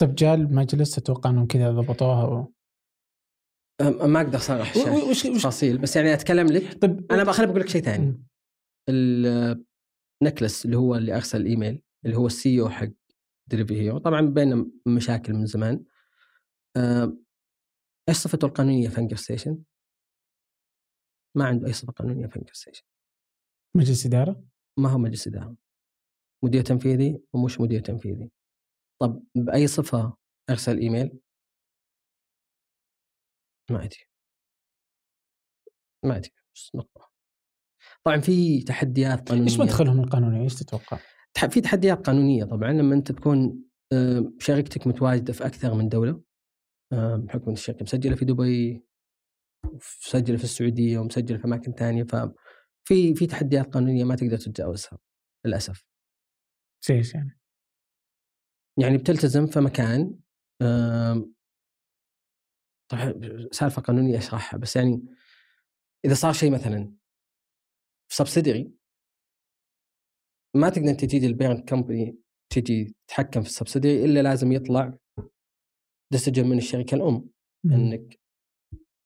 طيب جاء المجلس تتوقع إنهم كذا ضبطوها و... آه ما أقدر صراحة تفاصيل بس يعني أتكلم لك. طيب أنا بخليني بقول لك شيء ثاني. ال Niklas اللي هو اللي أرسل الإيميل اللي هو ال CEO حق Delivery Hero طبعا بيننا مشاكل من زمان. آه، إيش صفته القانونية في HungerStation؟ ما عنده أي صفه قانونيه في HungerStation مجلس إدارة؟ ما هو مجلس إدارة. مدير تنفيذي ومش مدير تنفيذي. طب بأي صفة أرسل إيميل؟ ما أدري. ما أدري. نقطة. طبعا في تحديات قانونية. إيش مدخلهم القانوني؟ إيش تتوقع؟ في تحديات قانونية طبعا. لما أنت تكون آه، شركتك متواجدة في أكثر من دولة آه، بحكم إن الشركة مسجلة في دبي مسجلة في السعودية ومسجلة في أماكن ثانية ففي في تحديات قانونية ما تقدر تتجاوزها للأسف زي إيش يعني؟ يعني بتلتزم في مكان طبعا سالفة قانونية اشرحها بس يعني إذا صار شيء مثلا في subsidiary ما تقدر انت تجي ال parent company تجي تتحكم في ال subsidiary إلا لازم يطلع decision من الشركة الأم. إنك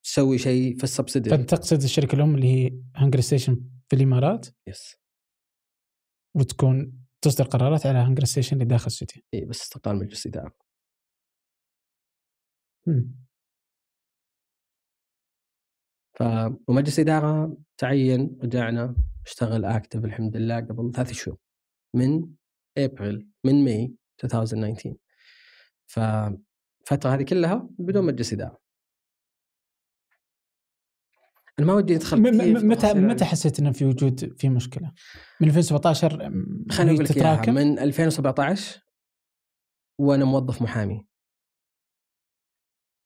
تسوي شيء في ال subsidiary فانت تقصد الشركة الام اللي هي هنجري ستيشن في الإمارات؟ yes وتكون تصدر قرارات على هنجري ستيشن اللي داخل السعودية. إي بس استقال مجلس إدارة. ف ومجلس إدارة تعين رجعنا اشتغل active الحمد لله قبل ثلاث شهور. من ابريل من May 2019 فالفتره هذه كلها بدون مجلس إدارة. ما ودي أدخل م- م- متى متى حسيت إنه في وجود في مشكلة؟ من 2017 م- خليني أقول لك من 2017 وأنا موظف محامي.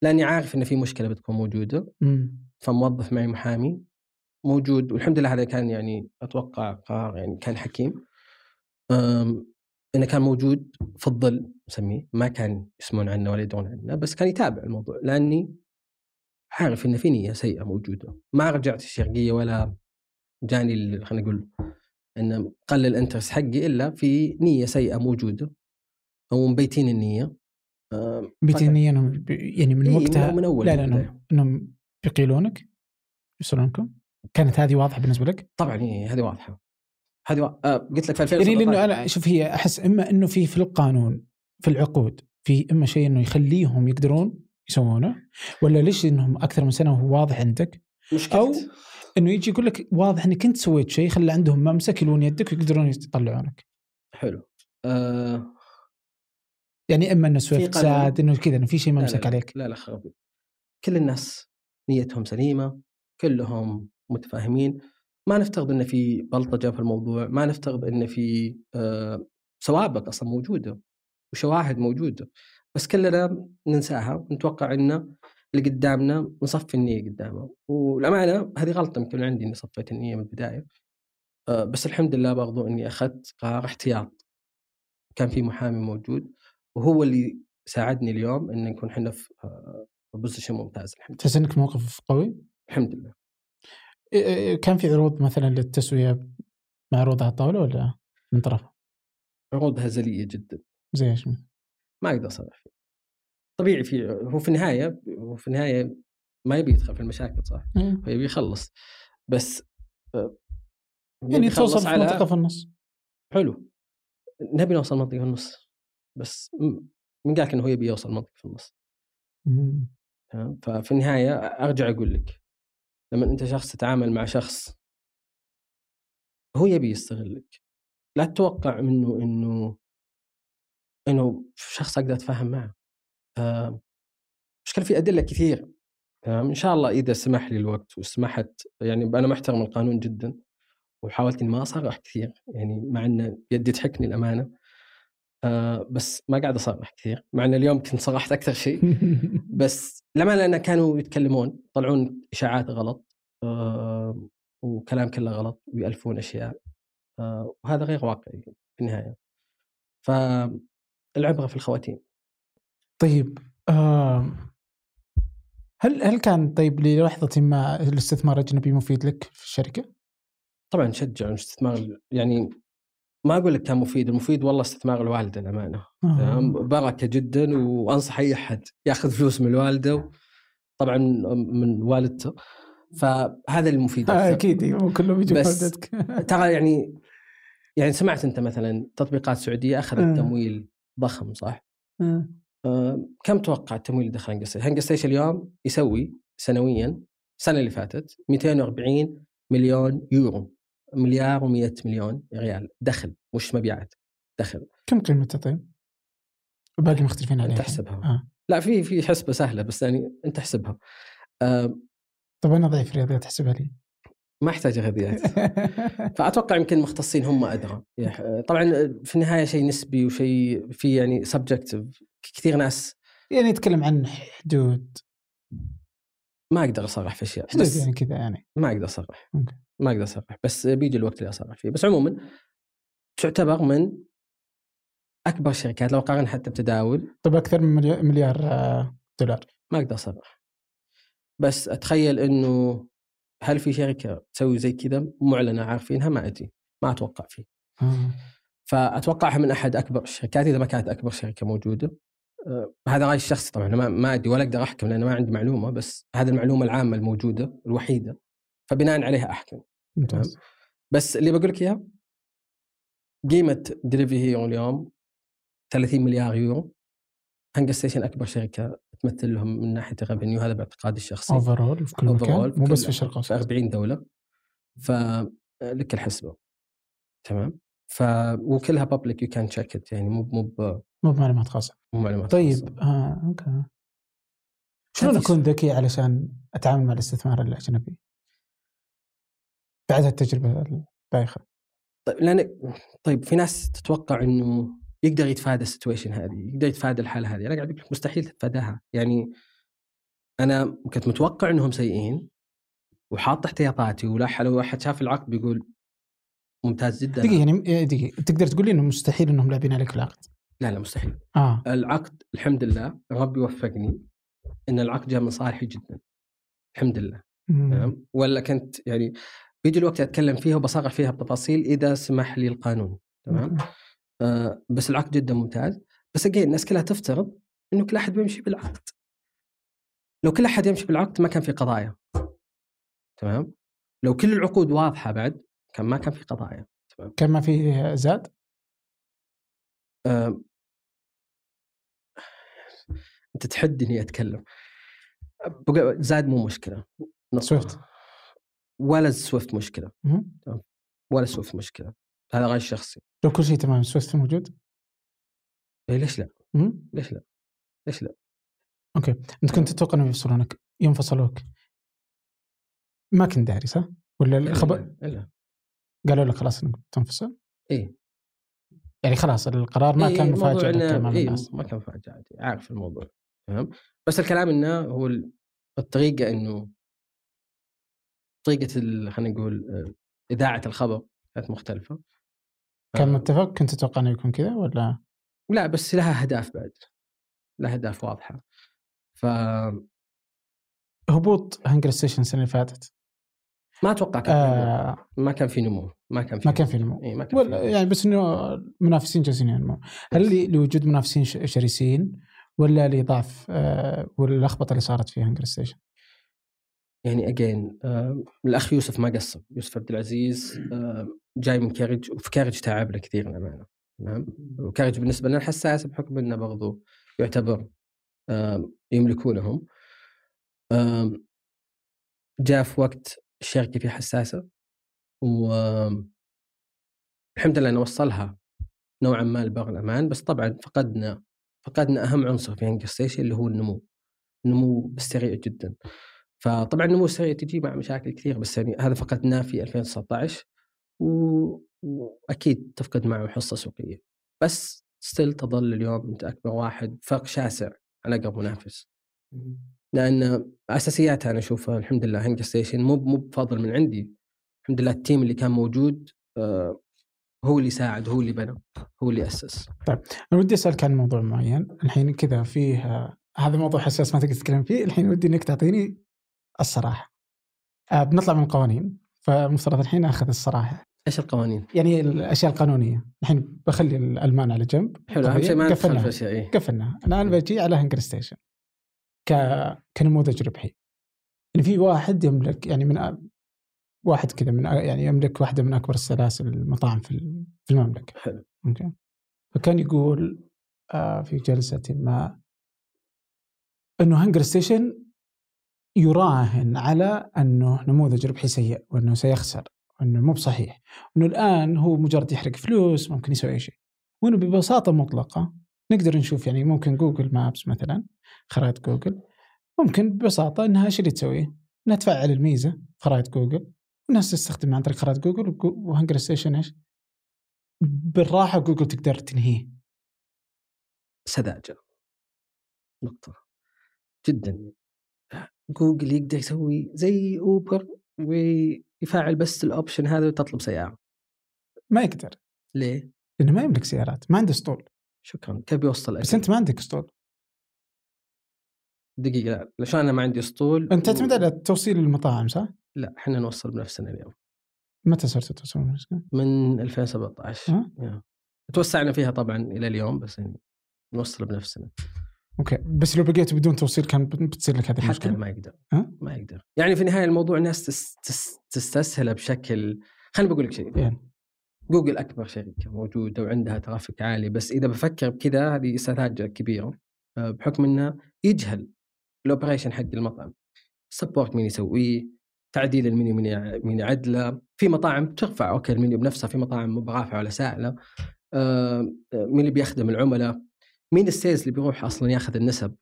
لأني عارف ان في مشكلة بتكون موجودة. مم. فموظف معي محامي موجود والحمد لله هذا كان يعني أتوقع قرار يعني كان حكيم. إنه كان موجود في الظل نسميه. ما كان يسمعون عنه ولا يدرون عنه بس كان يتابع الموضوع. لأني عارف إن في نية سيئة موجودة ما رجعت الشرقية ولا جاني خلينا نقول انه قل ال interest حقي إلا في نية سيئة موجودة أو مبيتين النية أم، بيتي النية إنهم بي- يعني من إيه، وقتها من أول لا لا. إنهم إنهم بيقيلونك يوصلونكم كانت هذه واضحة بالنسبة لك؟ طبعا إيه، هذه واضحة هذه. آه قلت لك في 2017 يعني لأنه أنا شوف هي أحس إما إنه في في القانون في العقود في إما شيء إنه يخليهم يقدرون يسوونه؟ ولا ليش إنهم أكثر من سنة وهو واضح عندك؟ مشكلة. أو- إنه يجي يقول لك واضح إنك انت سويت شيء خلى عندهم ممسك يلون يدك ويقدرون يطلعونك. حلو. آه. يعني إما إنه قانون. فساد إنه كذا إنه في شيء ممسك لا لا. عليك. لا لا خرابي. كل الناس نيتهم سليمة كلهم متفاهمين. ما نفترض إن في بلطجة في الموضوع ما نفترض إن في آه سوابق أصلا موجودة وشواهد موجودة. بس كلنا ننساها ونتوقع ان اللي قدامنا نصفي النية قدامه والأمانة هذه غلطة يمكن عندي إني صفيت النية من البداية آه، بس الحمد لله برضو إني أخذت قرار احتياط كان في محامي موجود وهو اللي ساعدني اليوم إن نكون إحنا في في بوزيشن ممتاز الحمد لله تحس إنك موقف قوي؟ الحمد لله كان في عروض مثلا للتسوية معروضه على الطاولة ولا من طرفه؟ عروض هزلية جدا زي إيش؟ ما أقدر أصرح فيه. طبيعي في هو في النهاية هو في النهاية ما يبي يدخل في المشاكل صح. هو يبي يخلص. بس آه، يعني توصل في منطقة في النص. حلو. نبي نوصل منطقة في النص. بس من قال إنه هو يبي يوصل منطقة في النص. تمام؟ ففي النهاية أرجع أقول لك لما أنت شخص تتعامل مع شخص هو يبي يستغلك. لا تتوقع منه إنه إنه شخص أقدر أتفاهم معه. آه، مشكلة في أدلة كثير. تمام إن شاء الله إذا سمح لي الوقت وسمحت يعني أنا محترم القانون جدا وحاولت إني ما أصرح كثير يعني مع إن يدي تحكني الأمانة. آه بس ما قاعد أصرح كثير مع إن اليوم كنت صرحت أكثر شيء. [laughs] بس لما لأن كانوا يتكلمون يطلعون إشاعات غلط. آه وكلام كله غلط ويألفون أشياء. آه وهذا غير واقعي في النهاية. فالعبره في الخواتيم طيب آم، هل هل كان طيب للحظة ما الاستثمار الأجنبي مفيد لك في الشركة؟ طبعا نشجع الاستثمار يعني ما أقول لك كان مفيد المفيد والله استثمار الوالدة الأمانة؟ آه. بركة جدا وأنصح أي أحد يأخذ فلوس من الوالدة طبعا منول داتا فهذا المفيد آه،. أكيد مو كلهم يجون بس- ول داتك [laughs] ترى يعني يعني سمعت أنت مثلا تطبيقات سعودية أخذت آه. تمويل ضخم صح؟ آه. آه، كم توقع التمويل اللي دخل هنجر؟ هنجر ستيشن اليوم يسوي سنويا السنة اللي فاتت 240 مليون يورو مليار و100 مليون ريال دخل مش مبيعات دخل كم قيمته طيب؟ الباقي مختلفين عليها انت احسبها آه. لا في في حسبة سهلة بس يعني أنت احسبها آه، طب أنا ضعيف رياضيات احسبها لي ما أحتاج غذيات [laughs] فأتوقع يمكن المختصين هم أدرى. طبعا في النهاية شيء نسبي وشيء في يعني سبجكتيف كثير ناس يعني نتكلم عن حدود. ما أقدر أصرح في أشياء حدود يعني كذا يعني. ما أقدر أصرح. ما أقدر أصرح بس بيجي الوقت اللي أصرح فيه. بس عموما تعتبر من أكبر الشركات لو قارن حتى بتداول. طب أكثر من مليار, مليار آه، دولار. ما أقدر أصرح. بس أتخيل إنه هل في شركه تسوي زي كذا معلنة عارفينها؟ ما أدري. ما أتوقع فيه. آه. فأتوقعها من أحد أكبر الشركات إذا ما كانت أكبر شركة موجودة. أه، هذا رأيي الشخصي طبعا. ما ما أدري ولا أقدر أحكم لأن ما عندي معلومة بس هذه المعلومة العامة الموجودة الوحيدة. فبناء عليها أحكم. ممتاز. بس اللي بقول لك اياه قيمة دليفري هيرو اليوم 30 مليار يورو. هنجر ستيشن أكبر شركة. تمثل لهم من ناحية ال revenue هذا باعتقادي الشخصي. overall في كل مكان مو بس في الشرق في الاوسط 40 دوله فلك الحسبة. تمام؟ ف وكلها public you can check it يعني مو مو مو بمعلومات خاصة. مو معلومات خاصة. طيب آه، أوكي. شلون أكون ذكي علشان أتعامل مع الاستثمار الأجنبي؟ بعد التجربه البايخة. طيب لأن طيب في ناس تتوقع إنه يقدر يتفادى السيتويشن هذه يقدر يتفادى الحالة هذه. أنا قاعد أقول لك مستحيل تتفاداها. يعني أنا كنت متوقع إنهم سيئين وحاط احتياطاتي ولا لو احد شاف العقد بيقول ممتاز جدا. دقيقة يعني إيه، دقيقة. تقدر تقول لي إنه مستحيل إنهم لاعبين عليك العقد؟ لا لا مستحيل. آه. العقد الحمد لله ربي وفقني إن العقد جاء من صالحي جدا. الحمد لله. تمام؟ ولا كنت يعني بيجي الوقت أتكلم فيها وبصغر فيها بتفاصيل إذا سمح لي القانون. تمام؟ آه بس العقد جدا ممتاز. بس اجين الناس كلها تفترض إنه كل أحد بيمشي بالعقد. لو كل أحد يمشي بالعقد ما كان في قضايا. تمام؟ لو كل العقود واضحة بعد كان ما كان في قضايا. كان ما في زاد؟ آه. أنت تحدني أتكلم. زاد مو مشكلة. سويفت. ولا سويفت مشكلة. ولا سويفت مشكلة. هذا راي شخصي. لو كل شيء تمام سويفت موجود إيه ليش لا؟ مم. ليش لا؟ ليش لا؟ أنت كنت تتوقع انهم يفصلونك يوم فصلوك ما كنت داري صح؟ ولا الخبر إلا. قالوا لك خلاص إنك تنفصل؟ إيه يعني خلاص القرار ما إيه كان مفاجاه إيه الناس ما كان مفاجأة عارف الموضوع تمام بس الكلام إنه هو ال- الطريقة إنه طريقة خلينا نقول آه، إذاعة الخبر كانت مختلفة كان متفق؟ كنت تتوقع إنه يكون كذا ولا؟ لا بس لها أهداف بعد. لها أهداف واضحة. ف هبوط هنجر ستيشن السنة اللي فاتت. ما أتوقع كان نمو. آه. ما كان في نمو. ما كان في ما كان في نمو. إيه ما كان في يعني بس إنه المنافسين جالسين ينمو هل لوجود منافسين شرسين ولا لضعف آه واللخبطة اللي صارت في هنجر ستيشن؟ يعني again الأخ يوسف ما قصر يوسف عبد العزيز جاي من كارتج وفي كارتج تعبنا كثير للأمانة تمام؟ وكارج بالنسبة لنا حساس بحكم إنه برضو يعتبر يملكونهم. جاء في وقت الشركة فيه حساسة و الحمد لله إنه وصلها نوعا ما لبر الأمان بس طبعا فقدنا فقدنا أهم عنصر في هنجر ستيشن اللي هو النمو النمو سريع جدا. فطبعا النمو السريع تجي مع مشاكل كثير بس يعني هذا فقدناه في 2019 و... وأكيد تفقد معه حصة سوقية. بس still تظل اليوم انت اكبر واحد فرق شاسع عن اقرب منافس. لأن أساسياتها أنا أشوفها الحمد لله هنجر ستيشن مو مو بفضل من عندي. الحمد لله ال team اللي كان موجود آه، هو اللي ساعد هو اللي بنى هو اللي أسس. أنا ودي أسألك عن موضوع معين. الحين كذا فيه آه، هذا موضوع حساس ما تقدر تتكلم فيه. الحين ودي إنك تعطيني الصراحة. آه بنطلع من القوانين. فمفترض الحين أخذ الصراحة. إيش القوانين؟ يعني الأشياء القانونية. الحين بخلي الالمان على جنب. حلو أهم. شيء ما. في اشياء إيه. قفلنا الان بجي على هنجر ستيشن ك... كنموذج ربحي. يعني في واحد يملك يعني من واحد كذا من يعني يملك واحدة من أكبر السلاسل المطاعم في في المملكة. حلو. أوكي. فكان يقول آه في جلسة ما إنه هنجر ستيشن يراهن على أنه نموذج ربحي سيء وأنه سيخسر وأنه مو بصحيح وأنه الآن هو مجرد يحرق فلوس ممكن يسوي أي شيء. وأنه ببساطة مطلقة نقدر نشوف يعني ممكن جوجل Maps مثلا خرائط جوجل ممكن ببساطة إنها إيش اللي تسويه؟ إنها تفعل الميزة خرائط جوجل والناس تستخدمها عن طريق خرائط جوجل وهنجر ستيشن إيش؟ بالراحة جوجل تقدر تنهيه. سذاجة. نقطة. جدا. جوجل يقدر يسوي زي أوبر ويفعل بس ال option هذا وتطلب سيارة ما يقدر ليه؟ لأنه ما يملك سيارات ما عنده اسطول شكرا كيف بيوصل بس؟ أنت ما عندك اسطول دقيقة لا عشان أنا ما عندي اسطول أنت تعتمد على توصيل المطاعم صح؟ لا إحنا نوصل بنفسنا اليوم متى صرت توصل بنفسك؟ من 2017 ها؟ yeah. توسعنا فيها طبعا إلى اليوم بس يعني نوصل بنفسنا أوكي. بس لو بقيت بدون توصيل كان بتصير لك هذه حتى المشكلة. ما يقدر. ها؟ ما يقدر. يعني في النهاية الموضوع الناس تس تس تستسهله بشكل خليني بقول لك شيء. يعني جوجل أكبر شركة موجودة وعندها traffic عالي بس إذا بفكر بكذا هذه سذاجه كبيرة آه، بحكم انه يجهل ال operation حق المطعم. support مين يسويه تعديل المنيو مين يع- مين يعدله. في مطاعم ترفع أوكي المنيو بنفسها في مطاعم مو برافعه ولا سائله آه، آه، مين اللي بيخدم العملاء. مين ال sales اللي بيروح أصلا ياخذ النسب؟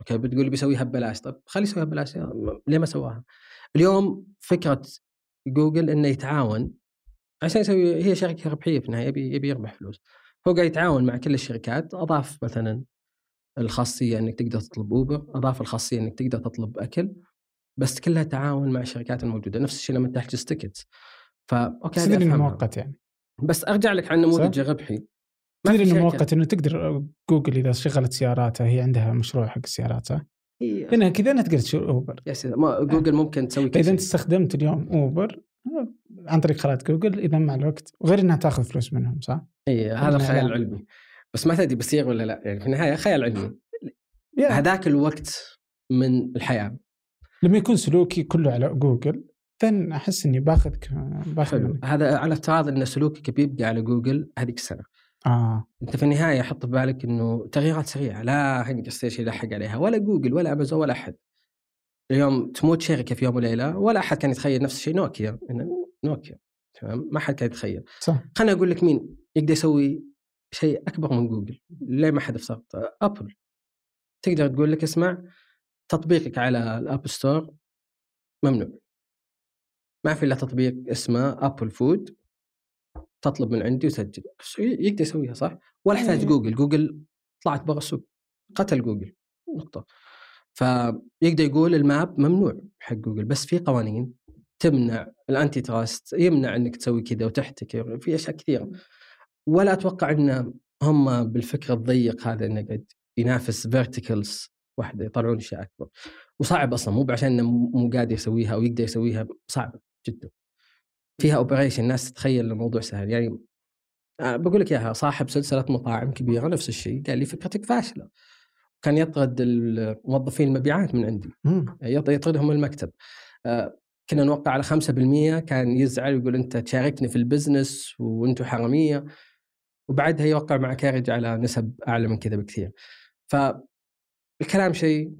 أوكي بتقول بيسويها ببلاش طب خليه يسويها ببلاش ليه ما سواها؟ اليوم فكرة جوجل إنه يتعاون عشان يسوي هي شركة ربحية في النهاية يبي يبي يربح فلوس. هو قاعد يتعاون مع كل الشركات أضاف مثلا الخاصية إنك تقدر تطلب اوبر أضاف الخاصية إنك تقدر تطلب أكل بس كلها تعاون مع الشركات الموجودة. نفس الشيء لما تحجز tickets فا أوكي مؤقت يعني. بس أرجع لك عن نموذج ربحي. تدري إنه مؤقت إنه تقدر جوجل إذا شغلت سياراتها هي عندها مشروع حق السيارات إيه. لانها كذا انها تقدر تشوف اوبر يا سيدي ما جوجل ممكن تسوي كذا. اذا أنت استخدمت اليوم اوبر عن طريق خرائط جوجل إذا مع الوقت وغير إنها تأخذ فلوس منهم صح؟ اي هذا خيال علمي. بس ما تدري بيصير ولا لا. يعني في النهاية خيال علمي. هذاك الوقت من الحياة. لما يكون سلوكي كله على جوجل then أحس إني باخذك باخذ هذا على افتراض إن سلوكك بيبقى على جوجل هذيك السنة. آه. أنت في النهاية حط في بالك إنه تغييرات سريعة لا هنجر ستيشن يلحق عليها؟ ولا جوجل ولا امازون ولا أحد. اليوم تموت شركة في يوم وليلة ولا أحد كان يتخيل نفس الشيء نوكيا. نوكيا. تمام؟ ما حد كان يتخيل. صح. خليني أقول لك مين يقدر يسوي شيء أكبر من جوجل ليه ما حد فرط ابل تقدر تقول لك اسمع تطبيقك على ال App Store ممنوع. ما في إلا تطبيق اسمه ابل food تطلب من عندي وسجل يقدر يسويها صح؟ ولا يحتاج جوجل. جوجل طلعت برا السوق. قتل جوجل. نقطة. فيقدر يقول ال map ممنوع حق جوجل. بس في قوانين تمنع ال antitrust يمنع إنك تسوي كذا وتحتكر في أشياء كثيرة. ولا أتوقع إن هم بالفكر الضيق هذا إنه قاعد ينافس verticals واحدة يطلعون أشياء أكبر. وصعب أصلا مو بعشان إنه مو قادر يسويها أو يقدر يسويها صعب جدا. فيها operation الناس تتخيل الموضوع سهل. يعني آه، بقول لك إياها صاحب سلسلة مطاعم كبيرة نفس الشيء قال لي فكرتك فاشلة. كان يطرد الموظفين المبيعات من عندي. يطردهم المكتب. آه، كنا نوقع على 5% كان يزعل ويقول أنت تشاركني في ال business وأنتم حرامية. وبعدها يوقع مع كارج على نسب أعلى من كذا بكثير. فالكلام شيء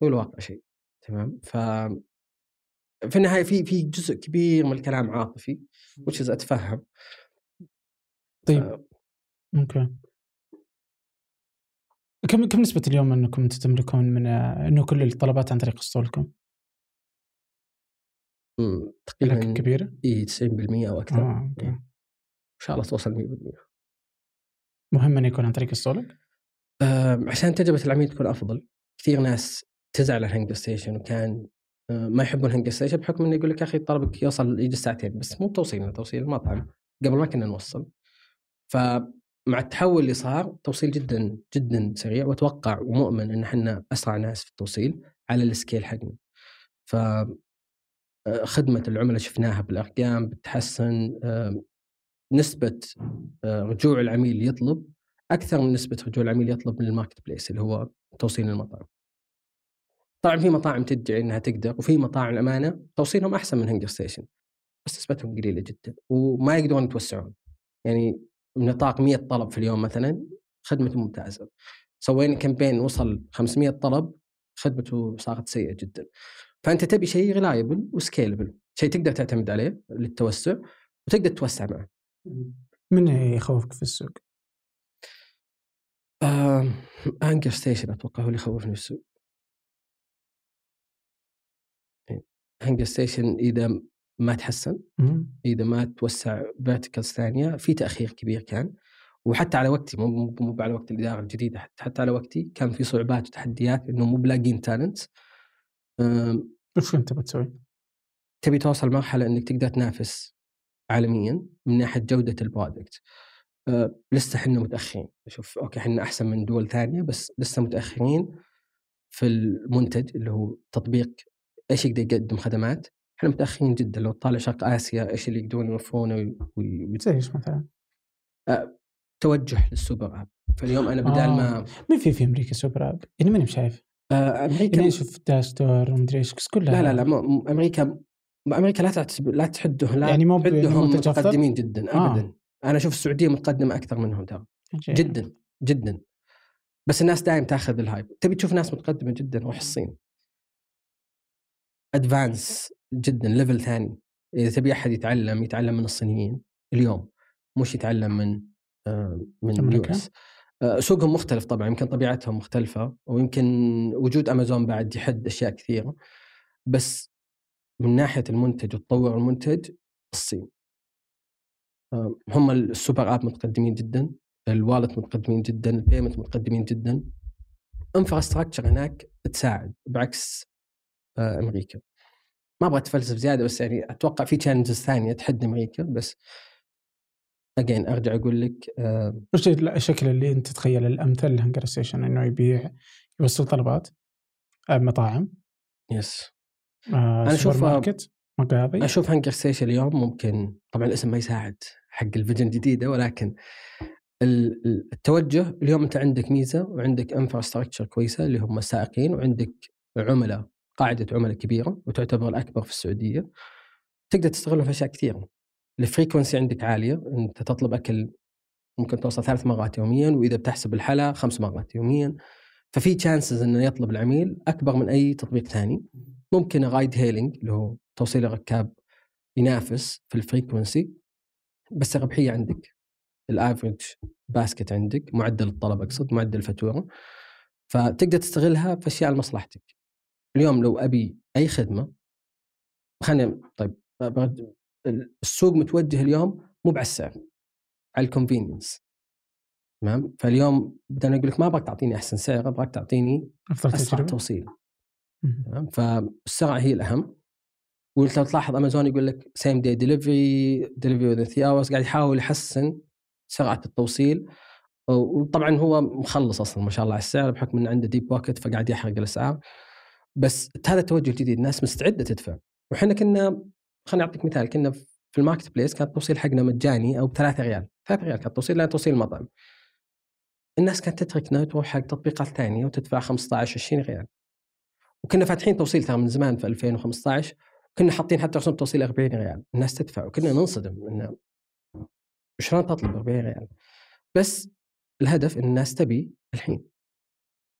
والواقع شيء. تمام؟ ف في النهاية في في جزء كبير من الكلام عاطفي وش أتفهم طيب ف... أوكي كم كم نسبة اليوم إنكم تملكون من إنه كل الطلبات عن طريق اسطولكم؟ تقريبا كبيرة؟ إي 90% أو أكثر آه، أوكي. إن شاء الله توصل 100% مهم إنه يكون عن طريق اسطولك؟ آه عشان تجربة العميل تكون أفضل كثير ناس تزعل الهنجر ستيشن وكان ما يحبون الهنجر ستيشن بحكم إنه يقول لك يا أخي طلبك يوصل يجي ساعتين بس مو توصيل توصيل المطعم قبل ما كنا نوصل. فمع التحول اللي صار توصيل جدا جدا سريع. وأتوقع ومؤمن إن إحنا أسرع ناس في التوصيل على ال scale حقنا. ف آه، خدمة العملاء شفناها بالأرقام بتحسن نسبة آه، رجوع العميل يطلب أكثر من نسبة رجوع العميل يطلب من ال marketplace اللي هو توصيل المطعم. طبعا في مطاعم تدعي إنها تقدر وفي مطاعم الامانه توصيلهم أحسن من هنجر ستيشن بس نسبتهم قليلة جدا وما يقدرون يتوسعون. يعني من نطاق 100 طلب في اليوم مثلا خدمته ممتازة. سوينا campaign وصل 500 طلب خدمته صارت سيئة جدا. فأنت تبي شيء reliable و scalable شيء تقدر تعتمد عليه للتوسع وتقدر توسع معه. من يخوفك في السوق؟ آه، هنقر ستيشن أتوقع هو اللي يخوفني في السوق. هنجر ستيشن إذا ما تحسن إذا ما توسع verticals ثانية في تأخير كبير كان. وحتى على وقتي مو مو على وقت الإدارة الجديدة حتى, حتى على وقتي كان في صعوبات وتحديات إنه مو بلاقين talent وش أنت بتسوي؟ تبي توصل مرحلة إنك تقدر تنافس عالميا من ناحية جودة ال product أه لسه إحنا متأخرين. شوف أوكي إحنا أحسن من دول ثانية بس لسه متأخرين في المنتج اللي هو تطبيق إيش يقدر يقدم خدمات؟ إحنا متأخرين جدا لو تطالع شرق آسيا إيش اللي يقدرون يوفرونه زي إيش مثلا؟ أه توجه لل super app. فاليوم أنا بدال آه. ما مين في في أمريكا super app؟ يعني ماني شايف آه أمريكا يعني أشوف داش ستور ومدري إيش كلها لا لا لا أمريكا أمريكا لا تعتب لا تحدهم لا يعني مو تحدهم متقدمين جدا آه. ابدا. أنا أشوف السعودية متقدمة أكثر منهم ترى. جدا جدا. بس الناس دائما تأخذ ال hype تبي تشوف ناس متقدمة جدا روح الصين. advanced جدا level ثاني. إذا تبي أحد يتعلم يتعلم من الصينيين اليوم مش يتعلم من آه من US آه سوقهم مختلف طبعا يمكن طبيعتهم مختلفة ويمكن وجود امازون بعد يحد أشياء كثيرة. بس من ناحية المنتج وتطور المنتج الصين. آه، هم ال super app متقدمين جدا ال wallet متقدمين جدا ال payment متقدمين جدا. infrastructure هناك تساعد بعكس أمريكا. ما أبغى أتفلسف زيادة بس يعني أتوقع في challenges ثانية تحد أمريكا بس again أرجع أقول لك آه الشكل اللي أنت تتخيل الأمثل لهنجر ستيشن إنه يبيع يوصل طلبات آه مطاعم. yes آه أنا أشوف- market مقاضي أشوف هانجر ستيشن اليوم ممكن طبعا الاسم ما يساعد حق ال vision الجديدة ولكن ال- ال- التوجه اليوم أنت عندك ميزة وعندك infrastructure كويسة اللي هم السائقين وعندك عملاء. قاعدة عملاء كبيرة وتعتبر الأكبر في السعودية. تقدر تستغلهم في أشياء كثيرة. ال frequency عندك عالية. أنت تطلب أكل ممكن توصل ثلاث مرات يوميا وإذا بتحسب الحلا خمس مرات يوميا. ففي chances إنه يطلب العميل أكبر من أي تطبيق ثاني. ممكن ride hailing اللي هو توصيل الركاب ينافس في ال frequency بس الربحية عندك. ال average basket عندك. معدل الطلب أقصد معدل الفاتورة. فتقدر تستغلها في أشياء لمصلحتك. اليوم لو أبي أي خدمة خلينا طيب السوق متوجه اليوم مو على السعر على ال convenience تمام؟ فاليوم بدل أقول لك ما أبغاك تعطيني أحسن سعر أبغاك تعطيني أفضل أسرع تجربة. توصيل. تمام؟ فالسرعة هي الأهم. وأنت لو تلاحظ امازون يقول لك same day delivery delivery within 3 hours قاعد يحاول يحسن سرعة التوصيل. وطبعا هو مخلص أصلا ما شاء الله على السعر بحكم إنه عنده deep pocket فقاعد يحرق الأسعار. بس هذا التوجه الجديد الناس مستعدة تدفع. وحنا كنا خليني أعطيك مثال كنا في ال marketplace كان التوصيل حقنا مجاني أو ب 3 ريال. 3 ريال كان التوصيل لأن توصيل المطعم الناس كانت تتركنا وتروح حق تطبيقات ثانية وتدفع 15 20 ريال. وكنا فاتحين توصيل ترى من زمان في 2015 كنا حاطين حتى رسوم توصيل 40 ريال. الناس تدفع وكنا ننصدم إنه شلون تطلب 40 ريال؟ بس الهدف إن الناس تبي الحين.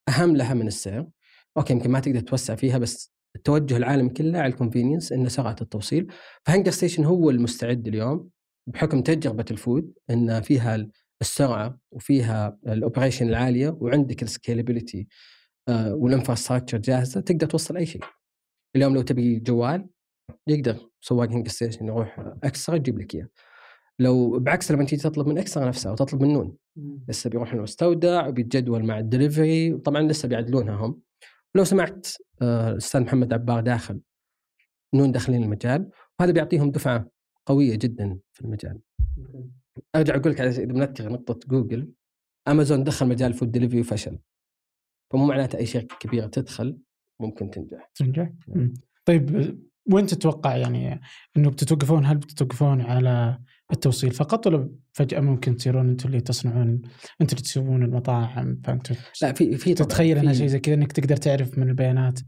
أهم لها من السعر. okay يمكن ما تقدر توسع فيها بس التوجه العالمي كله على ال convenience إنه سرعة التوصيل. فهنجر ستيشن هو المستعد اليوم بحكم تجربة ال food إن فيها السرعة وفيها ال operation العالية وعندك ال scalability وال infrastructure جاهزة تقدر توصل أي شيء. اليوم لو تبي جوال يقدر سواق هنجر ستيشن يروح اكسترا يجيب لك إياه. لو بعكس لما تيجي تطلب من اكسترا نفسها أو تطلب من نون لسه بيروح المستودع وبيتجدول مع الدليفري وطبعا لسه بيعدلونها هم. ولو سمعت آه، الأستاذ محمد العبار داخل نون داخلين المجال وهذا بيعطيهم دفعة قوية جدا في المجال. أرجع أقول لك على إذا بنذكر نقطة جوجل أمازون دخل مجال food delivery وفشل فمو معناته أي شركة كبيرة تدخل ممكن تنجح. تنجح؟ مم. طيب وين تتوقع يعني إنه بتتوقفون؟ هل بتتوقفون على التوصيل. فقط ولا فجأة ممكن تصيرون أنتم اللي تصنعون أنتم اللي تسوون المطاعم فانتم لا في في تتخيل إنها في- شيء زي كذا إنك تقدر تعرف من البيانات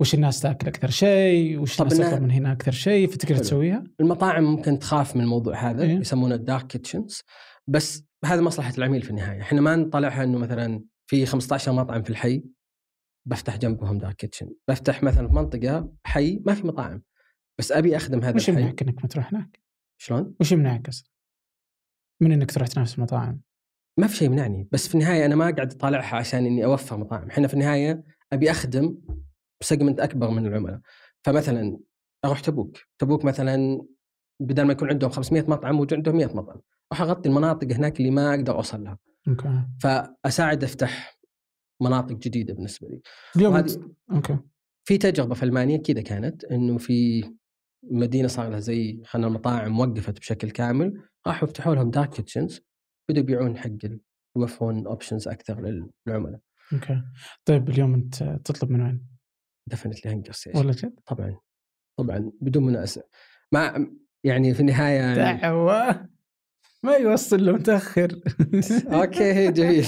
وش الناس تاكل أكثر شيء وش الناس تطلب من هنا أكثر شيء فتقدر حلو. تسويها؟ المطاعم ممكن تخاف من الموضوع هذا إيه. يسمونه الدارك كيتشنز بس هذا مصلحة العميل في النهاية. إحنا ما نطلعها إنه مثلا في 15 مطعم في الحي بفتح جنبهم dark kitchen بفتح مثلا في منطقة حي ما في مطاعم. بس أبي أخدم هذا وش الحي. إنك ما تروح هناك؟ شلون؟ وش يمنعك أصلا؟ من إنك تروح تنافس المطاعم ما في شيء يمنعني بس في النهاية أنا ما قاعد أطالعها عشان إني أوفر مطاعم. إحنا في النهاية أبي أخدم segment أكبر من العملاء. فمثلا أروح تبوك. تبوك مثلا بدل ما يكون عندهم 500 مطعم وجود عندهم 100 مطعم. راح أغطي المناطق هناك اللي ما أقدر أوصل لها. okay. فأساعد أفتح مناطق جديدة بالنسبة لي. اليوم. okay. في تجربة في ألمانيا كذا كانت إنه في مدينة صار لها زي خلينا المطاعم وقفت بشكل كامل راحوا فتحوا لهم dark kitchens بدوا يبيعون حق يوفرون options أكثر للعملاء. okay. طيب اليوم أنت تطلب من وين؟ definitely هنجر ستيشن ولا جد؟ طبعا طبعا بدون منازع ما يعني في النهاية دعوة. ما يوصل له متأخر. [laughs] أوكي جميل.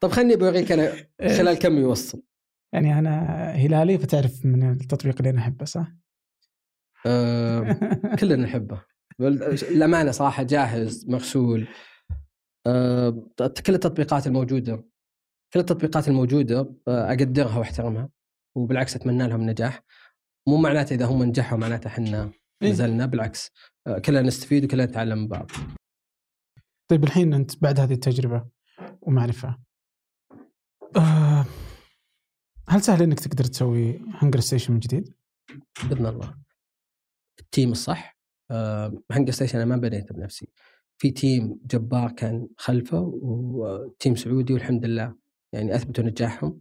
طب خليني بوريك أنا خلال كم يوصل؟ يعني أنا هلالي فتعرف من التطبيق اللي أنا أحبه صح؟ آه كلنا نحبه. الامانه صراحة جاهز مغسول. آه كل التطبيقات الموجودة كل التطبيقات الموجودة آه أقدرها وأحترمها وبالعكس أتمنى لهم النجاح مو معناته إذا هم نجحوا معناته إحنا إيه. نزلنا بالعكس آه كلنا نستفيد وكلنا نتعلم من بعض. طيب الحين أنت بعد هذه التجربة ومعرفة آه هل سهل إنك تقدر تسوي هنجر ستيشن من جديد؟ بإذن الله. ال team الصح آه، هنجر ستيشن أنا ما بنيته بنفسي. في team جبار كان خلفه و team سعودي والحمد لله يعني أثبتوا نجاحهم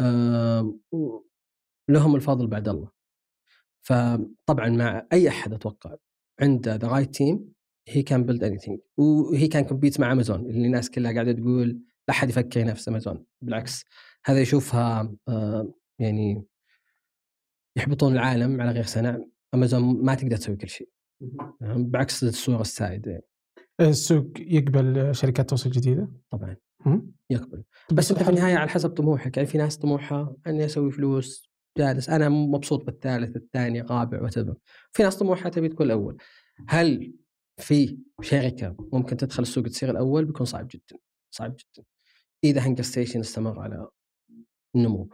آه، لهم الفضل بعد الله. فطبعا مع أي أحد أتوقع عنده the right team he can build anything و he can compete مع امازون اللي الناس كلها قاعدة تقول لا أحد يفكر ينافس امازون بالعكس هذا يشوفها آه، يعني يحبطون العالم على غير سنع امازون ما تقدر تسوي كل شيء. بعكس الصورة السائدة يعني. السوق يقبل شركات توصيل جديدة؟ طبعا؟ يقبل. بس انت في النهاية على حسب طموحك. يعني في ناس طموحها إني أسوي فلوس جالس أنا مبسوط بالثالث الثاني الرابع وتبع في ناس طموحها تبي تكون الأول. هل في شركة ممكن تدخل السوق تصير الأول؟ بيكون صعب جدا. صعب جدا. إذا هنجر ستيشن استمر على النمو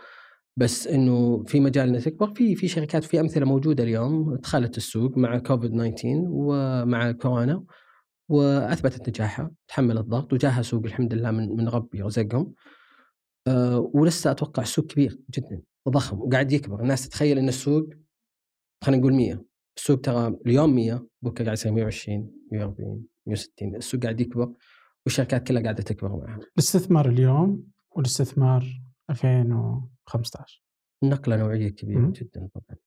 بس إنه في مجال انها تكبر في في شركات في أمثلة موجودة اليوم دخلت السوق مع كوفيد 19 ومع كورونا وأثبتت نجاحها تحملت الضغط وجاها سوق الحمد لله من من ربي رزقهم أه ولسه أتوقع السوق كبير جدا ضخم وقاعد يكبر. الناس تتخيل إن السوق خلينا نقول 100 السوق ترى اليوم 100 بكرة قاعد يصير 120 140 160 السوق قاعد يكبر والشركات كلها قاعدة تكبر معها الاستثمار اليوم والاستثمار 2015 نقلة نوعية كبيرة مم. جدا طبعا.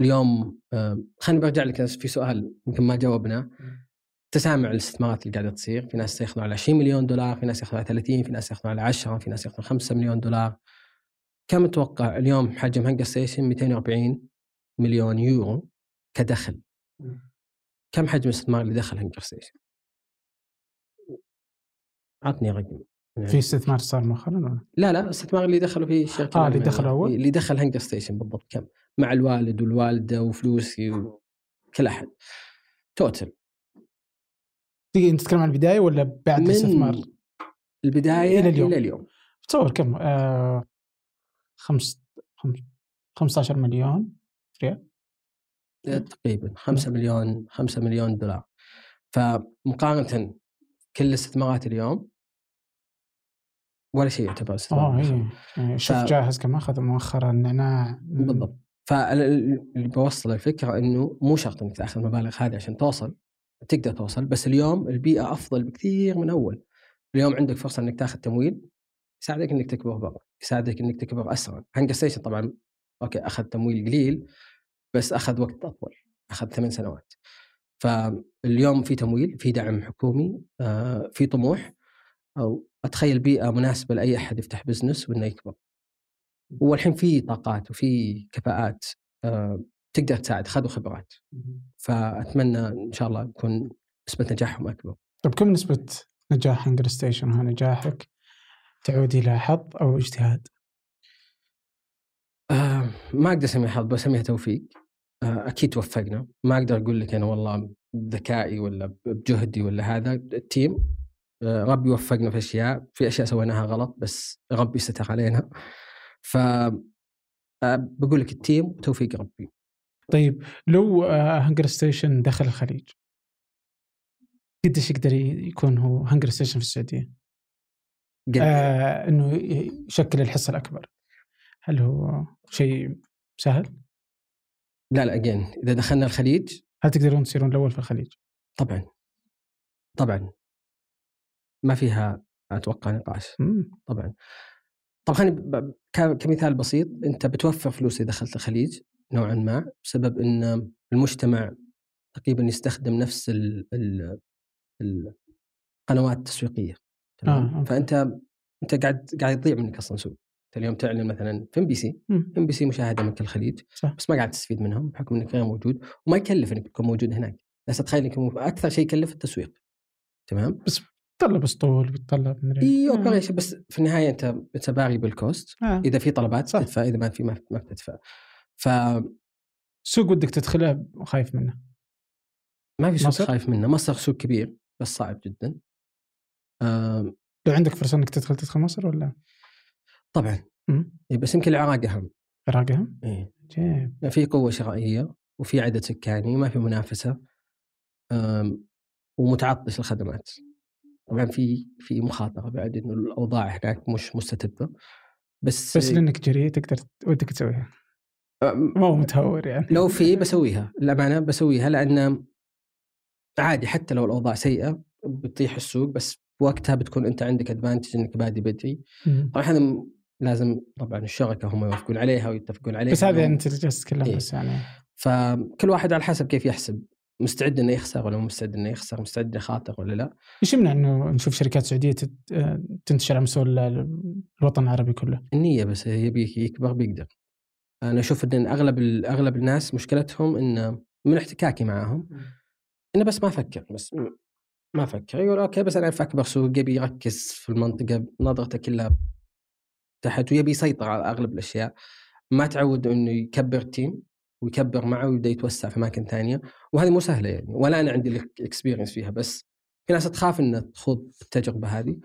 اليوم خليني برجع لك في سؤال يمكن ما جاوبنا تسامع الاستثمارات اللي قاعدة تصير. في ناس ياخذون على 20 مليون دولار في ناس ياخذون على 30 في ناس ياخذون على 10 في ناس ياخذون 5 مليون دولار. كم تتوقع اليوم حجم هنجر ستيشن 240 مليون يورو كدخل؟ كم حجم الاستثمار اللي دخل هنجر ستيشن؟ عطني رقم يعني في استثمار صار مؤخرا ولا؟ لا لا الاستثمار اللي دخلوا فيه الشركة آه، اللي. دخل أول؟ اللي دخل هنجر ستيشن بالضبط كم مع الوالد والوالدة وفلوسي وكل أحد توتل دقيقة انت تتكلم عن البداية ولا بعد من الاستثمار؟ البداية إلى اليوم. إلى اليوم تصور كم؟ آه خمس خمس 15 مليون ريال تقريبا 5 مليون 5 مليون دولار فمقارنة كل الاستثمارات اليوم ولا شيء يعتبر استثمار آه. اي. شوف ف- جاهز كم أخذ مؤخرا نعناع بالضبط فاللي بوصل الفكرة إنه مو شرط إنك تأخذ المبالغ هذه عشان توصل تقدر توصل بس اليوم البيئة أفضل بكثير من أول اليوم عندك فرصة إنك تأخذ تمويل يساعدك إنك تكبر برا يساعدك إنك تكبر أسرع هنقرستيشن طبعا okay أخذ تمويل قليل بس أخذ وقت أطول أخذ ثمان سنوات فاليوم في تمويل في دعم حكومي آه، في طموح أو أتخيل بيئة مناسبة لأي أحد يفتح business وإنه يكبر. والحين في طاقات وفي كفاءات آه، تقدر تساعد خذوا خبرات. فأتمنى إن شاء الله يكون نسبة نجاحهم أكبر. طيب كم نسبة نجاح هنقرستيشن وها نجاحك تعود إلى حظ أو اجتهاد؟ آه، ما أقدر اسميها حظ بسميها توفيق. آه، أكيد توفقنا. ما أقدر أقول لك أنا والله بذكائي ولا بجهدي ولا هذا ال team ربي وفقنا في أشياء في أشياء سويناها غلط بس ربي ستر علينا ف آه، بقول لك ال team توفيق ربي طيب لو آه، هنقرستيشن دخل الخليج قديش يقدر يكون هو هنقرستيشن في السعودية؟ قد- آه إنه يشكل الحصة الأكبر هل هو شيء سهل؟ لا لا اجين إذا دخلنا الخليج هل تقدرون تصيرون الأول في الخليج؟ طبعا طبعا ما فيها أتوقع نقاش. طبعا. طب خليني كمثال بسيط. أنت بتوفر فلوس إذا دخلت الخليج نوعا ما بسبب إن المجتمع تقريبا يستخدم نفس ال ال ال- القنوات التسويقيه تمام؟ آه،. فأنت أنت قاعد قاعد يضيع منك أصلا سوق. أنت اليوم تعلن مثلا في إم بي سي. إم بي سي مشاهدة من كل الخليج صح. بس ما قاعد تستفيد منهم بحكم إنك غير موجود وما يكلف إنك تكون موجود هناك. بس تخيل إنك أكثر شيء يكلف التسويق. تمام؟ بيتطلب اسطول بيتطلب مدري إي آه. operation بس في النهاية أنت بت pay بال cost آه. إذا في طلبات صح. تدفع إذا ما في ما بتدفع ف سوق ودك تدخله وخايف منه ما في سوق مصر؟ خايف منه مصر سوق كبير بس صعب جدا آم، لو عندك فرصة إنك تدخل تدخل مصر ولا؟ طبعا مم. إي، بس يمكن العراق أهم العراق أهم؟ إيه. جيب في قوة شرائية وفي عدد سكاني ما في منافسة ومتعطش الخدمات طبعا في في مخاطرة بعد إنه الأوضاع هناك مش مستتبة. بس بس لأنك جريء تقدر ودك تسويها. ما هو متهور يعني. لو في بسويها. للأمانة بسويها لأن عادي حتى لو الأوضاع سيئة بتطيح السوق بس وقتها بتكون أنت عندك ادفانتج إنك بادي بدري. طبعا هذا لازم طبعا الشركة هم يوافقون عليها ويتفقون عليها بس هذا أنت جالس تتكلم إيه. بس يعني. فكل واحد على حسب كيف يحسب. مستعد إنه يخسر ولا مو مستعد إنه يخسر مستعد يخاطر ولا لا؟ إيش يمنع إنه نشوف شركات سعودية آه، تنتشر على مستوى ال- الوطن العربي كله؟ النية بس يبي يكبر بيقدر. أنا أشوف إن أغلب أغلب الناس مشكلتهم ان من احتكاكي معاهم. إنه بس ما أفكر بس ما أفكر. يقول أوكي بس أنا في اكبر سوق يبي يركز في المنطقة نظرته كلها تحت ويبي يسيطر على أغلب الأشياء. ما تعود إنه يكبر team ويكبر معه ويبدأ يتوسع في أماكن ثانية وهذه مو سهلة يعني ولا أنا عندي ال experience فيها بس في ناس تخاف إنها تخوض التجربة هذه.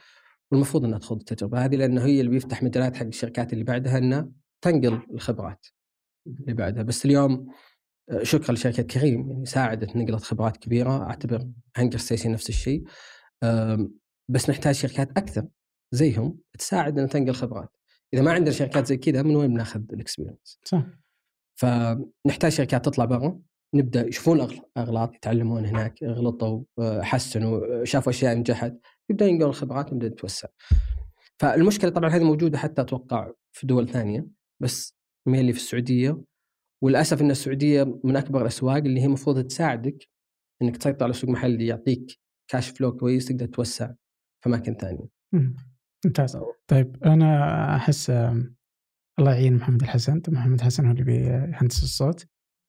والمفروض إنها تخوض التجربة هذه لأنه هي اللي بيفتح مجالات حق الشركات اللي بعدها إنها تنقل الخبرات اللي بعدها. بس اليوم آه، شكرا لشركة كريم يعني ساعدت نقلت خبرات كبيرة. أعتبر هنقرستيشن نفس الشيء. بس نحتاج شركات أكثر زيهم تساعد ان تنقل خبرات. إذا ما عندنا شركات زي كذا من وين بناخذ ال experience صح. فنحتاج شركات تطلع برا نبدأ يشوفون الاغلاط يتعلمون هناك غلطوا حسنوا شافوا أشياء نجحت يبدأ ينقل الخبرات ونبدا نتوسع فالمشكلة طبعا هذه موجودة حتى أتوقع في دول ثانية بس mainly في السعودية. وللأسف إن السعودية من أكبر الأسواق اللي هي المفروض تساعدك إنك تسيطر على سوق محلي يعطيك cash flow كويس تقدر توسع في أماكن ثانية. مم. ممتاز. طيب أنا أحس الله يعين محمد الحسن. محمد الحسن هو اللي بيهندس الصوت.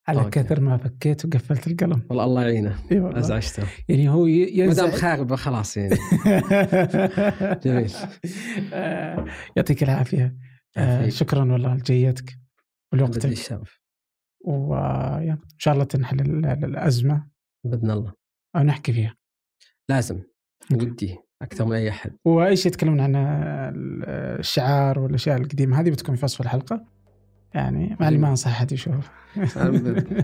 على okay. كثر ما فكيت وقفلت القلم. والله الله يعينه. ازعجته يعني هو ي- ما دام خاربه خلاص يعني. [laughs] جميل. آه، يعطيك العافية. آه،. شكرا والله لجيتك ولوقتك. الشرف. ويا إن شاء الله تنحل ال- ال- الأزمة. بإذن الله. أو نحكي فيها. لازم. ودي. أكثر من أي أحد. واي شيء يتكلمون عن الشعار والأشياء القديمة؟ هذه بتكون في وصف الحلقة. يعني مع اللي ما أنصح أحد يشوف.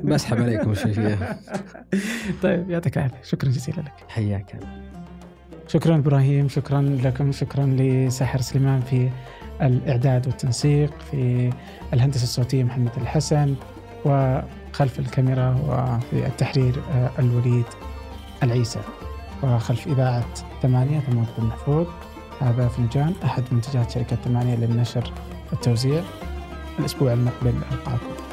بسحب عليكم شوي فيها. [laughs] طيب يعطيك العافية. شكرا جزيلا لك. حياك. شكرا إبراهيم شكرا لكم شكرا لساحر سليمان في الإعداد والتنسيق في الهندسة الصوتية محمد الحسن وخلف الكاميرا وفي التحرير آه، الوليد العيسى. وخلف إذاعة ثمانية ثمود بن محفوظ. هذا فنجان أحد منتجات شركة ثمانية للنشر والتوزيع الأسبوع المقبل القادم